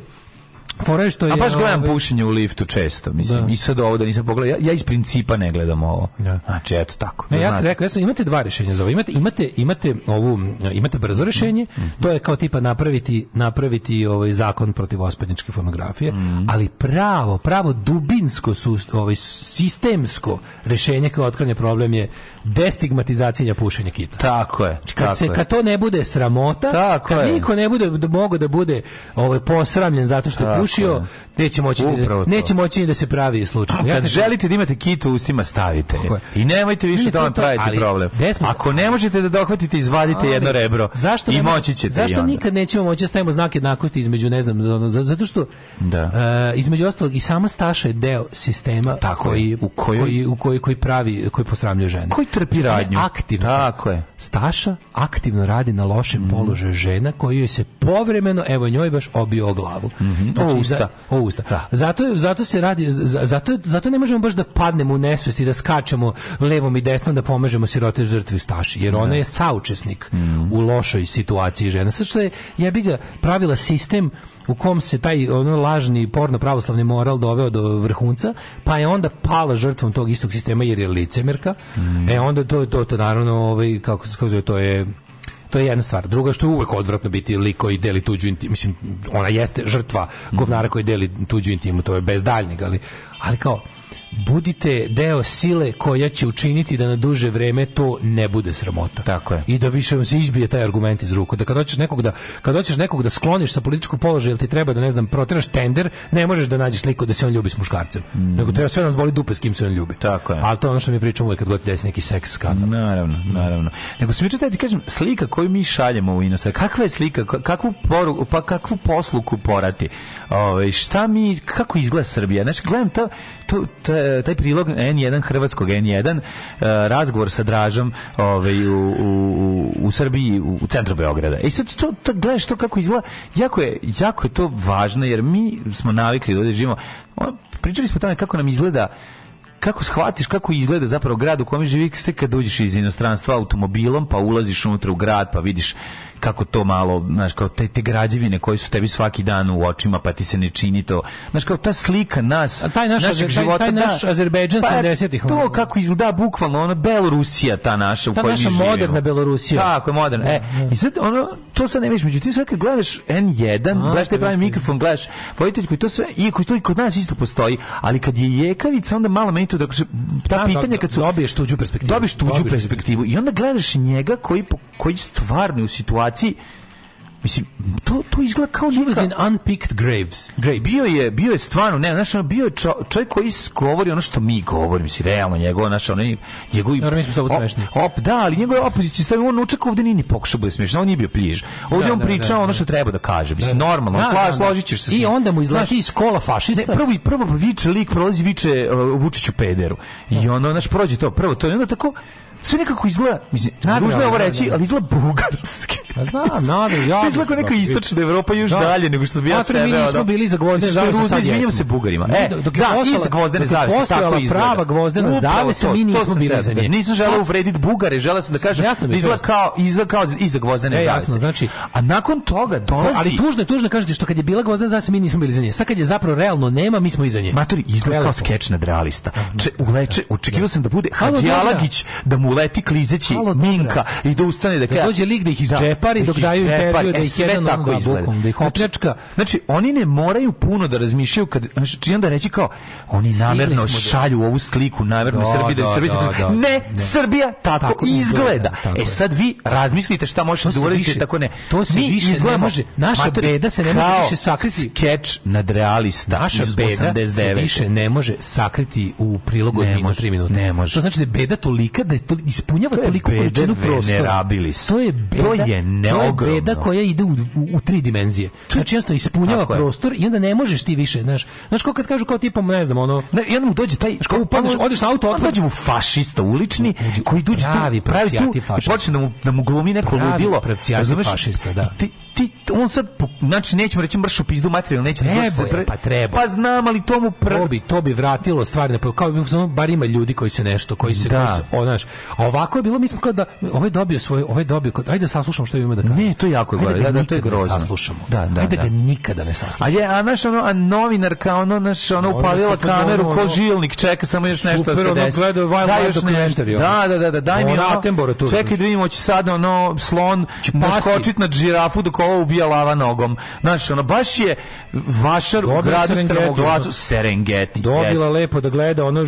Fore što je... A baš gledam ovaj... pušenje u liftu često, mislim. Da. I sad ovo da nisam pogledao. Ja, ja iz principa ne gledam ovo. Da. Znači, eto tako. Ne, ja znači. sam rekao, ja sam, imate dva rešenja za ovo. Imate, imate, imate, ovu, imate brzo rešenje. mm -hmm. to je kao tipa napraviti, napraviti ovaj zakon protiv ospadničke fonografije, mm -hmm. ali pravo, pravo dubinsko, sust, ovaj, sistemsko rešenje kao otkranje problem je destigmatizacija pušenja kita. Tako je. Znači, kad, tako se, je. kad to ne bude sramota, tako kad je. niko ne bude mogao da bude ovaj, posramljen zato što narušio, neće moći, da- neće moći da se pravi slučajno. Ja kad želite da imate kitu u ustima, stavite je. I nemojte više da vam pravite problem. Smo... Ako ne možete da dohvatite, izvadite ali, jedno rebro zašto i moći ćete Zašto onda. nikad nećemo moći da stavimo znak jednakosti između, ne znam, zato što da. Uh, između ostalog i sama Staša je deo sistema Tako koji, u kojoj... koji, u koji, koji pravi, koji posramljuje žene. Koji trpi znači, radnju. Aktivno. Tako je. Staša aktivno radi na lošem mhm. položaju žena koji se povremeno, evo njoj baš obio glavu. Mm -hmm. znači, o usta. Za, o usta. Da. Zato, zato se radi, zato, zato ne možemo baš da padnemo u nesvest i da skačemo levom i desnom da pomažemo sirote žrtvi staši, jer ona da. je saučesnik mm -hmm. u lošoj situaciji žena. Sad što je, ja bi ga pravila sistem u kom se taj ono lažni porno pravoslavni moral doveo do vrhunca, pa je onda pala žrtvom tog istog sistema jer je licemerka. Mm. E onda to to to naravno ovaj kako se kaže to je To je jedna stvar. Druga što je uvek odvratno biti lik koji deli tuđu intimu. Mislim, ona jeste žrtva govnara koji deli tuđu intimu, to je bez daljnjeg, ali, ali kao, budite deo sile koja će učiniti da na duže vreme to ne bude sramota. Tako je. I da više se izbije taj argument iz ruku. Da kad hoćeš nekog da, kad hoćeš nekog da skloniš sa političkog položaja, jel ti treba da ne znam, proteraš tender, ne možeš da nađeš sliku da se on ljubi s muškarcem. Mm. Nego treba sve nas boli dupe s kim se on ljubi. Tako je. Al to je ono što mi pričamo uvek kad god desi neki seks skandal. Naravno, naravno. Nego se pričate, da ti kažem, slika koju mi šaljemo u inostranstvo, kakva je slika, kakvu poruku, pa kakvu posluku porati. Ovaj šta mi, kako izgleda Srbija? Znači, gledam to, taj prilog N1 hrvatskog N1 e, razgovor sa Dražom ovaj u, u, u Srbiji u, centru Beograda. I sad to, to gledaš to kako izgleda, jako je, jako je to važno jer mi smo navikli da živimo. Pričali smo tome kako nam izgleda kako shvatiš kako izgleda zapravo grad u kojem živiš tek kad uđeš iz inostranstva automobilom pa ulaziš unutra u grad pa vidiš kako to malo, znaš, kao te, te građevine koje su tebi svaki dan u očima, pa ti se ne čini to. Znaš, kao ta slika nas, a taj naš, našeg taj, života, taj naš da, Azerbejdžan pa 70-ih. To kako izgleda, da, bukvalno, ona Belorusija ta naša u kojoj mi živimo. Ta naša moderna Belorusija. Tako je, moderna. Da, e, da. I sad, ono, to sad ne vidiš, međutim, sad kad gledaš N1, a, gledaš taj pravi mikrofon, gledaš voditelj koji to sve, iako to i kod nas isto postoji, ali kad je jekavica, onda malo meni to, da, ta pitanja kad su... Dobiješ tuđu perspektivu. Dobiješ tuđu perspektivu i onda gledaš njega koji, koji stvarno u situaciji baci Mislim, to, to izgleda kao neka... He was in unpicked graves. Grave. Bio je, bio je stvarno, ne, znaš, bio je čovjek koji govori ono što mi govorimo, mislim, realno njegov, znaš, ono, njegov... Dobro, mi smo slobodno smešni. Op, da, ali njegove opozicije stavio, on učak ovdje nije ni pokušao da bude smešan, on nije bio pliž. Ovdje da, on da, pričao da, ono što treba da kaže, mislim, da, normalno, da, sla, da, složit ćeš se. I onda mu izlazi iz kola fašista. Ne, prvo, prvo viče lik, prolazi viče uh, Vučiću pederu. I ono, znaš, prođe to, prvo to, i onda tako, sve nekako izgleda, mislim, da, ružno je da, ovo da, reći, ali izgleda bugarski. A pa znam, nadru, ja. Sve izgleda kao neka istočna Evropa još da. dalje nego što bi ja sebe. Mi nismo bili za gvozdene zavese, sad izvinjam se Bugarima. E, dok je da, postala, iz gvozdene zavese, tako izgleda. prava gvozdena zavesa, mi nismo bili za nje. Nisam želeo uvrediti Bugare, želeo sam da kažem, izgleda kao, izgleda kao iza gvozdene e, zavese. znači. A nakon toga dolazi... Ali tužno je, tužno kažete što kad je bila gvozdena zavesa, mi nismo bili za nje. Sad kad je zapravo realno nema, mi smo iza nje. Maturi, izgleda kao skeč nadrealista. Uleče, očekivao sam da bude Hadjalagić, da mu uleti klizeći Halo, Minka i da ustane da, da, kaže. Dođe lik da ih izčepari da, da dok daju intervju e, da ih jedan tako izgleda. Da ih znači, opljačka. Znači, oni ne moraju puno da razmišljaju kad znači, znači onda reći kao oni namerno šalju ovu sliku namerno Srbiji da Srbija znači, ne Srbija tako izgleda. E sad vi razmislite šta možete da uradite tako ne. To se više ne može. Naša beda se ne može više sakriti. Skeč nad realista. Naša beda se više ne može sakriti u prilogu od minuta. Ne može. To znači da je beda tolika da je to ispunjava to toliku količinu prostora. To je beda, to je, to je beda koja ide u, u, u tri dimenzije. Znači jednostavno ispunjava Tako prostor je. i onda ne možeš ti više, znaš. Znaš kao kad kažu kao tipom, ne znam, ono... Ne, i onda mu dođe taj... Znaš, upadneš, odeš na auto, odeš... Dođe mu fašista ulični, Uđi, koji dođe pravi, tu, pravi tu i počne da mu, da mu glumi neko pravi ludilo. Pravi fašista, da. Ti, ti, on sad, znači nećemo reći mršu pizdu materijalno, neće treba se pre... pa treba. Pa znam, ali to mu pr... to, bi, to bi vratilo stvari, kao bi, bar ima ljudi koji se nešto, koji se, da. koji se, o, znaš, ovako je bilo, mi smo kao da ovaj dobio svoj, ovaj dobio, kad ajde da šta što ima da kaže. Ne, to je jako gore. Da, da, to je da grozno. Saslušamo. Da, da, ajde da. ga da nikada da ne saslušamo. A je, a naš ono, a novinar kao ono, naš ono upalila pa kameru ono, ko žilnik, čeka samo još nešto da se desi. Super, ono gledao Wild Documentary. Da, da, da, da, daj mi ono, čekaj da vidimo, će sad ono, slon naskočit na džirafu dok ovo ubija lava nogom. Znaš, ono, baš je vašar u gradu Strmoglacu, Serengeti. Dobila lepo da gleda ono,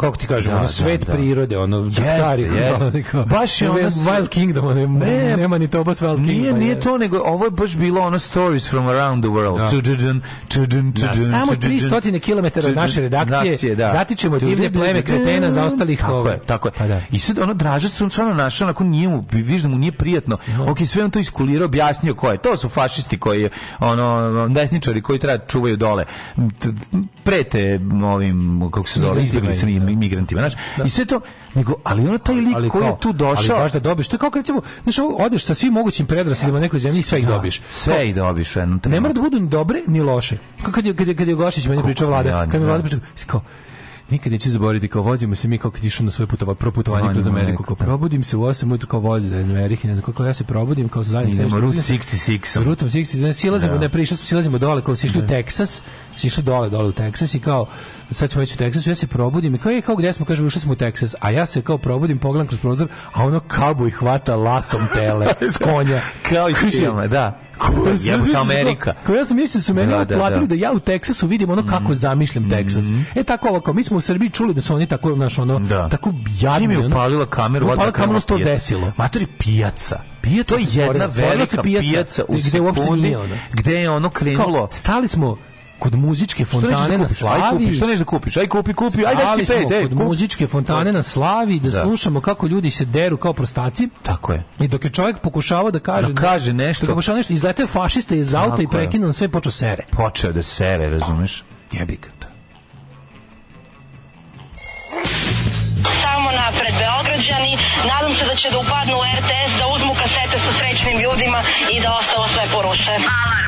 kako ti kažem, ono, svet prirode, ono, stari. <laughs> baš je ono... Wild Kingdom, ne, ne, nema ni to baš Wild Kingdom. Nije, nije to, nego ovo je baš bilo ono stories from around the world. Da. Čudžun, čudžun, čudžun, samo 300 km od naše redakcije da. zatičemo divlje pleme kretena za ostalih Tako je, tako je. Pa da. I sad ono draže su stvarno našao, onako nije mu, viš da mu nije prijatno. Ok, sve on to iskulirao, objasnio ko je. To su fašisti koji, ono, desničari koji treba da čuvaju dole. Prete ovim, kako se zove, izbjeglicama i da. migrantima. Znaš, i sve to, nego ali ono taj lik ali koji kao, je tu došao ali baš da dobiš to je kao kad recimo znači odeš sa svim mogućim predrasudima nekoj zemlji i sve ih da, dobiš sve kao, ih dobiš jedno ne mora da budu ni dobre ni loše kako kad je kad je, kad je Gošić meni pričao vlada kad mi da. vlada pričao kao nikad neću zaboraviti kao vozimo se mi kao kad išao na svoje putova proputovanje kroz Ameriku kao probudim se u 8 ujutro kao vozi da iz Amerike ne znam kako ja se probudim kao zadnji. nešto Route 66 Route 66 silazimo da. ne prišli silazimo dole kao sišli u da. Texas sišli dole dole u Texas i kao sad ćemo već u Teksasu, ja se probudim i kao je, kao gdje smo, kažem, ušli smo u Teksas, a ja se kao probudim, pogledam kroz prozor, a ono kabuj hvata lasom tele, s <laughs> konja. kao i filma, da. Jebota Amerika. Kao, ja sam mislio da su meni da, uplatili da, da. da, ja u Teksasu vidim ono kako mm. zamišljam mhm. Teksas. Mm. E tako ovako, mi smo u Srbiji čuli da su oni tako, naš ono, da. tako jadni. Čim je upalila kameru, upalila kameru, to desilo. Matori pijaca pijaca. To je jedna velika pijaca, pijaca u gde uopšte nije ono. Gde je ono krenulo? Kao, stali smo kod muzičke da fontane na Slavi. Što nešto da kupiš? Aj kupi, kupi. Aj daš ti pet, e, Kod muzičke fontane na Slavi da, da, slušamo kako ljudi se deru kao prostaci. Tako je. I dok je čovjek pokušavao da kaže, da kaže nešto. Da pokušavao nešto, izleteo fašiste iz auta Tako i prekinuo sve počeo sere. Počeo da sere, razumeš? Pa, Jebik. Samo napred Beograđani, nadam se da će da upadnu u RTS, da uzmu kasete sa srećnim ljudima i da ostalo sve poruše. Alarm!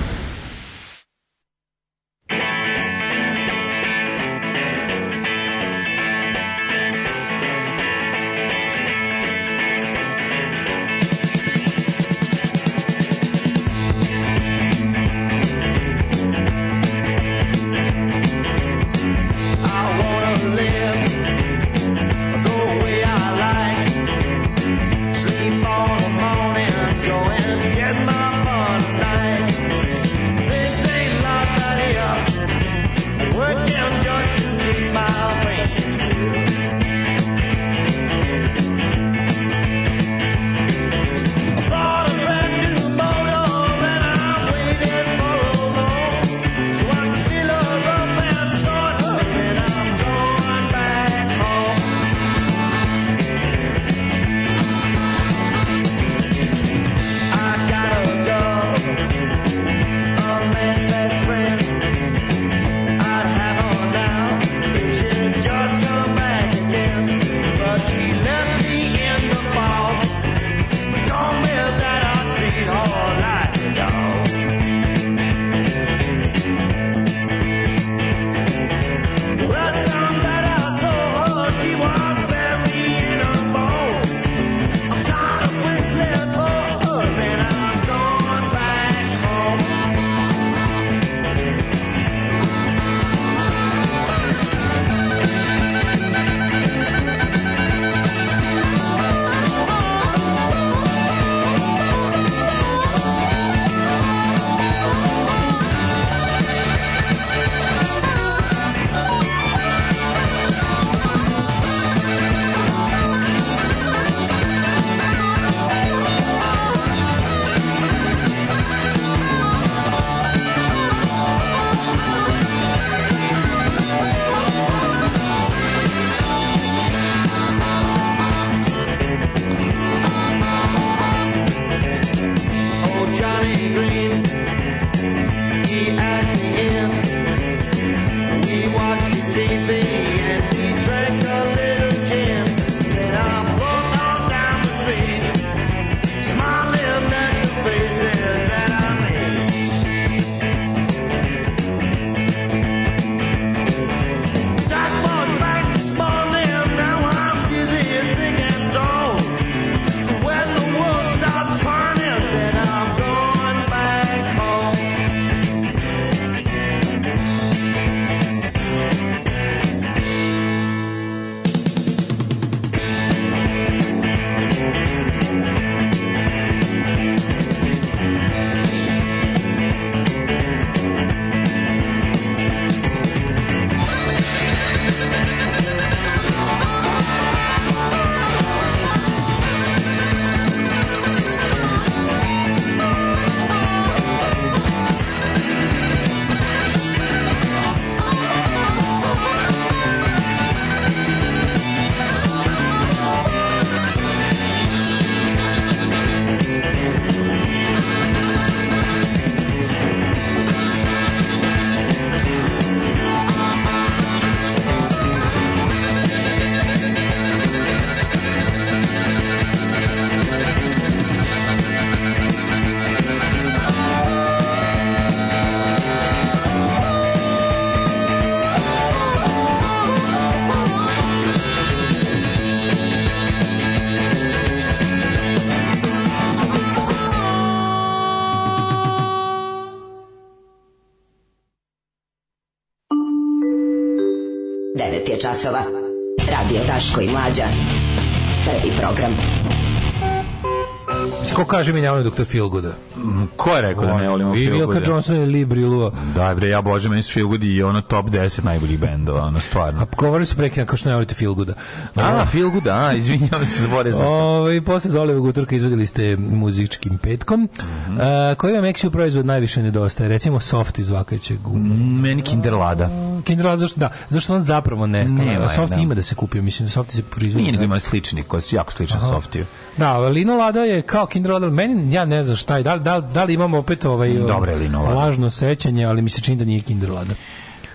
kažem mi ne volim Dr. Feelgooda. Mm, ko je rekao da ne volimo Feelgooda? I Milka Johnson i Lee Brilua. Da, bre, ja bože, meni Feelgood i ono top 10 najboljih bendova, ono stvarno. A govorili su prekina kao što ne volite Feelgooda. A, Feelgooda, a, izvinjavam se, za sam. Ovaj posle Zoleve Guturka izvodili ste muzičkim petkom. Mm -hmm. A, koji vam eksiju proizvod najviše nedostaje? Recimo soft iz vakajućeg. Mm, meni Kinderlada. Kindle zašto da, zašto on zapravo nestao. Nema, soft da. ima da se kupi, mislim da softi se proizvodi. Nije nego da. ima slični, koji su jako sličan softiju. Da, Lino Lada je kao Kindle Lada, meni ja ne znam šta je, da, da, da li imamo opet ovaj mm, Dobre, Lino Lada. lažno sećanje, ali mi se čini da nije Kindle Lada.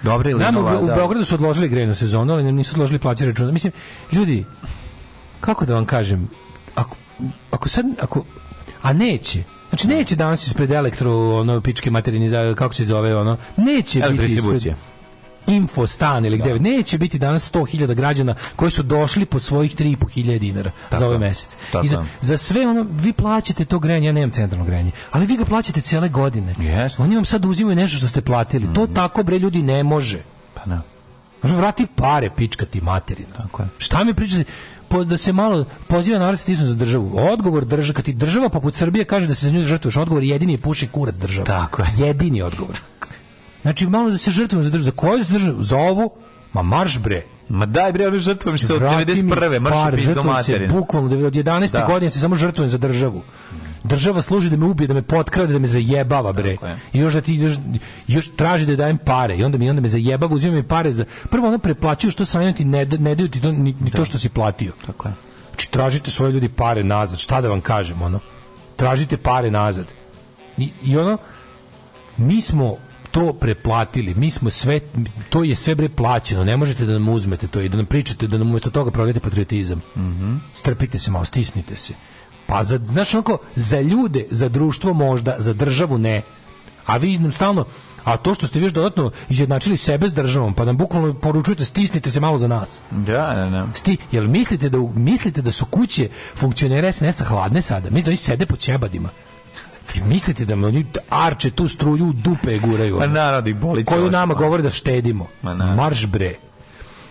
Dobre Lino Nama, Lada. U, u Beogradu su odložili grejnu sezonu, ali nisu odložili plaće računa. Mislim, ljudi, kako da vam kažem, ako, ako sad, ako, a neće, Znači da. neće danas ispred elektro ono pičke materijne kako se zove ono neće biti ispred infostan ili gdje da. neće biti danas 100.000 građana koji su došli po svojih 3.500 dinara tako, za ovaj mesec. I za, za, sve ono vi plaćate to grenje, ja nemam centralno grenje, ali vi ga plaćate cijele godine. Yes. Oni vam sad uzimaju nešto što ste platili. Mm To mhm. tako bre ljudi ne može. Pa da. ne. Vrati pare, pička ti materina. Tako je. Šta mi pričate? Po, da se malo poziva narod stisnu za državu. Odgovor drža, kad ti država poput Srbije kaže da se za nju žrtvuješ, odgovor jedini je puši kurac država. Tako je. Jedini odgovor. Znači, malo da se žrtvujem za državu. Za koju se državu? Za ovu? Ma marš bre. Ma daj bre, ono žrtvujem se od 91. Marš u pizdu materinu. Bukvalno, da od 11. Da. godine se samo žrtvujem za državu država služi da me ubije, da me potkrade, da me zajebava bre. I još da ti još, još traži da dajem pare i onda mi onda me zajebava, uzima mi pare za prvo ona preplaćuje što sam ti ne, ne daju ti to, ni, ni to da. što si platio. Tako je. Znači tražite svoje ljudi pare nazad, šta da vam kažem ono. Tražite pare nazad. I, i ono mi smo to preplatili. Mi smo sve, to je sve bre plaćeno. Ne možete da nam uzmete to i da nam pričate, da nam umesto toga prodajete patriotizam. Mm Strpite se malo, stisnite se. Pa, za, znaš, onako, za ljude, za društvo možda, za državu ne. A vi nam stalno, a to što ste još dodatno izjednačili sebe s državom, pa nam bukvalno poručujete stisnite se malo za nas. Da, da, da. Sti, jel mislite da, mislite da su kuće funkcionera SNS-a hladne sada? Mislim da oni sede po ćebadima. Vi mislite da oni arče tu struju u dupe guraju. Ma pa narodi boli. Koju nama govore da štedimo. Ma Marš bre.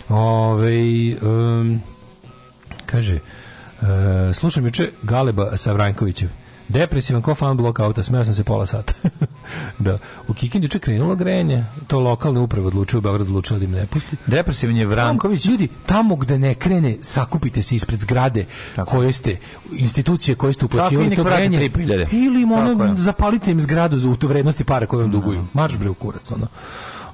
Ove, um, kaže, uh, slušam juče Galeba sa Vrankovićem. Depresivan ko fan blok auta, smeo sam se pola sata. <laughs> da. U Kikindi juče krenulo grejanje, to lokalne uprave odlučuje, Beograd odlučila da im ne pusti. Depresivan je Vranković. ljudi, tamo gde ne krene, sakupite se ispred zgrade Tako. koje ste, institucije koje ste uplaćivali to grejanje. Ili im ono, zapalite im zgradu za u vrednosti para koje vam duguju. Marš bre u kurac, ono.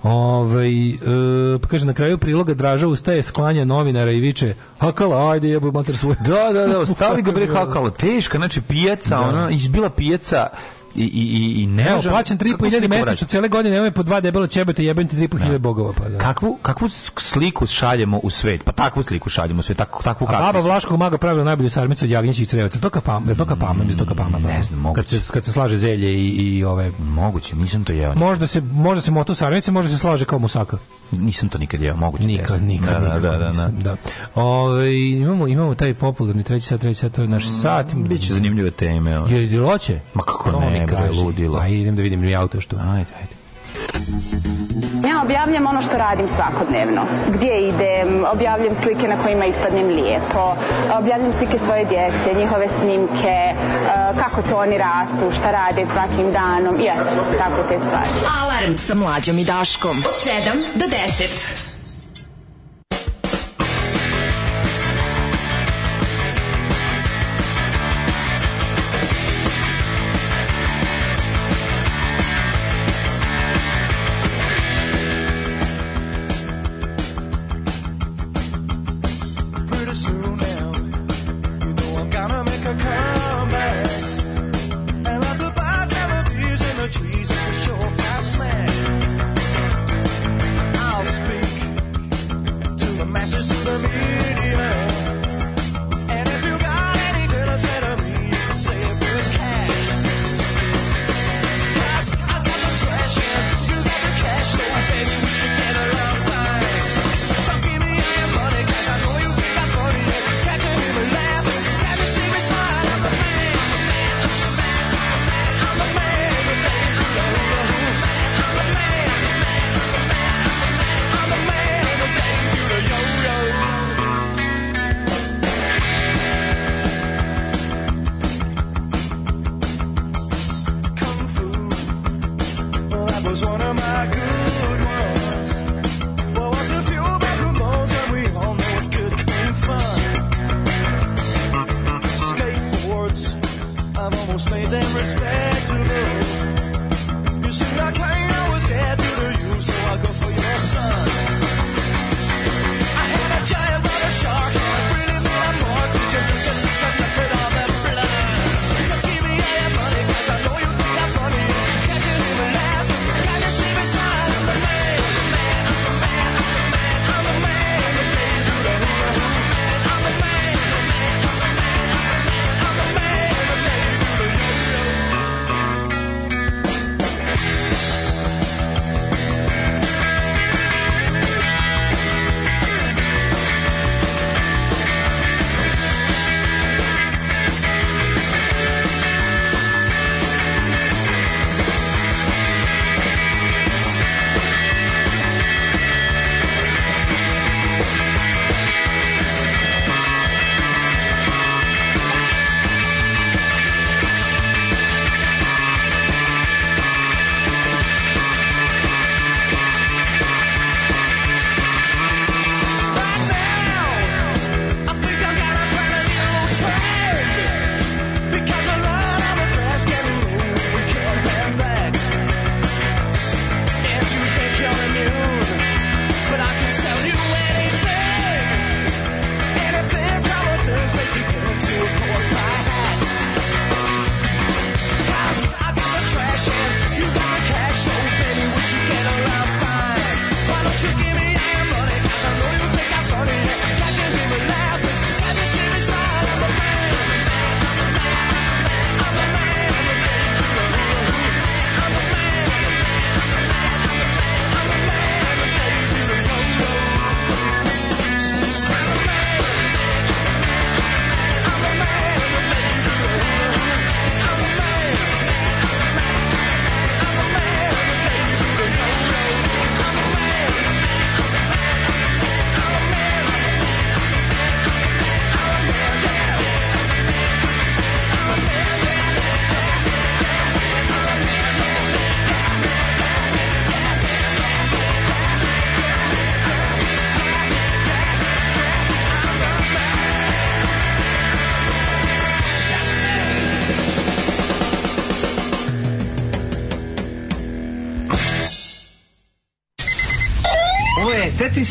Ove, ovaj, e, pa kaže na kraju priloga Draža ustaje, sklanja novinara i viče: "Hakala, ajde jeboj mater svoj." Da, da, da, stavi ga bre <laughs> da, da, da. Hakala, teška, znači pijaca, ona izbila pijaca i i i i ne Evo, plaćam 3.500 mesečno cele godine, evo je po dva debela ćebeta, jebem ti 3.500 da. bogova pa da. Kakvu kakvu sliku šaljemo u svet? Pa takvu sliku šaljemo u svet, tako takvu kakvu. A baba Vlaškog maga pravila najbolju sarmicu od jagnjećih creva. To kapam, to kapam, iz to kapam. Ne znam, moguće. Kad se kad se slaže zelje i i ove moguće, nisam to jeo. Možda se možda se moto sarmice, može se slaže kao musaka. Nisam to nikad jeo, moguće. Nikad, da, da, nikad, da, da, da, da, Ove, imamo, imamo taj popularni treći sat, treći sat, to je naš sat. Biće zanimljive teme. Je, je loće? Ma kako ne? ne ludilo. Aj, pa idem da vidim mi auto što. Ajde, ajde. Ja objavljam ono što radim svakodnevno. Gdje idem, objavljam slike na kojima ispadnem lijepo, objavljam slike svoje djece, njihove snimke, e, kako to oni rastu, šta rade svakim danom i eto, tako te stvari. Alarm sa mlađom i Daškom 7 do 10.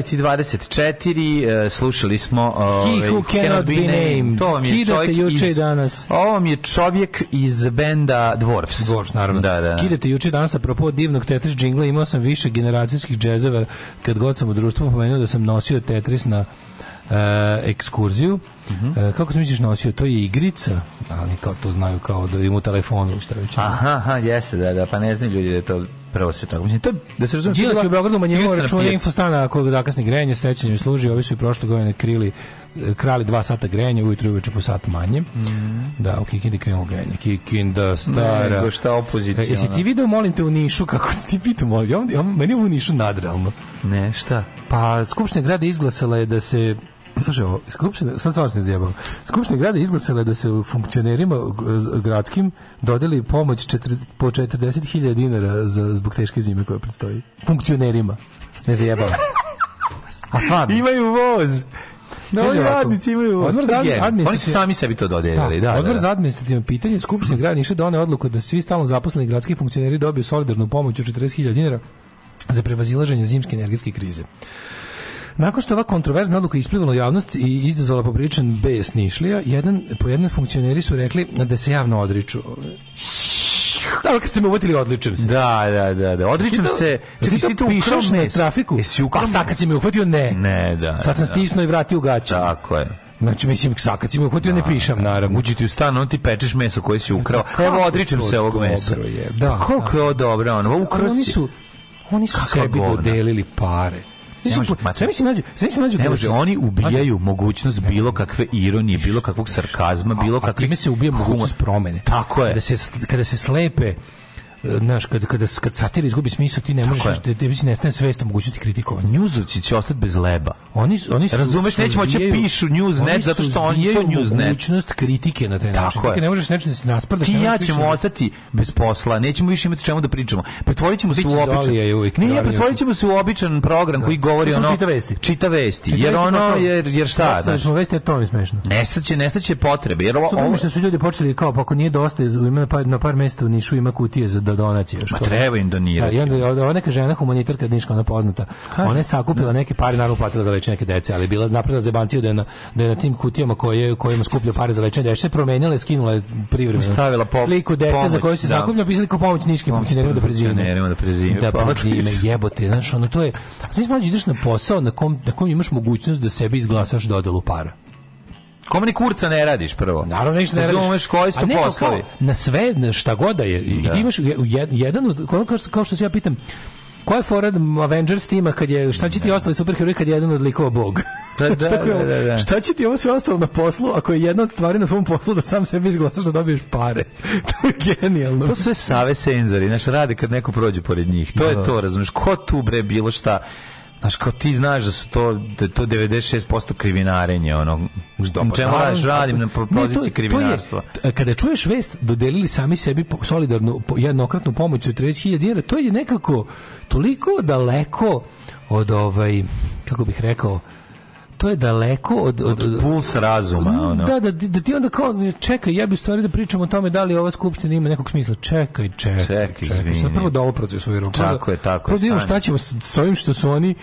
9.24 e, slušali smo e, He ovaj, Who Cannot, Be Named. To vam je Kidate čovjek juče i danas. Ovo vam je čovjek iz benda Dwarfs. Dwarfs, naravno. Da, da, da. Kidate juče i danas, apropo divnog Tetris džingla, imao sam više generacijskih džezeva kad god sam u društvu pomenuo da sam nosio Tetris na uh, ekskurziju. Uh mhm. -huh. kako se misliš nosio? To je igrica, ali kao to znaju kao da imu telefonu, šta Aha, aha, jeste, da, da, pa ne znaju ljudi da je to prvo se tako mislim to da se razume Đilas je u Beogradu manjevao račune infostana ako zakasni grejanje sećanjem služi ovi su i prošle godine krili e, krali dva sata grejanja ujutru i uveče po sat manje mm. da u Kikindi krenulo grejanje Kikinda stara nego šta opozicija e, jesi ti video molim te u Nišu kako si ti pitao molim ja, meni je u Nišu nadrealno ne šta pa skupština grada izglasala je da se Slušaj, ovo, Skupština, sad stvarno se izjebam. Skupština grada izglasala da se funkcionerima uh, gradskim dodeli pomoć četiri, po 40.000 dinara za, zbog teške zime koja predstoji. Funkcionerima. Ne zajebam se. A stvarno. Imaju voz. Da, oni radnici imaju odmor za administrativno. Oni su sami sebi to dodelili, da, da. da odmor da, da. za administrativno pitanje skupština grada Niša done odluku da svi stalno zaposleni gradski funkcioneri dobiju solidarnu pomoć od 40.000 dinara za prevazilaženje zimske energetske krize. Nakon što ova kontroverzna odluka isplivala u javnost i izazvala popričan bes Nišlija, jedan po jedan funkcioneri su rekli da se javno odriču. Da, kad ste me uvatili, odličem se. Da, da, da, da. Odričem se. Čekaj, ti to pišeš na trafiku? Jesi ukrom? Pa sad kad si me uhvatio, ne. Ne, da. Sad sam da, stisnuo i vratio gaće. Tako je. Znači, mislim, sa kad si me uhvatio, ne da, pišam, da. naravno. Uđi ti u stan, on ti pečeš meso koje si ukrao. Da, Evo, odričem se ovog mesa. Je. Da, Koliko da. je ovo dobro, ono, ukrao si. Oni su, oni su sebi govna. dodelili pare Pa, sve se nađu, sve se nađu. Evo, oni ubijaju mogućnost bilo kakve ironije, bilo kakvog sarkazma, bilo kakve. Time se ubija mogućnost promene. Tako je. Kada se kada se slepe znaš, kada, kada, kad satira izgubi smisao, ti ne možeš, da te, tebi si nestane svest o mogućnosti kritikovanja. Njuzovci će ostati bez leba. Oni, oni su, Razumeš, nećemo će da pišu net, zato što oni to Newsnet. mogućnost kritike na taj način. Tako je. Ne možeš nečem da se nasprdaš. Ti ja ćemo da- ostati bez posla, nećemo više imati čemu da pričamo. Pretvorit ćemo se u običan... Nije, pretvorit ćemo se u običan program koji govori ono... Čita vesti. Čita vesti. Jer ono, jer, jer šta, znaš? vesti, to mi smešno. Nestaće, nestaće potrebe. Jer ovo... Super mi što su ljudi počeli kao, pa ako nije dosta, na par mesta u Nišu ima kutije za do da donacije. Ma treba im donirati. Da, i onda, ova neka žena humanitarka Niška, ona poznata, Kažem. ona je sakupila neke pare, naravno platila za lečenje neke dece, ali je bila napravila zebanciju da je na, da je na tim kutijama koje, kojima skuplja pare za lečenje dece, se promenila skinula je privremeno Stavila po, sliku dece pomoć, za koju se sakuplja, da. pisali ko pomoć Niškim da funkcionerima da prezime. Da prezime. Da prezime, jebote, znaš, ono to je, a znaš, mlađi ideš na posao na kom, na kom imaš mogućnost da sebi izglasaš dodelu para. Kome ni kurca ne radiš prvo. Naravno ništa ne radiš. Zumeš koji su poslovi. Na sve, šta god da je. I da. imaš jedan, od, kao što se ja pitam, Ko je fora da Avengers tima kad je šta će ti da. ostali superheroji kad je jedan od likova bog? Pa <laughs> da, da, da, da, Šta će ti ovo sve ostalo na poslu ako je jedna od stvari na svom poslu da sam sebi izglasaš da dobiješ pare? <laughs> to je genijalno. To su sve save senzori, znaš, radi kad neko prođe pored njih. To je to, razumiješ? Ko tu bre bilo šta? Znaš, kao ti znaš da su to, da to 96% kriminarenje, ono, Dobar, čemu radiš, radim na poziciji krivinarstva. To je, kada čuješ vest, dodelili sami sebi solidarnu, jednokratnu pomoć od 30.000 dinara, to je nekako toliko daleko od ovaj, kako bih rekao, to je daleko od... Od, od puls razuma, ono. Da, da, da ti onda kao, čekaj, ja bih stvari da pričam o tome da li ova skupština ima nekog smisla. Čekaj, čekaj, čekaj. čekaj. prvo da ovo procesuiramo. Tako da je, tako je. Prvo da šta ćemo sa s ovim što su oni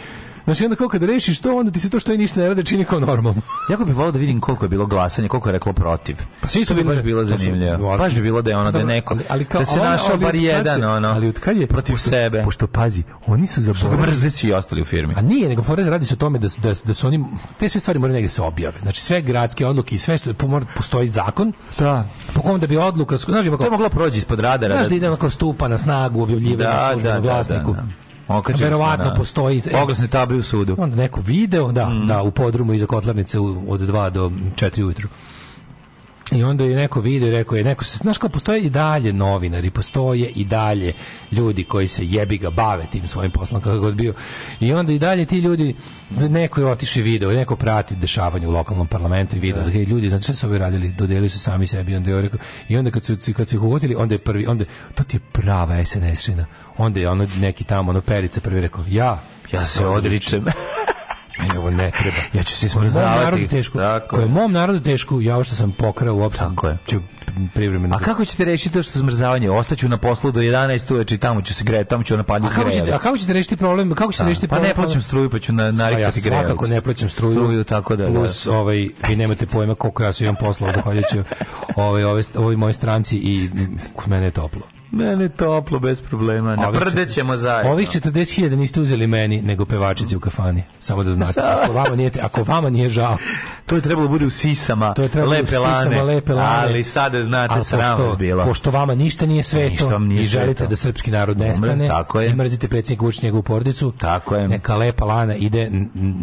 Znači onda kako kad rešiš to, onda ti se to što je ništa ne rade čini kao normalno. <laughs> jako bih volio da vidim koliko je bilo glasanje, koliko je reklo protiv. Pa svi su bili baš bilo zanimljivo. Baš bi bilo da je ona da neko ali, ali da kao, da se ovaj- našao ovaj bar jedan ono. Ali od kad je protiv pošto, sebe? Pošto pazi, oni su za što mrze svi ostali u firmi. A nije, nego forez radi se o tome da da da su oni te sve stvari moraju negde se objave. Znači sve gradske odluke i sve što postoji zakon. Da. Po pa kom da bi odluka, znači kako. To moglo proći ispod radara. Znaš da, da ide onako stupa na snagu objavljivanja da, u službenom glasniku. Da, da, da okačili verovatno na, da. postoji oglasne table u sudu. Onda neko video, da, mm. da u podrumu iza kotlarnice od 2 do 4 ujutru. I onda je neko video i rekao je, neko se, znaš kao, postoje i dalje novinari, postoje i dalje ljudi koji se jebi ga bave tim svojim poslom kako god bio. I onda i dalje ti ljudi, neko je otišao video, neko prati dešavanje u lokalnom parlamentu i video, da. Dakle, ljudi, znači šta su ovi radili, dodelili su sami sebi, onda je rekao, i onda kad su, kad su ih uhvatili, onda je prvi, onda, to ti je prava SNS-ina, onda je ono neki tamo, ono perica prvi rekao, ja, ja se odričem. <laughs> Meni ovo ne treba. Ja ću se smrzavati. teško. Tako koje je. mom narodu teško, ja ovo što sam pokrao uopšte. Tako je. Ću privremeno. A da- kako ćete rešiti to što smrzavanje? Ostaću na poslu do 11 uveče i tamo ću se grejati, tamo ću napaljiti grejanje. A kako ćete, a kako ćete rešiti problem? Kako ćete da. rešiti problem? Pa ne plaćam struju, pa ću na narihtati pa grejanje. Ja svakako ne plaćam struju. struju tako da, da. plus da. ovaj vi nemate pojma koliko ja sam imam posla zahvaljujući ovaj ove ovaj, ovaj, ovaj moj stranci i kod mene je toplo. Mene toplo, bez problema. Naprdećemo zajedno. Ovih 40.000 niste uzeli meni, nego pevačici u kafani. Samo da znate. Ako vama nije, ako vama nije žao. To je trebalo da bude u sisama, to je trebalo da lepe, u sisama lane, lepe lane. Ali sada znate, ali sram pošto, vas bilo. Pošto vama ništa nije sveto nije i želite sveto. da srpski narod nestane tako je. i mrzite predsjednika Vučića njegovu porodicu, tako je. neka lepa lana ide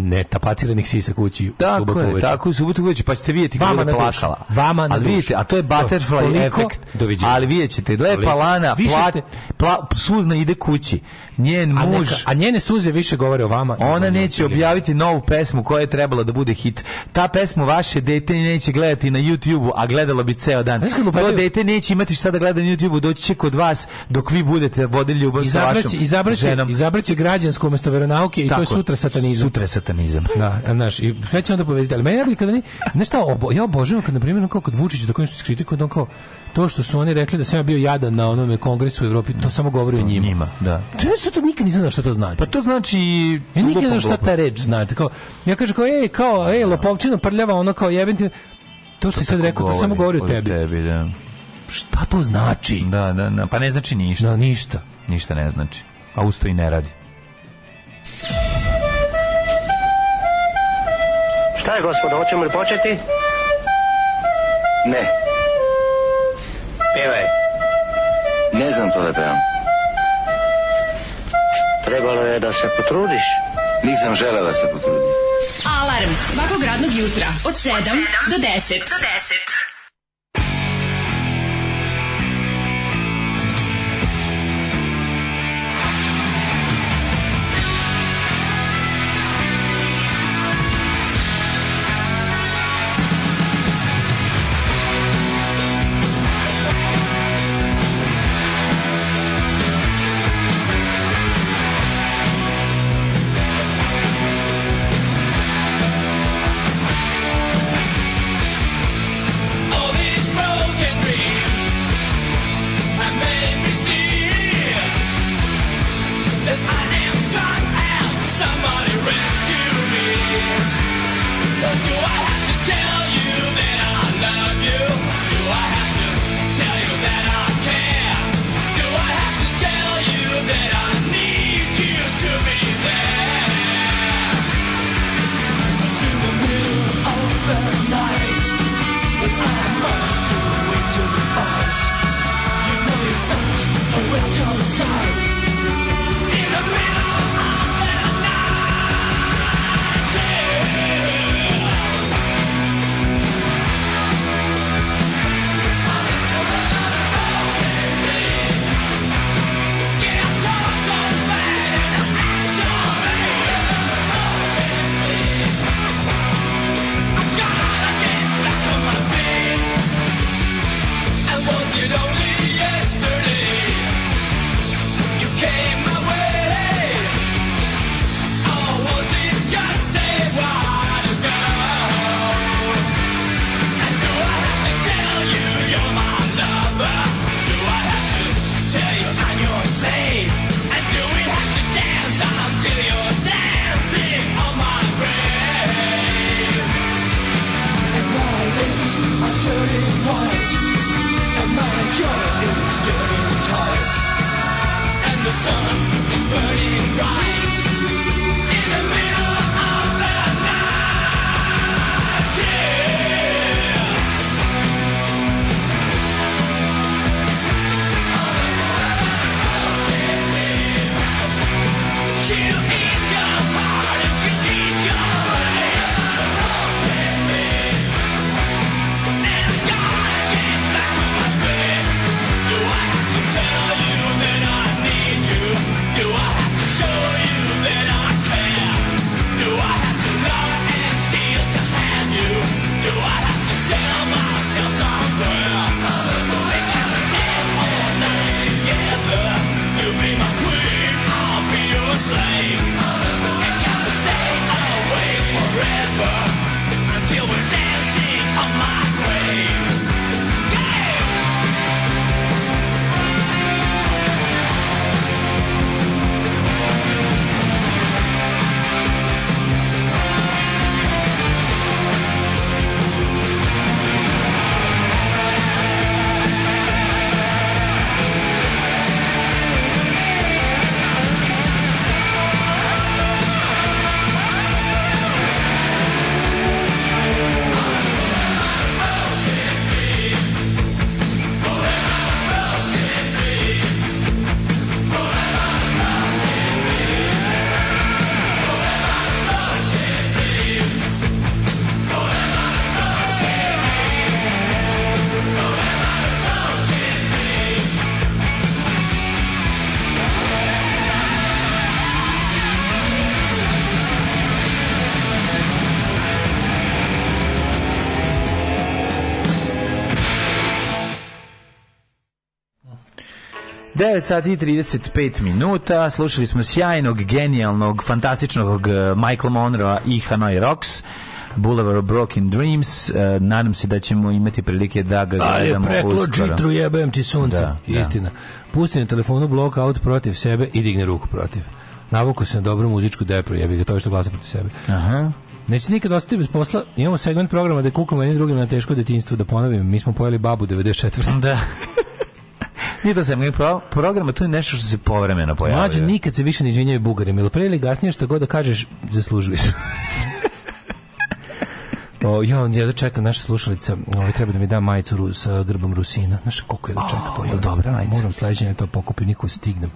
netapaciranih sisa kući tako u subotu uveče. Tako je, u subotu uveče, pa ćete vidjeti kako je plakala. Vama na ali vidite, a to je butterfly to, efekt. Doviđenja. Ali vidjet ćete, lepa lana dana, pla, pla, suzna ide kući njen muž. A, neka, a njene suze više govore o vama. Ona neće objaviti novu pesmu koja je trebala da bude hit. Ta pesmu vaše dete neće gledati na YouTube-u, a gledalo bi ceo dan. To dete neće imati šta da gleda na YouTube-u, doći će kod vas dok vi budete vodili ljubav sa vašom izabraće, izabraće građansko umesto veronauke i Tako, to je sutra satanizam. Sutra satanizam. <laughs> Da, znaš, i sve će onda povezati. Ali meni je kada ne, znaš šta, obo, ja obožavam kad, na primjer, kao kod Vučića, tako nešto kritikuje, on kao, to što su oni rekli da sam ja bio jadan na onome kongresu u Evropi, to samo govori o njima. njima da. To je sad to nikad nisam znao što to znači. Pa to znači... Ja nikad ne šta ta reč znači. Kao, ja kažem kao, ej, kao, ej, da. lopovčina prljava, ono kao jebem ti... To što ti sad rekao, to samo govori o tebi. tebi da. Šta to znači? Da, da, da, pa ne znači ništa. Da, ništa. Ništa ne znači. A usto i ne radi. Šta je, gospodo, hoćemo li početi? Ne. Pevaj. Ne znam to da pevam. Trebalo je da se potrudiš. Nisam želela da se potrudim. Alarms svakog radnog jutra od 7 do 10. Do 10. sati i 35 minuta. Slušali smo sjajnog, genijalnog, fantastičnog eh, Michael Monroe i Hanoi Rocks. Boulevard of Broken Dreams. Uh, nadam se da ćemo imati prilike da ga Ali gledamo uskoro. Ali je preklo džitru, jebem ti sunce. Da, da. Istina. Da. Pusti na telefonu blok out protiv sebe i digni ruku protiv. Navuku se na dobru muzičku depru, jebi ga to je što glasa protiv sebe. Aha. Neće nikad ostati bez posla. Imamo segment programa da kukamo jednim drugim na teško detinjstvo. Da ponovim, mi smo pojeli babu 94. Da. <laughs> Nije to zemljeg pro, programa, to je nešto što se povremeno pojavljuje. Mlađe nikad se više ne izvinjaju Bugarima, ili pre ili gasnije što god da kažeš, zaslužili su. O, ja, ja da čekam, naša slušalica ovaj, treba da mi da majicu ru, sa eh, grbom Rusina. Znaš koliko je da čekam, to? Je li dobra majica? Moram sledeće da to pokupiti, niko stigne.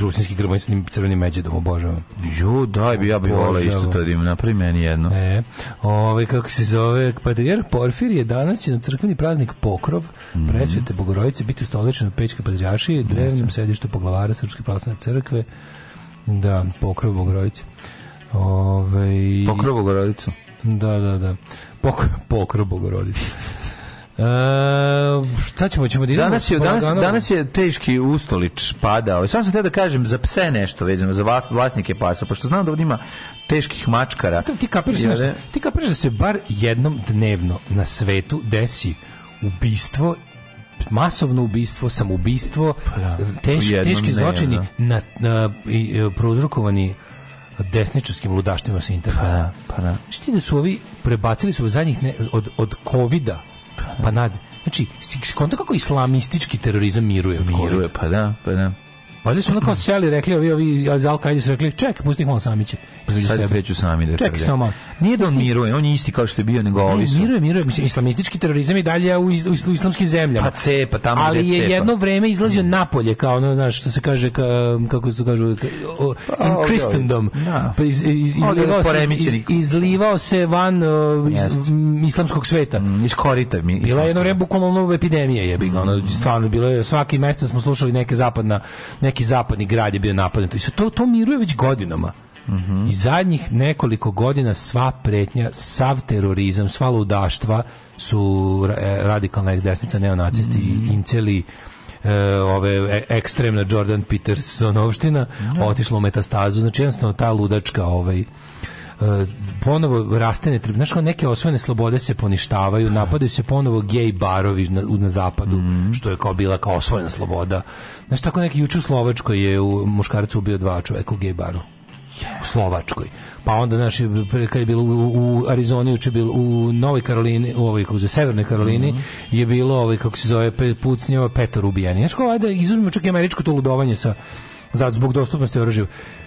Rusinski grb, sa crvenim međedom, obožavam. Jo, daj bi, ja bih volao isto to da im napravi meni jedno. E, ovaj, kako se zove, patrijar Porfir je danas će na crkveni praznik Pokrov, mm presvete Bogorodice, biti ustoličen u Pećke patrijaršije, drevnom sedištu poglavara Srpske pravoslavne crkve. Da, Pokrov Bogorodice. Ove... Ovaj- Pokrov Bogorodicu? Da, da, da. Pok, pokro bogorodice. <laughs> E, šta ćemo, ćemo da Danas je, danas, danas je teški ustolič padao. Samo sam te da kažem za pse nešto vezano, za vas, vlasnike pasa, pošto znam da ovdje ima teških mačkara. Ti kapiraš, nešto, da? ti kapiraš da se bar jednom dnevno na svetu desi ubistvo masovno ubistvo, samoubistvo, pa, da, teški, teški zločini na, na, na, e, prouzrokovani desničarskim ludaštvima sa interneta. Pa, da, pa da. Šti da su ovi prebacili su zadnjih ne, od od kovida pa, pa nad. Znači, konta kako islamistički terorizam miruje. Miruje, pa da, pa da. Ali su ono kao seli, rekli, ovi, ovi iz Al-Qaida su rekli, ček, pusti ih malo sami će. Sad kreću sami da Čekaj samo. Nije da on miruje, on je isti kao što je bio, nego ovi su. Miruje, miruje, mislim, islamistički terorizam i dalje u, iz, u islamskim zemljama. Pa cepa, tamo Ali je cepa. jedno vreme izlazio mm. napolje, kao ono, znaš, što se kaže, ka, kako se kažu, ka, o, pa, in Christendom. Da. Pa iz, iz, izlivao, se, iz, izlivao se van uh, iz, m, islamskog sveta. Mm, iz korita. Mi, Bila je jedno vreme bukvalno epidemija, je bilo, ono, stvarno, bilo je, svaki mesec smo slušali neke zapadna, neke neki zapadni grad je bio napadnut. I sad to, to miruje već godinama. Mhm. I zadnjih nekoliko godina sva pretnja, sav terorizam, sva ludaštva su e, radikalna desnica, neonacisti mm -hmm. i mhm. inceli e, ove e, ekstremna Jordan Petersonovština da. otišla u metastazu. Znači jednostavno ta ludačka ovaj ponovo rastene, znaš kao neke osvojene slobode se poništavaju, napadaju se ponovo gej barovi na, na zapadu, mm. što je kao bila kao osvojena sloboda. Znaš, tako neki juče u Slovačkoj je u muškarcu ubio dva čoveka u gej baru. U Slovačkoj. Pa onda naš kad je bilo u, u Arizoni, uče bilo u Novoj Karolini, u ovoj kako se Severnoj Karolini mm -hmm. je bilo ovaj kako se zove pucnjava petor ubijeni. Znači kao ajde izuzmemo čak i američko to ludovanje sa zato, zbog dostupnosti oružja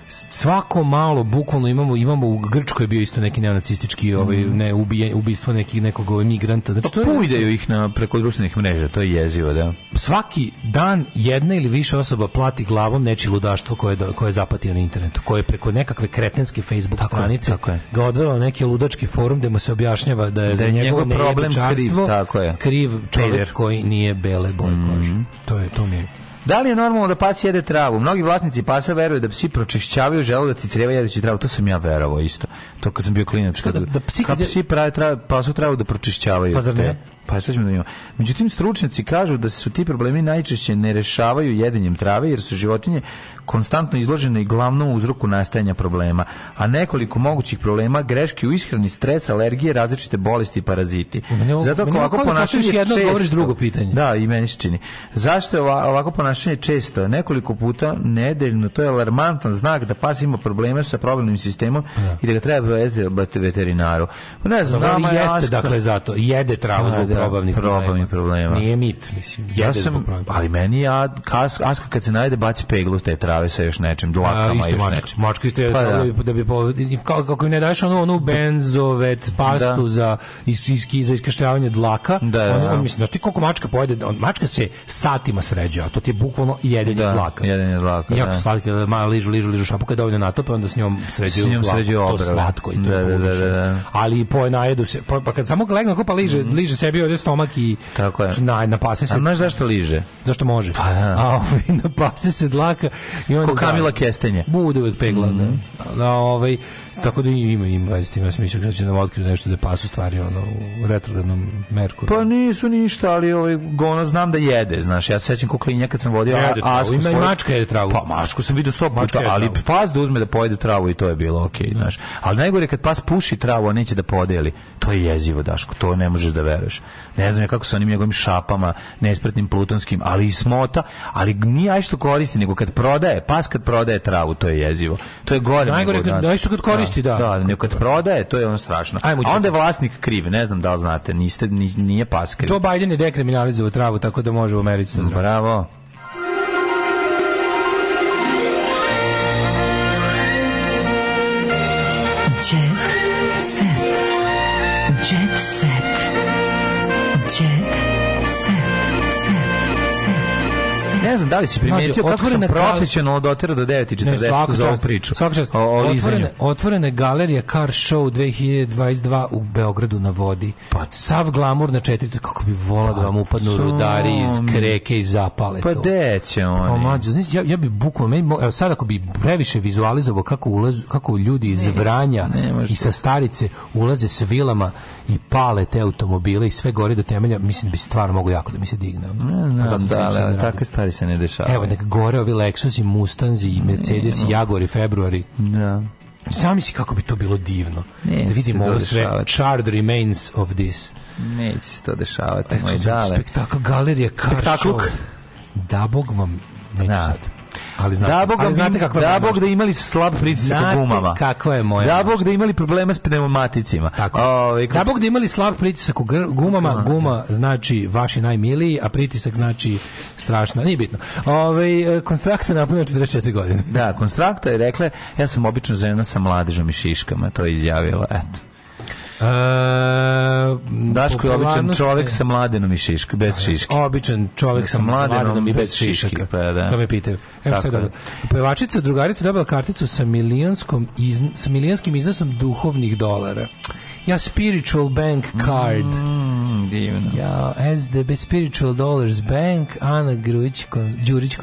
svako malo bukvalno imamo imamo u Grčkoj je bio isto neki neonacistički ovaj mm. ne ubije ubistvo nekih nekog ovaj, migranta znači pa to je, da ih na preko društvenih mreža to je jezivo da svaki dan jedna ili više osoba plati glavom nečije ludaštvo koje koje zapati na internetu koje preko nekakve kretenske Facebook tako stranice je, je. ga odvelo neki ludački forum gde mu se objašnjava da je da za njegov, problem kriv tako je kriv čovjek Peder. koji nije bele boje mm. kože mm -hmm. to je to mi je Da li je normalno da pas jede travu? Mnogi vlasnici pasa veruju da psi pročišćavaju želudac i creva jedeći travu. To sam ja verovao isto. To kad sam bio klinac. Što, da, da psi, kad, kad psi prave travu, pasu travu da pročišćavaju. Pa zar ne? Pa sad ćemo da imamo. Međutim, stručnjaci kažu da su ti problemi najčešće ne rešavaju jedenjem trave, jer su životinje konstantno izložene i glavno uzroku nastajanja problema. A nekoliko mogućih problema, greške u ishrani, stres, alergije, različite bolesti i paraziti. Ovo, Zato ako ovako da ponašanje jedno, često... drugo pitanje. Da, i meni se čini. Zašto je ovako ponašanje često? Nekoliko puta nedeljno, to je alarmantan znak da pas ima probleme sa problemnim sistemom ja. Pa da. i da ga treba vezi veterinaru. Pa ne znam, Dobar, jeste, aska... dakle, zato. Jede travu da, Da, probavnih, problemi problema. Nije mit, mislim. Ja sam, ali meni ja, kas, Aska kad se najde baci peglu te trave sa još nečim, dlakama A, još mačka, nečim. Mačka isto pa, da. da bi, po, kao, kako im ne daješ ono, onu da. benzovet pastu da. za, is, is, is, za iskašljavanje dlaka, da, da, on, mislim, znaš ti koliko mačka pojede, on, mačka se satima sređa, a to ti je bukvalno jedenje da, dlaka. Jedenje dlaka, jako da. slatke, da, ma, ližu, ližu, ližu šapu, kada ovdje natope, onda s njom sređuju, s njom sređuju to slatko i to da, da, da, da, Ali po najedu se, pa, kad samo legne, pa liže, mhm. liže sebi ovde stomak i Tako je. Na, napase se. A znaš zašto liže? Zašto može. Pa, da. A ovaj, <laughs> napase se dlaka i onda... Ko da. Kamila da, Kestenje. Bude uvek pegla. Mm -hmm. da. ovaj, Tako da ima ima veze s tim, da će nam otkriti nešto da pasu stvari ono u retrogradnom Merkuru. Pa nisu ništa, ali ovaj gona znam da jede, znaš. Ja se sećam kuklinja kad sam vodio jede, asku, ima i mačka jede travu. Pa mačku sam vidio 100 puta, ali pas da uzme da pojede travu i to je bilo okej, okay, mm. znaš. Al najgore kad pas puši travu, a neće da podeli. To je jezivo, Daško, to ne možeš da veruješ. Ne znam ja kako sa onim njegovim šapama, nespretnim plutonskim, ali i smota, ali ni aj što koristi, nego kad prodaje, pas kad prodaje travu, to je jezivo. To je gore. Najgore kad, kad koristi koristi, da. Da, nego kad prodaje, to je ono strašno. Ajmo, A onda je vlasnik kriv, ne znam da li znate, niste, nije pas kriv. Joe Biden je dekriminalizovao travu, tako da može u Americu. Da Bravo. ne znam da li si primetio znači, kako sam profesionalno doterao do 9.40 za ovu priču. Svaka čast. otvorene, otvorene galerije Car Show 2022 u Beogradu na vodi. Pa, sav glamur na četiri, kako bi vola da vam upadnu pa, rudari iz kreke i zapale pa to. Pa de će oni? Pa mlađe, znači, ja, ja bi bukvalno, meni, evo sad ako bi previše vizualizovao kako, ulaz, kako ljudi iz Vranja i sa starice ulaze sa vilama i pale te automobile i sve gori do temelja, mislim da bi stvarno mogu jako da mi se digne. Ne ne, znam, da, ali takve stvari se se ne dešava. Evo, nek gore ovi Lexus i Mustanzi i Mercedes i Jagori, Februari. Da. Sami si kako bi to bilo divno. Da Neće da vidimo ovo sve. Charred remains of this. Neće se to dešavati. Moj dale. Spektakl, galerija, spektakluk. Da bog vam, neću da. sad. Ali znate, da bog, da ali znate kakva da bog da imali slab pritisak znate gumama. kakva je moja. Da bog da imali problema s pneumaticima. Tako. O, ovaj, Da bog da imali slab pritisak u gumama, Aha. guma znači vaši najmiliji, a pritisak znači strašno, nije bitno. Ovaj e, konstrakta napunio 44 godine. Da, konstrakta je rekla ja sam obično žena sa mladežom i šiškama, to je izjavila. Eto. E, Daško je običan čovjek sa mladenom i šiškom, bez da, šiške. Običan čovjek sa mladenom i bez šiške. Pa, da. Kao me pitaju. Evo što je dobro. Pevačica drugarica dobila karticu sa, milijonskom izn, sa milijonskim iznosom duhovnih dolara. Ja spiritual bank card. Mm, divno. Ja SDB spiritual dollars bank, Ana Grujić, Đurić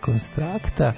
Konstrakta,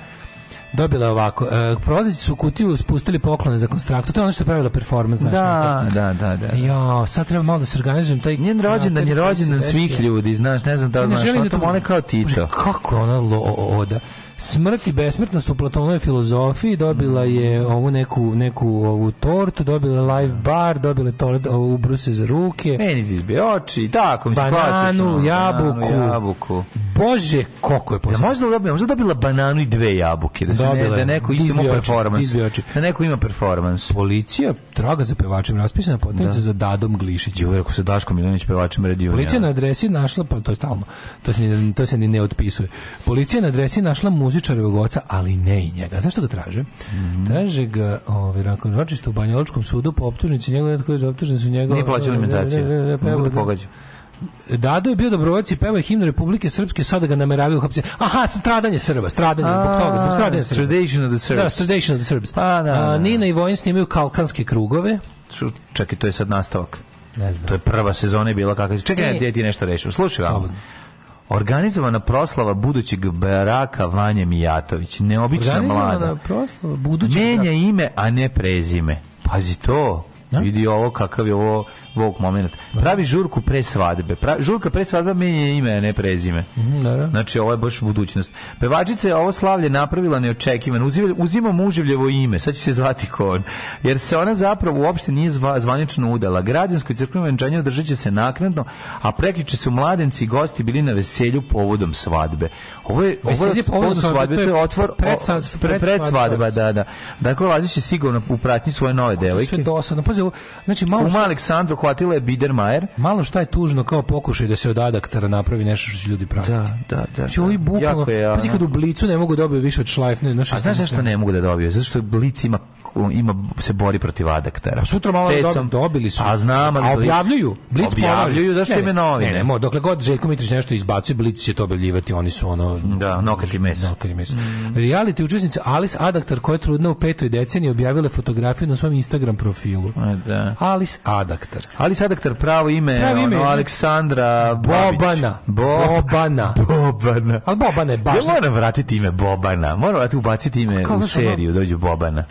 dobila ovako. Uh, prolazeći su u kutiju spustili poklone za konstraktu. To je ono što je pravila performans. Da, da, da, da. Jo, sad treba malo da se organizujem. Taj, Njen rođendan je rođendan svih ljudi, znaš, ne znam da li znaš. Ona da to kao tiče. Kako ona lo oda smrt i besmrtnost u Platonovoj filozofiji, dobila je ovu neku, neku ovu tortu, dobila live bar, dobila je tole, ovu za ruke. Meni izbe oči, tako, mi se jabuku. Bananu, jabuku. Bože, koliko je posao. Da možda dobila, možda dobila bananu i dve jabuke, da, se ne, da neko isto ima performans. Da neko ima performans. Policija traga za pevačem, raspisana potrebnica da. za Dadom Glišićem. Uvijek se Daško Milanić pevačem redio. Policija na adresi našla, pa to je stalno, to se, to se ni ne otpisuje. Policija na adresi našla mu muzičarevog oca, ali ne i njega. Zašto ga da traže? Mm -hmm. Traže ga ovaj, nakon ročišta u Banjaločkom sudu po optužnici njegove koji je optužen su njegove... Nije plaćao alimentaciju, ne mogu da, da- pogađa. Dado je bio dobrovoljac i pevao himnu Republike Srpske, sada ga nameravaju uhapsiti. Aha, stradanje Srba, stradanje zbog toga, zbog stradanja Srba. Stradation of the Serbs. Da, Stradation of the Serbs. Pa, da, da, da. Nina i Vojn snimaju kalkanske krugove. Čekaj, to je sad nastavak. Ne znam. To je prva sezona je bila kakva. Čekaj, e, ja ti nešto rešim. Slušaj vam. Organizovana proslava budućeg Baraka Vanje Mijatović. Neobična mlada. Organizovana proslava budućeg... Menja ime, a ne prezime. Pazi to. Da. Vidi ovo kakav je ovo Vok moment. Pravi žurku pre svadbe. Pra, žurka pre svadbe menja ime, a ne prezime. Naravno. Mhm, da, da. Znači, ovo je baš budućnost. Pevačica je ovo slavlje napravila neočekivan. Uzima, uzima muževljevo ime, sad će se zvati kon. Jer se ona zapravo uopšte nije zva, zvanično udala. Građansko i crkveno venčanje održat se naknadno, a prekriče su mladenci i gosti bili na veselju povodom svadbe. Ovo je, Veselje ovo je povodom svadbe, to je otvor pred, pred, pred svadba, da, da. Dakle, Lazić je stigao na, u pratnji svoje nove devojke. Sve dosadno. Pazi, znači, malo Uma što... Aleksandru uhvatila je Biedermajer. Malo šta je tužno kao pokušaj da se od adaktara napravi nešto što će ljudi pratiti. Da, da, da. Znači, ovi da. bukvalno, pa kad u Blicu ne mogu da dobiti više od šlajfne. No A znaš zašto ne mogu da dobiju? Zato što Blic ima ima se bori protiv adaktara. Sutra malo da Cecom. dobili su. A znam, ali objavljuju. Blic objavljuju zašto im je ime novine. Ne, ne, mo, dokle god Željko Mitrović nešto izbacuje, Blic će to objavljivati, oni su ono Da, nokat i meso. Nokat i meso. Mm. Reality učesnice Alice Adaktar koja je trudna u petoj deceniji objavila fotografiju na svom Instagram profilu. A, e, da. Alice Adaktar. Ali sadaktar pravo ime, pravo ime ono, je Aleksandra Babić. Bobana. Bobana. <laughs> Bobana. Ali Bobana je baš. Ja moram vratiti ime Bobana. Moram vratiti ubaciti ime u seriju, dođu Bobana.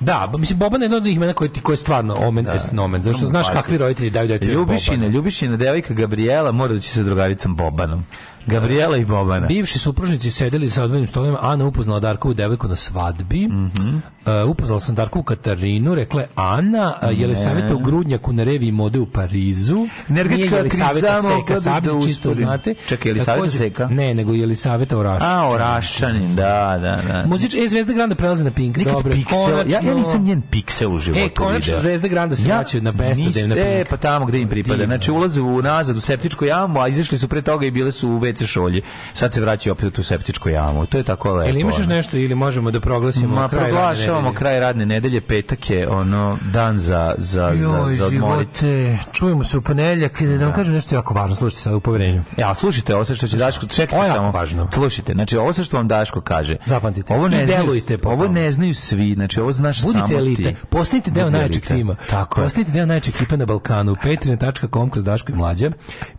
Da, mislim Bobana je jedna od imena koje ti je stvarno omen da. est nomen. Zašto znaš kakvi roditelji daju dete Ljubišina, Bobana. Ljubišine, devojka Gabriela mora da će sa drugaricom Bobanom. Gabriela i Bobana. Bivši supružnici sedeli sa odvojenim stolima, Ana upoznala Darkovu devojku na svadbi, mm -hmm. uh, upoznala sam Darkovu Katarinu, rekla je Ana, uh, e, je li savjeta u Grudnjaku na reviji mode u Parizu? Energetska Nije kriza Seka da Sabić, čisto znate. Čekaj, je li savjeta Seka? Ne, nego je li savjeta Oraščanin. A, Oraščanin, da, da, da. Muzič, e, Zvezda Granda prelaze na Pink, Nekad dobro. Piksel, ja, ja nisam njen piksel u životu. E, konačno Zvezda Granda se ja, vraćaju na Besto, na Pink. E, pa tamo gde im pripada. Znači, ulaze u nazad u septičku jamu, a izašli su pre toga i bile su u WC šolji. Sad se vraća opet u tu septičku jamu. To je tako lepo. Ili imaš ono. nešto ili možemo da proglasimo Ma, kraj proglašavamo kraj radne nedelje, petak je ono dan za za Joj, za, za živote. Čujemo se u ponedeljak da, da vam kažem nešto jako važno. Slušajte sad u poverenju. Ja, slušajte ovo sve što će Daško, čekajte samo. Važno. Slušajte, znači ovo sve što vam Daško kaže. Zapamtite. Ovo ne znaju, ovo ne znaju svi, znači ovo znaš Budite samo elite. ti. Postanite deo najjačeg tima. Tako je. Postanite deo najjačeg tipa na Balkanu. patreon.com kroz Daško i mlađe,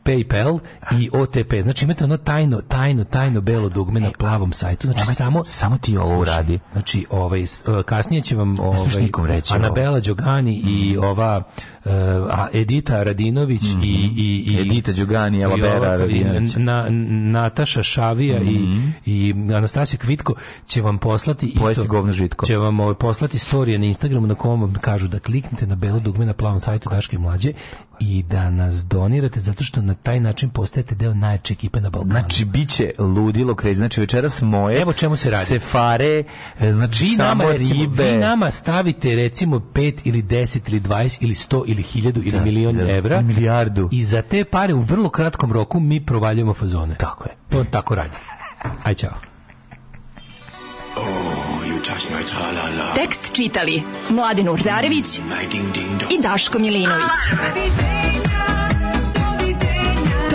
PayPal i OTP. Znači imate imate ono tajno, tajno, tajno belo dugme na e, plavom sajtu. Znači Nemaj, samo samo ti ovo radi. Znači ovaj e, kasnije će vam ovaj Anabela Đogani i mm. ova uh, Edita Radinović mm -hmm. i, i i Edita Đogani i Alabera Radinović. Na, Nataša Šavija mm -hmm. i mm-hmm. i Anastasija Kvitko će vam poslati isto Pojesti govno žitko. Će vam ovaj, poslati storije na Instagramu na kom vam kažu da kliknite na belo dugme na plavom sajtu Daške mlađe i da nas donirate zato što na taj način postajete deo najče ekipe na Balkanu. Da, znači, da, da. bit će ludilo krezi. Znači, večeras moje Evo čemu se radi. Sefare, e, znači, vi samo nama, recimo, ribe. Vi nama stavite, recimo, 5 ili 10 ili 20 ili 100 ili 1000 ili da, milion da, evra. Milijardu. I za te pare u vrlo kratkom roku mi provaljujemo fazone. Tako je. To tako radi. Aj, čao. Oh, Tekst čitali Mladin Urdarević mm, i Daško Milinović